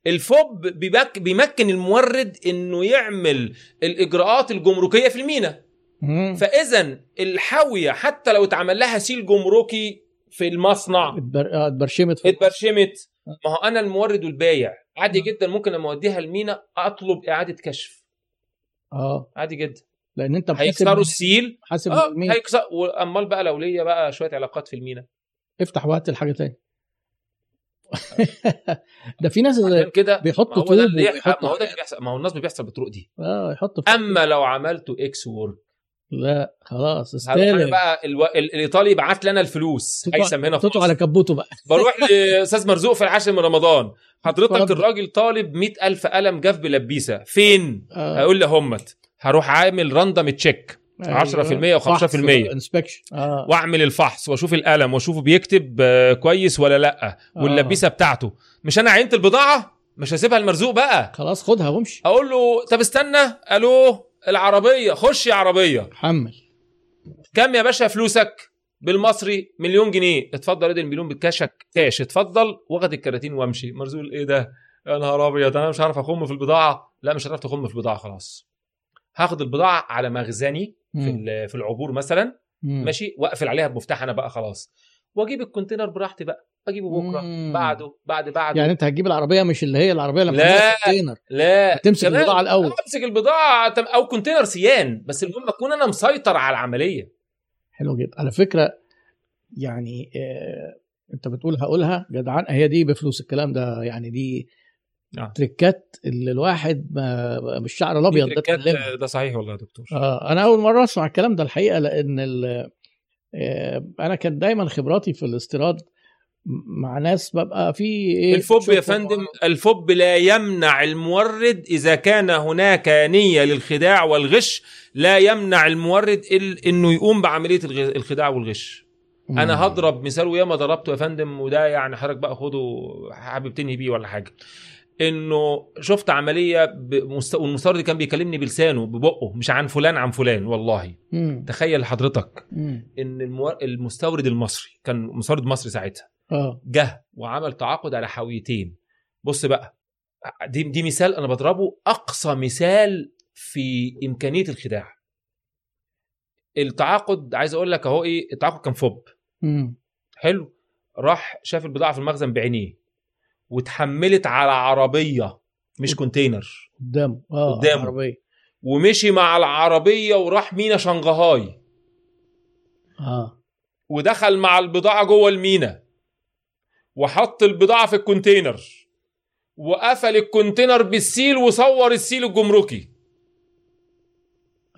B: ال FOB بيمك بيمكن المورد إنه يعمل الإجراءات الجمركية في المينا. فاذا الحاوية حتى لو اتعمل لها seal جمركي في المصنع.
A: آه، اتبرشمت
B: اتبرشمت. ما هو أنا المورد والبايع. عادي جدا ممكن لما أوديها المينا أطلب إعادة كشف.
A: آه.
B: عادي جدا.
A: لأن أنت
B: هيكسروا ال
A: seal.
B: حاسب
A: آه.
B: هيكسر وأمال بقى لو ليا بقى شوية علاقات في المينا.
A: افتح وهات الحاجة تاني ده في ناس
B: كده
A: بيحطوا طوب وبيحطوا
B: ما هو ده اللي. بيحصل. ما هو النصب بيحصل بالطرق دي.
A: آه يحط في
B: أما لو عملته ex work
A: لا خلاص استلم
B: بقى ألو... ال- الإيطالي بعت لنا الفلوس. هيثم هنا
A: حطوا على. كبوته بقى.
B: بروح لأستاذ مرزوق في العاشر من رمضان. حضرتك. الراجل طالب مئة ألف قلم جاف بلبيسة. فين؟
A: آه.
B: هيقول لي همت هروح عامل random check 10% و15%.
A: انسبكشن آه.
B: واعمل الفحص واشوف القلم واشوفه بيكتب آه، كويس ولا لأ. واللبيسة بتاعته. مش أنا عينت البضاعة؟ مش هسيبها المرزوق بقى.
A: خلاص خدها وامشي.
B: أقول له طب استنى. ألو؟ العربية خش يا عربية.
A: حمل.
B: كم يا باشا فلوسك بالمصري؟ مليون جنيه. اتفضل ادي المليون بالكاشك كاش اتفضل. واخد الكراتين وامشي. مرزوق إيه ده؟ يا نهار ابيض أنا مش عارف اخم في البضاعة. لا مش هتعرف تخم في البضاعة خلاص. هاخد البضاعة على مخزني في في العبور مثلا.
A: مم.
B: ماشي؟ واقفل عليها بمفتاح أنا بقى خلاص. واجيب ال container براحتي بقى. اجيبه بكرة
A: مم.
B: بعده بعد بعده.
A: يعني أنت هتجيب العربية مش اللي هي العربية لما
B: لا.
A: الكونتينر
B: لا.
A: هتمسك
B: كمان
A: البضاعة الأول.
B: امسك البضاعة أو container سيان. بس المهم أكون أنا مسيطر على العملية.
A: حلو جدا. على فكرة يعني آه أنت بتقول هقولها جدعان. هي دي بفلوس الكلام ده يعني دي
B: آه.
A: تريكات اللي الواحد ما مش شعر
B: الأبيض
A: ده اتعلمها
B: ده صحيح والله يا دكتور.
A: آه أنا أول مرة أسمع الكلام ده الحقيقة لأن آه أنا كان دايما خبراتي في الاستيراد مع ناس ببقى في إيه
B: الفوب يا فندم الفوب لا يمنع المورد إذا كان هناك نية للخداع والغش لا يمنع المورد ال- إنه يقوم بعملية الخداع والغش أنا
A: مم.
B: هضرب مثال وياما ضربته يا فندم وده يعني حضرتك بقى خده حابب تنهي بيه ولا حاجة إنه شفت عملية بمست... والمستورد كان بيكلمني بلسانه ببقه مش عن فلان عن فلان والله
A: مم.
B: تخيل حضرتك
A: مم.
B: إن المو... المستورد المصري كان مستورد مصري ساعتها
A: آه.
B: جه وعمل تعاقد على حاويتين. بص بقى دي دي مثال أنا بضربه أقصى مثال في إمكانية الخداع. التعاقد عايز أقول لك أهو إيه التعاقد كان فوب.
A: مم.
B: حلو. راح شاف البضاعة في المخزن بعينيه واتحملت على عربية مش container.
A: قدامه. آه
B: قدامه.
A: عربيه
B: ومشي مع العربية وراح مينا شنغهاي.
A: آه.
B: ودخل مع البضاعة جوه المينا. وحط البضاعة في ال container وقفل ال container بال seal وصور ال seal الجمركي.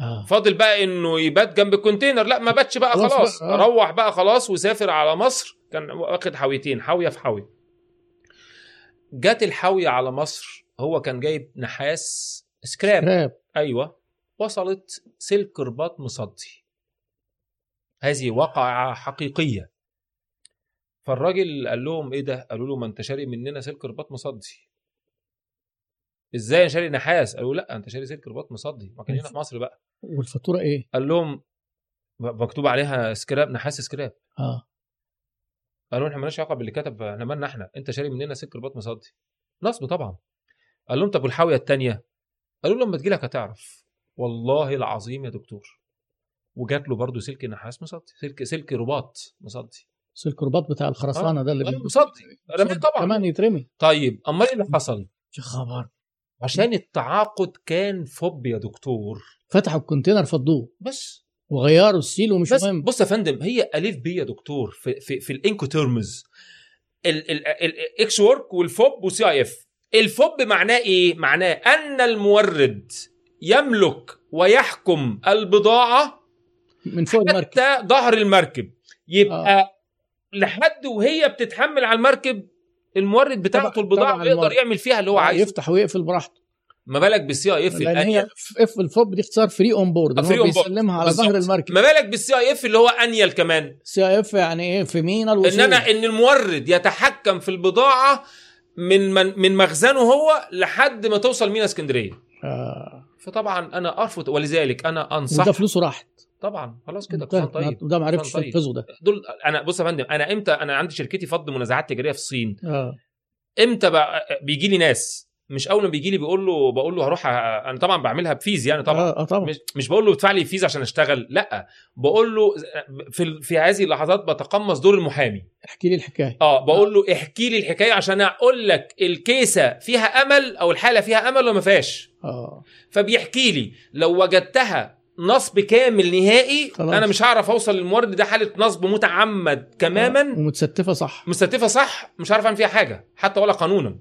A: آه.
B: فاضل بقى إنه يبات جنب ال container. لا ما باتش بقى
A: خلاص بقى، آه.
B: روح بقى خلاص وسافر على مصر. كان واخد حاويتين حاوية في حاوية. جت الحاوية على مصر هو كان جايب نحاس scrap.
A: scrap
B: أيوه. وصلت سلك رباط مصدي. هذه واقعة حقيقية. فالراجل قال لهم إيه ده؟ قالوا له ما أنت شاري مننا سلك رباط مصدي. إزاي أنا شاري؟ نحاس قالوا لأ أنت شاري سلك رباط مصدي. ما كان هنا في مصر بقى.
A: والفاتورة إيه؟
B: قال لهم مكتوب عليها سكراب نحاس سكراب.
A: آه.
B: قالوا إحنا مالناش علاقة باللي كتب إحنا مالنا إحنا؟ أنت شاري مننا سلك رباط مصدي. نصب طبعا. قال لهم طب والحاوية الثانية قالوا له لما تجي لك هتعرف. والله العظيم يا دكتور. وجات له برضه سلك نحاس مصدي. سلك سلك رباط مصدي.
A: سلك رباط بتاع الخرسانة ده اللي
B: آه، مصدي رميت طبعا.
A: كمان يترمي.
B: طيب أمال إيه اللي حصل؟
A: يا خبر
B: عشان التعاقد كان FOB يا دكتور.
A: فتحوا ال container فضوه.
B: بس.
A: وغيروا ال seal ومش
B: بس
A: مهم.
B: بص يا فندم هي ال FOB يا دكتور في في, في ال Incoterms. ال ex work وال FOB و CIF ال FOB معناه إيه؟ معناه أن المورد يملك ويحكم البضاعة
A: من فوق المركب.
B: حتى ظهر المركب. يبقى آه. لحد وهي بتتحمل على المركب المورد بتاعته
A: البضاعة
B: يقدر. يعمل فيها اللي هو عايزه.
A: يفتح ويقفل براحته.
B: ما بالك بال CIF
A: لأن هي إف ال FOB دي اختصار
B: free on board هو.
A: بيسلمها على ظهر. المركب.
B: ما بالك بال CIF اللي هو أنيل كمان.
A: CIF يعني إيه؟ في مينا الوصول
B: إن أنا إن المورد يتحكم في البضاعة من من, من مخزنه هو لحد ما توصل مينا اسكندرية.
A: آه.
B: فطبعا أنا أرفض ولذلك أنا أنصح.
A: وده فلوسه راحت.
B: طبعا خلاص كده
A: كفاية.
B: طيب
A: وده ما عرفش. ينفذه ده.
B: دول أنا بص يا فندم أنا إمتى أنا عندي شركتي فض منازعات تجارية في الصين.
A: آه.
B: إمتى بقى بيجي لي ناس مش أول ما بيجي لي بيقول له بقول له هروح أ- أنا طبعا بعملها ب fees يعني طبعا.
A: آه, آه طبعا.
B: مش مش بقول له ادفع لي fees عشان أشتغل لأ. بقول له في في هذه اللحظات بتقمص دور المحامي.
A: احكي لي الحكاية.
B: آه بقول له احكي لي الحكاية عشان أقول لك ال case فيها أمل أو الحالة فيها أمل ولا ما فيهاش.
A: آه.
B: فبيحكي لي لو وجدتها نصب كامل نهائي
A: خلاص.
B: أنا مش هعرف أوصل للمورد ده حالة نصب متعمد تماما.
A: ومتستفة صح.
B: مستتفه صح مش عارف أعمل فيها حاجة حتى ولا قانونا.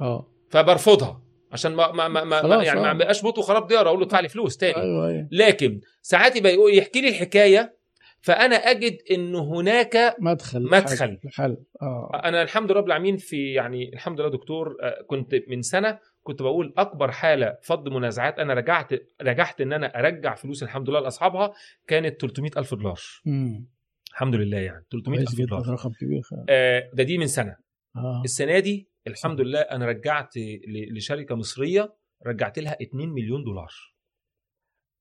A: آه.
B: فبرفضها عشان ما ما ما, ما يعني
A: آه.
B: ما بقاش بوت وخراب ديار أقول له ادفع لي فلوس تاني.
A: أيوه أيوه.
B: لكن ساعات يبقى يحكي لي الحكاية فأنا أجد إن هناك
A: مدخل
B: مدخل.
A: حل. آه.
B: أنا الحمد لله رب العالمين في يعني الحمد لله دكتور آه، كنت من سنة كنت بقول أكبر حالة فض منازعات أنا رجعت رجعت إن أنا أرجع فلوس الحمد لله لأصحابها كانت 300 ألف دولار.
A: امم
B: الحمد لله يعني 300
A: كويس
B: ألف
A: جدا
B: دولار.
A: رقم كبير
B: آه، ده دي من سنة.
A: آه.
B: السنة دي الحمد لله أنا رجعت لشركة مصرية رجعت لها 2 مليون دولار.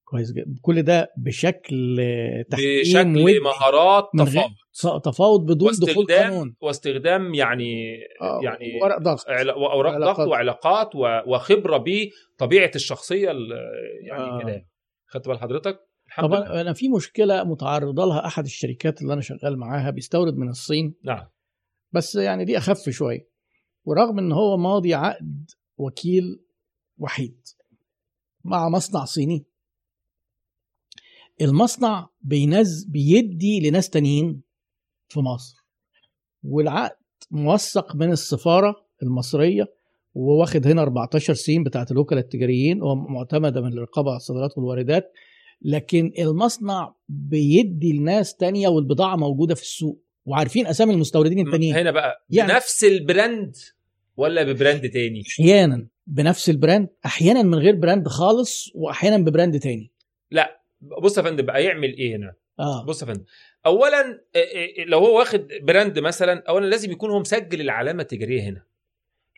A: كويس جدا. كل ده بشكل تحكيم
B: بشكل مهارات تفاوض.
A: تفاوض بدون دخول
B: واستخدام
A: قانون.
B: واستخدام يعني
A: آه،
B: يعني
A: ورق ضغط.
B: واوراق ضغط
A: وعلاقات.
B: وخبرة بطبيعة الشخصية ال- يعني
A: آه.
B: كده. خدت بال حضرتك؟ الحمد
A: طبعا
B: لله.
A: أنا في مشكلة متعرضة لها أحد الشركات اللي أنا شغال معاها بيستورد من الصين.
B: نعم.
A: بس يعني دي أخف شوية. ورغم إن هو ماضي عقد وكيل وحيد مع مصنع صيني. المصنع بينز بيدي لناس تانيين في مصر. والعقد موثق من السفارة المصرية وواخد هنا 14 سين بتاعت الوكلاء التجاريين ومعتمده من الرقابه على الصادرات والواردات. لكن المصنع بيدي لناس تانية والبضاعة موجودة في السوق وعارفين أسامي المستوردين التانيين.
B: هنا بقى
A: يعني-
B: بنفس ال brand ولا ب brand تاني؟
A: أحيانا بنفس ال brand أحيانا من غير brand خالص واحيانا ب brand تاني.
B: بص يا فندم بقى يعمل إيه هنا؟
A: آه.
B: بص يا فندم اولا آه، آه، لو هو واخد brand مثلا اولا لازم يكون هو مسجل العلامة التجارية هنا.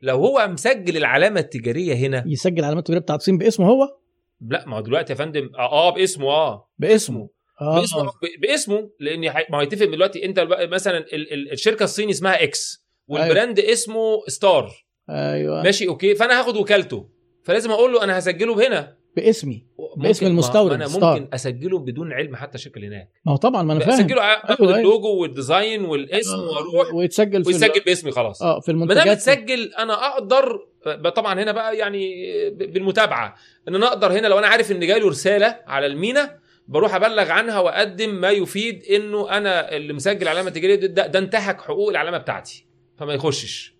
B: لو هو مسجل العلامة التجارية هنا
A: يسجل علامات التجارية بتاعت الصين باسمه هو؟
B: لا ما هو دلوقتي يا فندم آه, آه باسمه آه.
A: باسمه. آه.
B: باسمه باسمه لأن حي- ما هو يتفق دلوقتي أنت مثلا ال- ال- الشركة الصيني اسمها X وال brand اسمه Star
A: أيوه.
B: ماشي okay فأنا هاخد وكالته. فلازم أقول له أنا هسجله هنا.
A: باسمي باسم المستورد،
B: أنا
A: Star.
B: ممكن أسجله بدون علم حتى اللي هناك.
A: ما هو طبعا ما أنا فاهم.
B: أسجله اخد
A: أيوة.
B: ال logo وال design والاسم
A: آه،
B: وأروح
A: ويتسجل في
B: ويسجل
A: ال-
B: باسمي خلاص.
A: آه في
B: ما دام
A: المنتجات.
B: اتسجل أنا أقدر طبعا هنا بقى يعني بالمتابعة. إن أنا أقدر هنا لو أنا عارف إن جاي له رسالة على المينا بروح أبلغ عنها وأقدم ما يفيد إنه أنا اللي مسجل علامة تجاريه ده, ده انتهك حقوق العلامة بتاعتي. فما يخشش.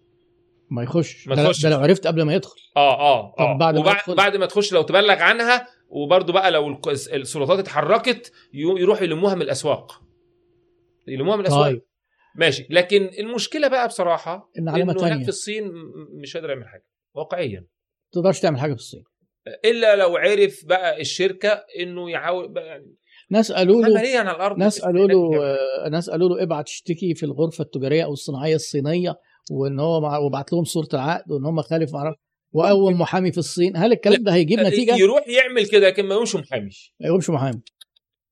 A: ما يخش.
B: ما
A: ده,
B: تخشش.
A: ده لو عرفت قبل ما يدخل.
B: آه آه
A: طب
B: آه
A: بعد ما
B: وبعد
A: يدخل؟
B: بعد ما تخش لو تبلغ عنها وبرده بقى لو السلطات اتحركت يروحوا يلموها من الأسواق. يلموها من الأسواق.
A: طيب.
B: ماشي. لكن المشكلة بقى بصراحة
A: إن علامه تانية.
B: في الصين مش قادر يعمل حاجة واقعيا.
A: ما تقدرش تعمل حاجة في الصين.
B: إلا لو عرف بقى الشركة إنه يحاول يعني
A: ناس قالوا له
B: عمليا على الأرض
A: ناس قالوا له ناس قالوا له ابعت اشتكي في الغرفة التجارية أو الصناعية الصينية وإن هو مع وبعت لهم صورة العقد وإن هم خالف معرفة وقوم محامي في الصين هل الكلام ده هيجيب نتيجة؟
B: يروح يعمل كده لكن ما يقومش محامي
A: ما يقومش محامي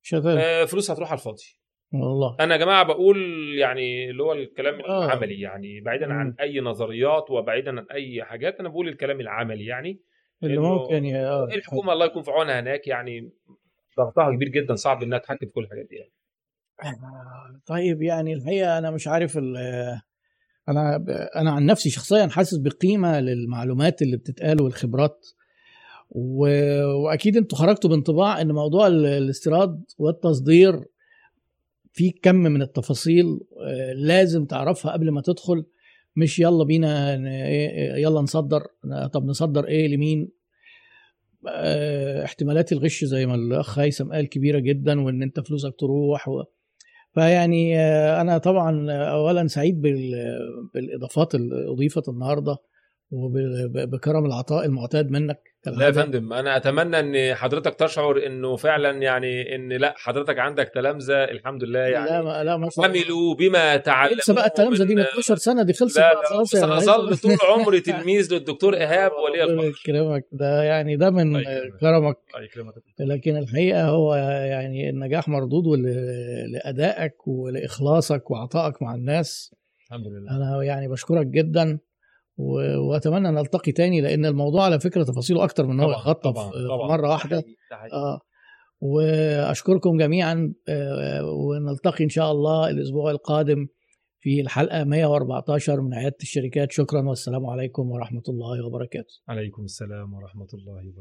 A: شغال
B: آه، فلوس هتروح على الفاضي
A: والله
B: أنا يا جماعة بقول يعني اللي هو الكلام
A: آه.
B: العملي يعني بعيدا عن
A: مم.
B: أي نظريات وبعيدا عن أي حاجات أنا بقول الكلام العملي يعني
A: اللي ممكن. آه.
B: الحكومة الله يكون في عونها هناك يعني ضغطها كبير جدا صعب إنها تحكم في كل الحاجات دي يعني.
A: طيب يعني الحقيقة أنا مش عارف ال... أنا أنا عن نفسي شخصيا حاسس بقيمة للمعلومات اللي بتتقال والخبرات. و... وأكيد أنتوا خرجتوا بانطباع إن موضوع ال- الاستيراد والتصدير في كم من التفاصيل آه، لازم تعرفها قبل ما تدخل. مش يلا بينا إيه- يلا نصدر طب نصدر إيه لمين؟ آه، احتمالات الغش زي ما الأخ هيثم قال كبيرة جدا وإن أنت فلوسك تروح و... فيعني آه، أنا طبعا اولا سعيد بال... بالإضافات اللي أضيفت النهارده. وبكرم العطاء المعتاد منك
B: لا يا. فندم أنا أتمنى إن حضرتك تشعر إنه فعلا يعني إن لأ حضرتك عندك تلامذة الحمد لله
A: لا
B: يعني
A: ما لا ما شاء الله.
B: عملوا بما تعلموا
A: لسه بقى التلامذة دي من
B: من-
A: 12 سنة دي خلصت
B: لا لا
A: خلاص يعني
B: هظل طول عمري تلميذ للدكتور إيهاب ولي الفضل
A: يكرمك ده يعني ده من
B: الله.
A: كرمك
B: الله يكرمك.
A: لكن الحقيقة هو يعني النجاح مردود لأدائك ولإخلاصك وعطائك مع الناس
B: الحمد لله
A: أنا يعني بشكرك جدا واتمنى نلتقي تاني لأن الموضوع على فكرة تفاصيله أكتر من إن هو يتغطى.
B: مرة واحدة.
A: آه. وأشكركم جميعا آه، ونلتقي إن شاء الله الأسبوع القادم في الحلقة 114 من عيادة الشركات. شكرا والسلام عليكم ورحمة الله وبركاته.
B: عليكم السلام ورحمة الله وبركاته.